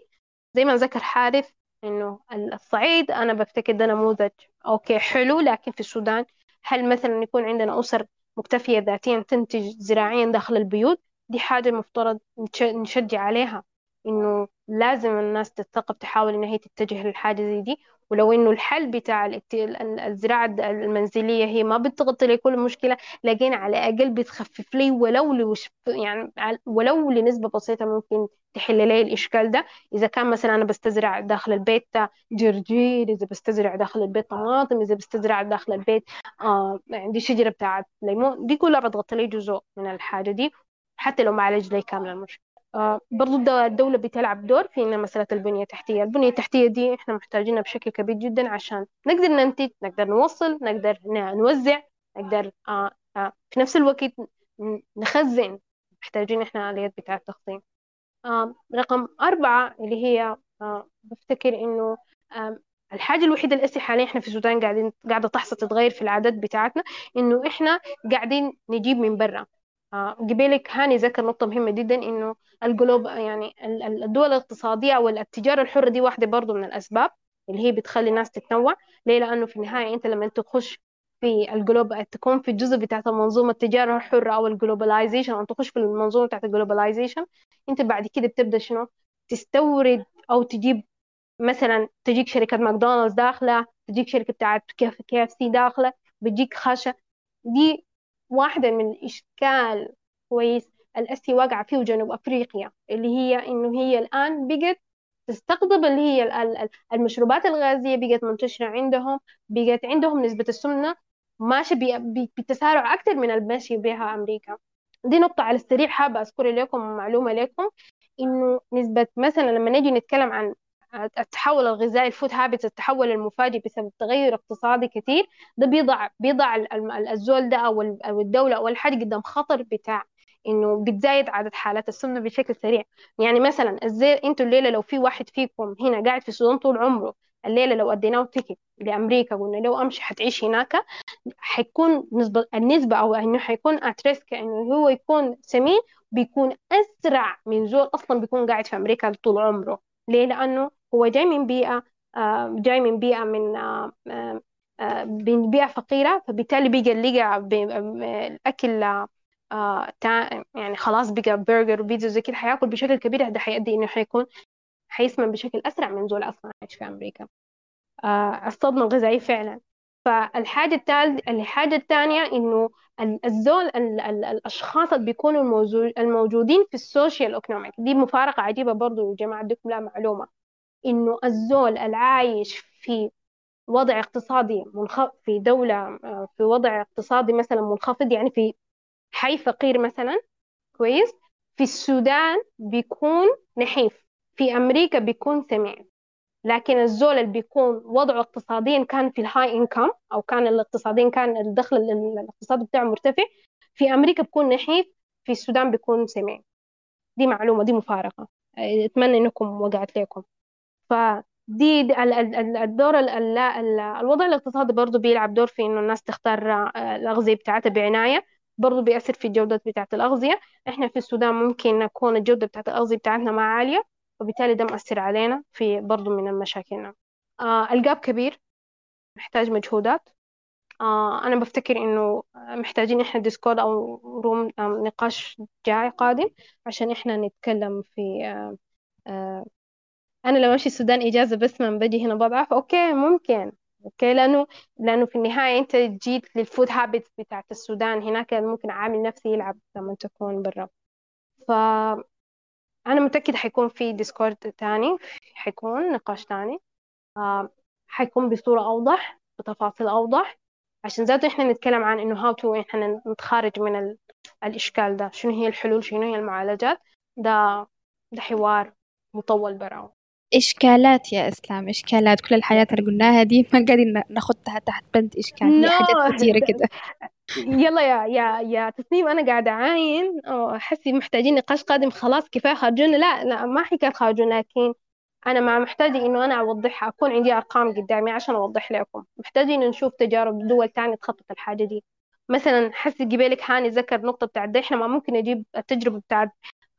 زي ما ذكر حارث إنه الصعيد أنا بفتكر ده نموذج أوكي حلو لكن في السودان هل مثلا يكون عندنا أسر مكتفية ذاتيا تنتج زراعيا داخل البيوت؟ دي حاجة مفترض نشجع عليها إنه لازم الناس تتثقف تحاول إن هي تتجه للحاجة زي دي. ولو إنه الحل بتاع الزراعة المنزلية هي ما بتغطي لي كل مشكلة لكن على الأقل بتخفف لي ولو يعني ولو لنسبة بسيطة ممكن تحل لي الإشكال ده. إذا كان مثلا أنا بستزرع داخل البيت جرجير إذا بستزرع داخل البيت طماطم إذا بستزرع داخل البيت آه عندي شجرة بتاعت ليمون دي كلها بتغطي لي جزء من الحاجة دي حتى لو ما عالج لي كامل المشكلة. برضو الدولة بتلعب دور في مسألة البنية التحتية. البنية التحتية دي إحنا محتاجينها بشكل كبير جدا عشان نقدر ننتج نقدر نوصل نقدر نوزع نقدر آه آه في نفس الوقت نخزن. محتاجين إحنا آليات بتاع التخزين. آه رقم أربعة اللي هي آه بفتكر إنه آه الحاجة الوحيدة اللي حاليا إحنا في السودان قاعدين قاعدة تحصل تتغير في العادات بتاعتنا إنه إحنا قاعدين نجيب من برا. قبلك هاني ذكر نقطة مهمة جدا إنه الجلوب يعني الدول الاقتصادية أو التجارة الحرة دي واحدة برضو من الأسباب اللي هي بتخلي الناس تتنوع. ليه؟ لأنه في النهاية أنت لما تخش في ال globe تكون في الجزء بتاعت المنظومة التجارة الحرة أو ال globalization أو تخش في المنظومة بتاعت ال globalization أنت بعد كده بتبدأ شنو؟ تستورد أو تجيب مثلا تجيك شركة ماكدونالدز داخلة تجيك شركة بتاعت KFC داخلة بتجيك خشة. دي واحدة من الإشكال كويس الأسه واقعة فيه جنوب أفريقيا اللي هي إنه هي الآن بقت تستقطب اللي هي المشروبات الغازية بقت منتشرة عندهم بقت عندهم نسبة السمنة ماشي بتسارع أكثر من الماشي بها أمريكا. دي نقطة على السريع حابة أذكر لكم معلومة لكم إنه نسبة مثلا لما نجي نتكلم عن التحول الغذائي الفود هابت التحول المفاجئ بسبب تغير اقتصادي كثير ده بيضع بيضع الزول ده أو الدولة أو الحاجة قدام خطر بتاع إنه بتزايد عدد حالات السمنة بشكل سريع. يعني مثلا الزي أنتوا الليلة لو في واحد فيكم هنا قاعد في السودان طول عمره الليلة لو أديناه ticket لأمريكا قلنا له أمشي حتعيش هناك حيكون نسبه النسبة أو إنه حيكون at risk إنه هو يكون سمين بيكون أسرع من زول أصلا بيكون قاعد في أمريكا طول عمره. ليه؟ لأنه هو جاي من بيئة آه، جاي من بيئة من آه، آه، من بيئة فقيرة فبالتالي بيجي لقى الأكل يعني خلاص بقى برجر وبيتزا زي كده حياكل بشكل كبير ده حيؤدي إنه حيكون حيسمن بشكل أسرع من زول أصلا عايش في أمريكا. الصدمة الغذائية فعلا. فالحاجة الثالثة الحاجة الثانية إنه الزول الأشخاص اللي بيكونوا الموجودين في ال socioeconomic دي مفارقة عجيبة برضو يا جماعة اديكم لا معلومة. إنه الزول العايش في وضع اقتصادي منخفض في دولة في وضع اقتصادي مثلا منخفض يعني في حي فقير مثلا كويس؟ في السودان بيكون نحيف في أمريكا بيكون سميع. لكن الزول اللي بيكون وضعه اقتصاديا كان في الهاي انكم أو كان الاقتصاديا كان الدخل الاقتصادي بتاعه مرتفع في أمريكا بيكون نحيف في السودان بيكون سميع. دي معلومة دي مفارقة. أتمنى إنكم وقعت لكم. فدي الدور الوضع الاقتصادي برضه بيلعب دور في إنه الناس تختار آه، الأغذية بتاعتها بعناية برضه بيأثر في الجودة بتاعة الأغذية. إحنا في السودان ممكن نكون الجودة بتاعة الأغذية بتاعتنا ما عالية وبالتالي ده مؤثر علينا في برضو من المشاكلنا آه ال gap كبير محتاج مجهودات. آه أنا بفتكر إنه محتاجين إحنا Discord أو room آه نقاش جاي قادم عشان إحنا نتكلم في آه آه أنا لو أمشي السودان إجازة بس ما بجي هنا بضعف okay ممكن. okay لأنه لأنه في النهاية أنت جيت لل food habit بتاعت السودان. هناك ممكن عامل نفسي يلعب لما تكون برا. ف أنا متأكدة حيكون في Discord تاني حيكون نقاش تاني. آه حيكون بصورة أوضح بتفاصيل أوضح. عشان ذاته إحنا نتكلم عن إنه how to إحنا نتخارج من ال... الإشكال ده. شنو هي الحلول شنو هي المعالجات. ده ده حوار مطول براو. إشكالات يا إسلام إشكالات. كل الحاجات اللي قلناها دي ما قاعدين ناخدها تحت بند إشكال no. حاجات كثيرة كده. يلا يا يا يا تسنيم أنا قاعدة أعاين. حسي محتاجين نقاش قادم. خلاص كفاية خرجونا لا لا ما حكايه خرجونا لكن أنا ما محتاجة إنه أنا أوضحها أكون عندي أرقام قدامي عشان أوضح لكم. محتاجين نشوف تجارب دول تانية تخطط الحاجة دي. مثلا حسي قبالك هاني ذكر نقطة بتاعت إحنا ما ممكن نجيب التجربة بتاعت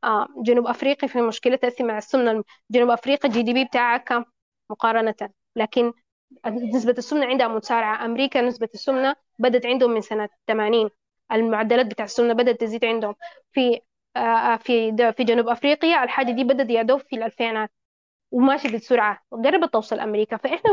آه جنوب افريقيا في مشكلتها مع السمنة. جنوب افريقيا ال GDP بتاعها كم مقارنة لكن نسبة السمنة عندها متسارعة. أمريكا نسبة السمنة بدت عندهم من سنة 80 المعدلات بتاع السمنة بدأت تزيد عندهم. في آه، في في جنوب أفريقيا الحاجة دي بدأت يا دوب في الألفينات وماشي بسرعة. قربت توصل أمريكا. فإحنا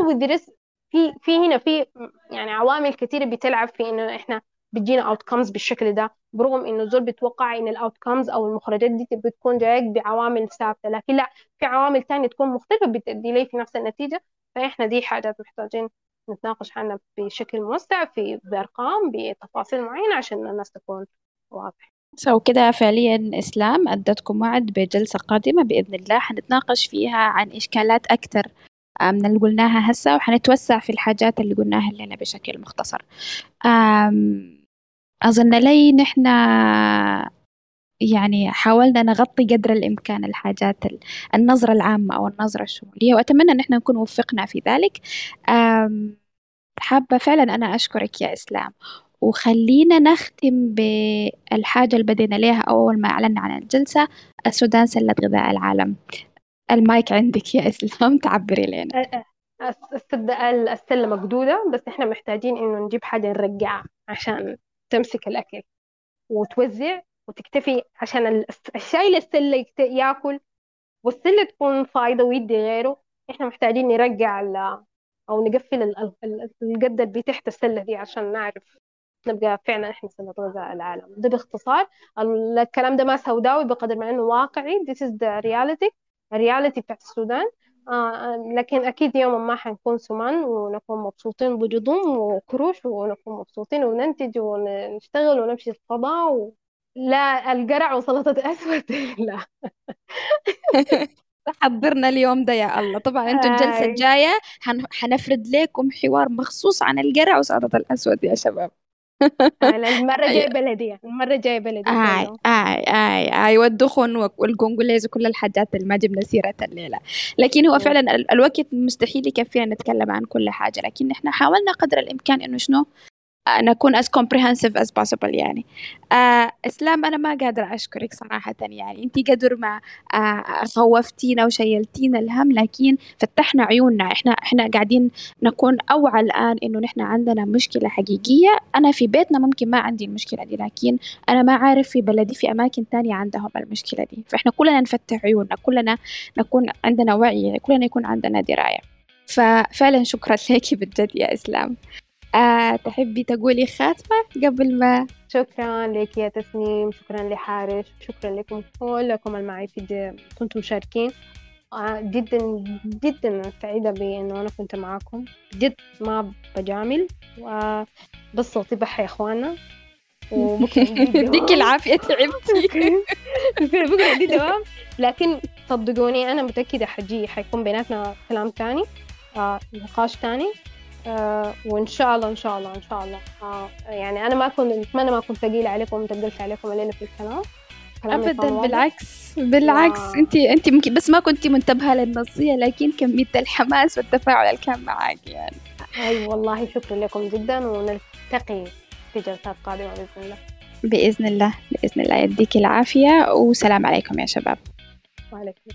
في في هنا في يعني عوامل كثيرة بتلعب في إنه إحنا بتجينا outcomes بالشكل ده برغم إنه زول بيتوقع إن ال outcomes أو المخرجات دي بتكون جايك بعوامل ثابتة لكن لأ في عوامل تانية تكون مختلفة بتؤدي لي في نفس النتيجة. فإحنا دي حاجات محتاجين نتناقش عنها بشكل موسع في بأرقام بتفاصيل معينة عشان الناس تكون واضحة. so كده فعليا إسلام أدتكم وعد بجلسة قادمة بإذن الله. حنتناقش فيها عن إشكالات أكثر آه، من اللي قلناها هسه وحنتوسع في الحاجات اللي قلناها لنا بشكل مختصر. أظن لي نحن يعني حاولنا نغطي قدر الإمكان الحاجات النظرة العامة أو النظرة الشمولية وأتمنى أن إحنا نكون وفقنا في ذلك. حابة فعلا أنا أشكرك يا إسلام. وخلينا نختم بالحاجة اللي بدينا لها أول ما أعلنا عن الجلسة السودان سلة غذاء العالم. المايك عندك يا إسلام تعبري لنا. السلة مقدودة بس إحنا محتاجين إنه نجيب حاجة نرجعها عشان تمسك الأكل وتوزع وتكتفي عشان الشايل السلة ياكل. والسلة تكون فايضة ويدي غيره. إحنا محتاجين نرجع أو نقفل القدر اللي تحت السلة دي عشان نعرف نبقى فعلا إحنا سنة غذاء العالم. ده باختصار الكلام ده ما سوداوي بقدر ما إنه واقعي. This is the reality. الرياليتي بتاعت السودان. آه لكن أكيد يوم ما حنكون سمان ونكون مبسوطين بجضوم وكروش ونكون مبسوطين وننتج ونشتغل ونمشي الفضاء و... لا القرع وسلطة أسود. لا. حضرنا اليوم ده يا الله. طبعا أنتم الجلسة الجاية حنفرد لكم حوار مخصوص عن القرع وسلطة الأسود يا شباب. المرة الجاية بلدي المرة الجاية بلدي آي آي آي آي والدخن والقنقليز وكل الحاجات اللي ما جبنا سيرتها الليلة. لكن هو فعلا الوقت مستحيل يكفينا نتكلم عن كل حاجة لكن إحنا حاولنا قدر الإمكان إنه شنو؟ نكون as comprehensive as possible يعني. آه إسلام أنا ما قادرة أشكرك صراحة يعني. أنت قدر ما آه خوفتينا وشيلتينا الهم لكن فتحنا عيوننا. إحنا إحنا قاعدين نكون أوعى الآن إنه نحن عندنا مشكلة حقيقية. أنا في بيتنا ممكن ما عندي المشكلة دي لكن أنا ما عارف في بلدي في أماكن تانية عندهم المشكلة دي. فإحنا كلنا نفتح عيوننا كلنا نكون عندنا وعي كلنا يكون عندنا دراية. ففعلا شكرا لك بجد يا إسلام. آه تحبي تقولي خاتمة قبل ما شكرا لك يا تسنيم شكرا لحارش شكرا لكم كلكم المعي في كنتم مشاركين آه جدا جدا سعيدة بأنه أنا كنت معاكم. جد ما بجامل. بس صوتي يا إخوانا. وبكرة يديك العافية تعبتي. بكرة دي دوام لكن صدقوني أنا متأكدة حجي حيكون بيناتنا كلام تاني آه نقاش تاني. آه وإن شاء الله إن شاء الله إن شاء الله. آه يعني أنا ما كنت أتمنى ما أكون ثقيلة عليكم ومتقلت عليكم الليلة في الكلام. ابدا بالعكس بالعكس. و... انت انت ممكن بس ما كنت منتبهة للنصية لكن كمية الحماس والتفاعل اللي كان معاك يعني. أي والله شكرا لكم جدا ونلتقي في جلسات قادمة بإذن الله. بإذن الله بإذن الله. يديك العافية وسلام عليكم يا شباب. وعليكم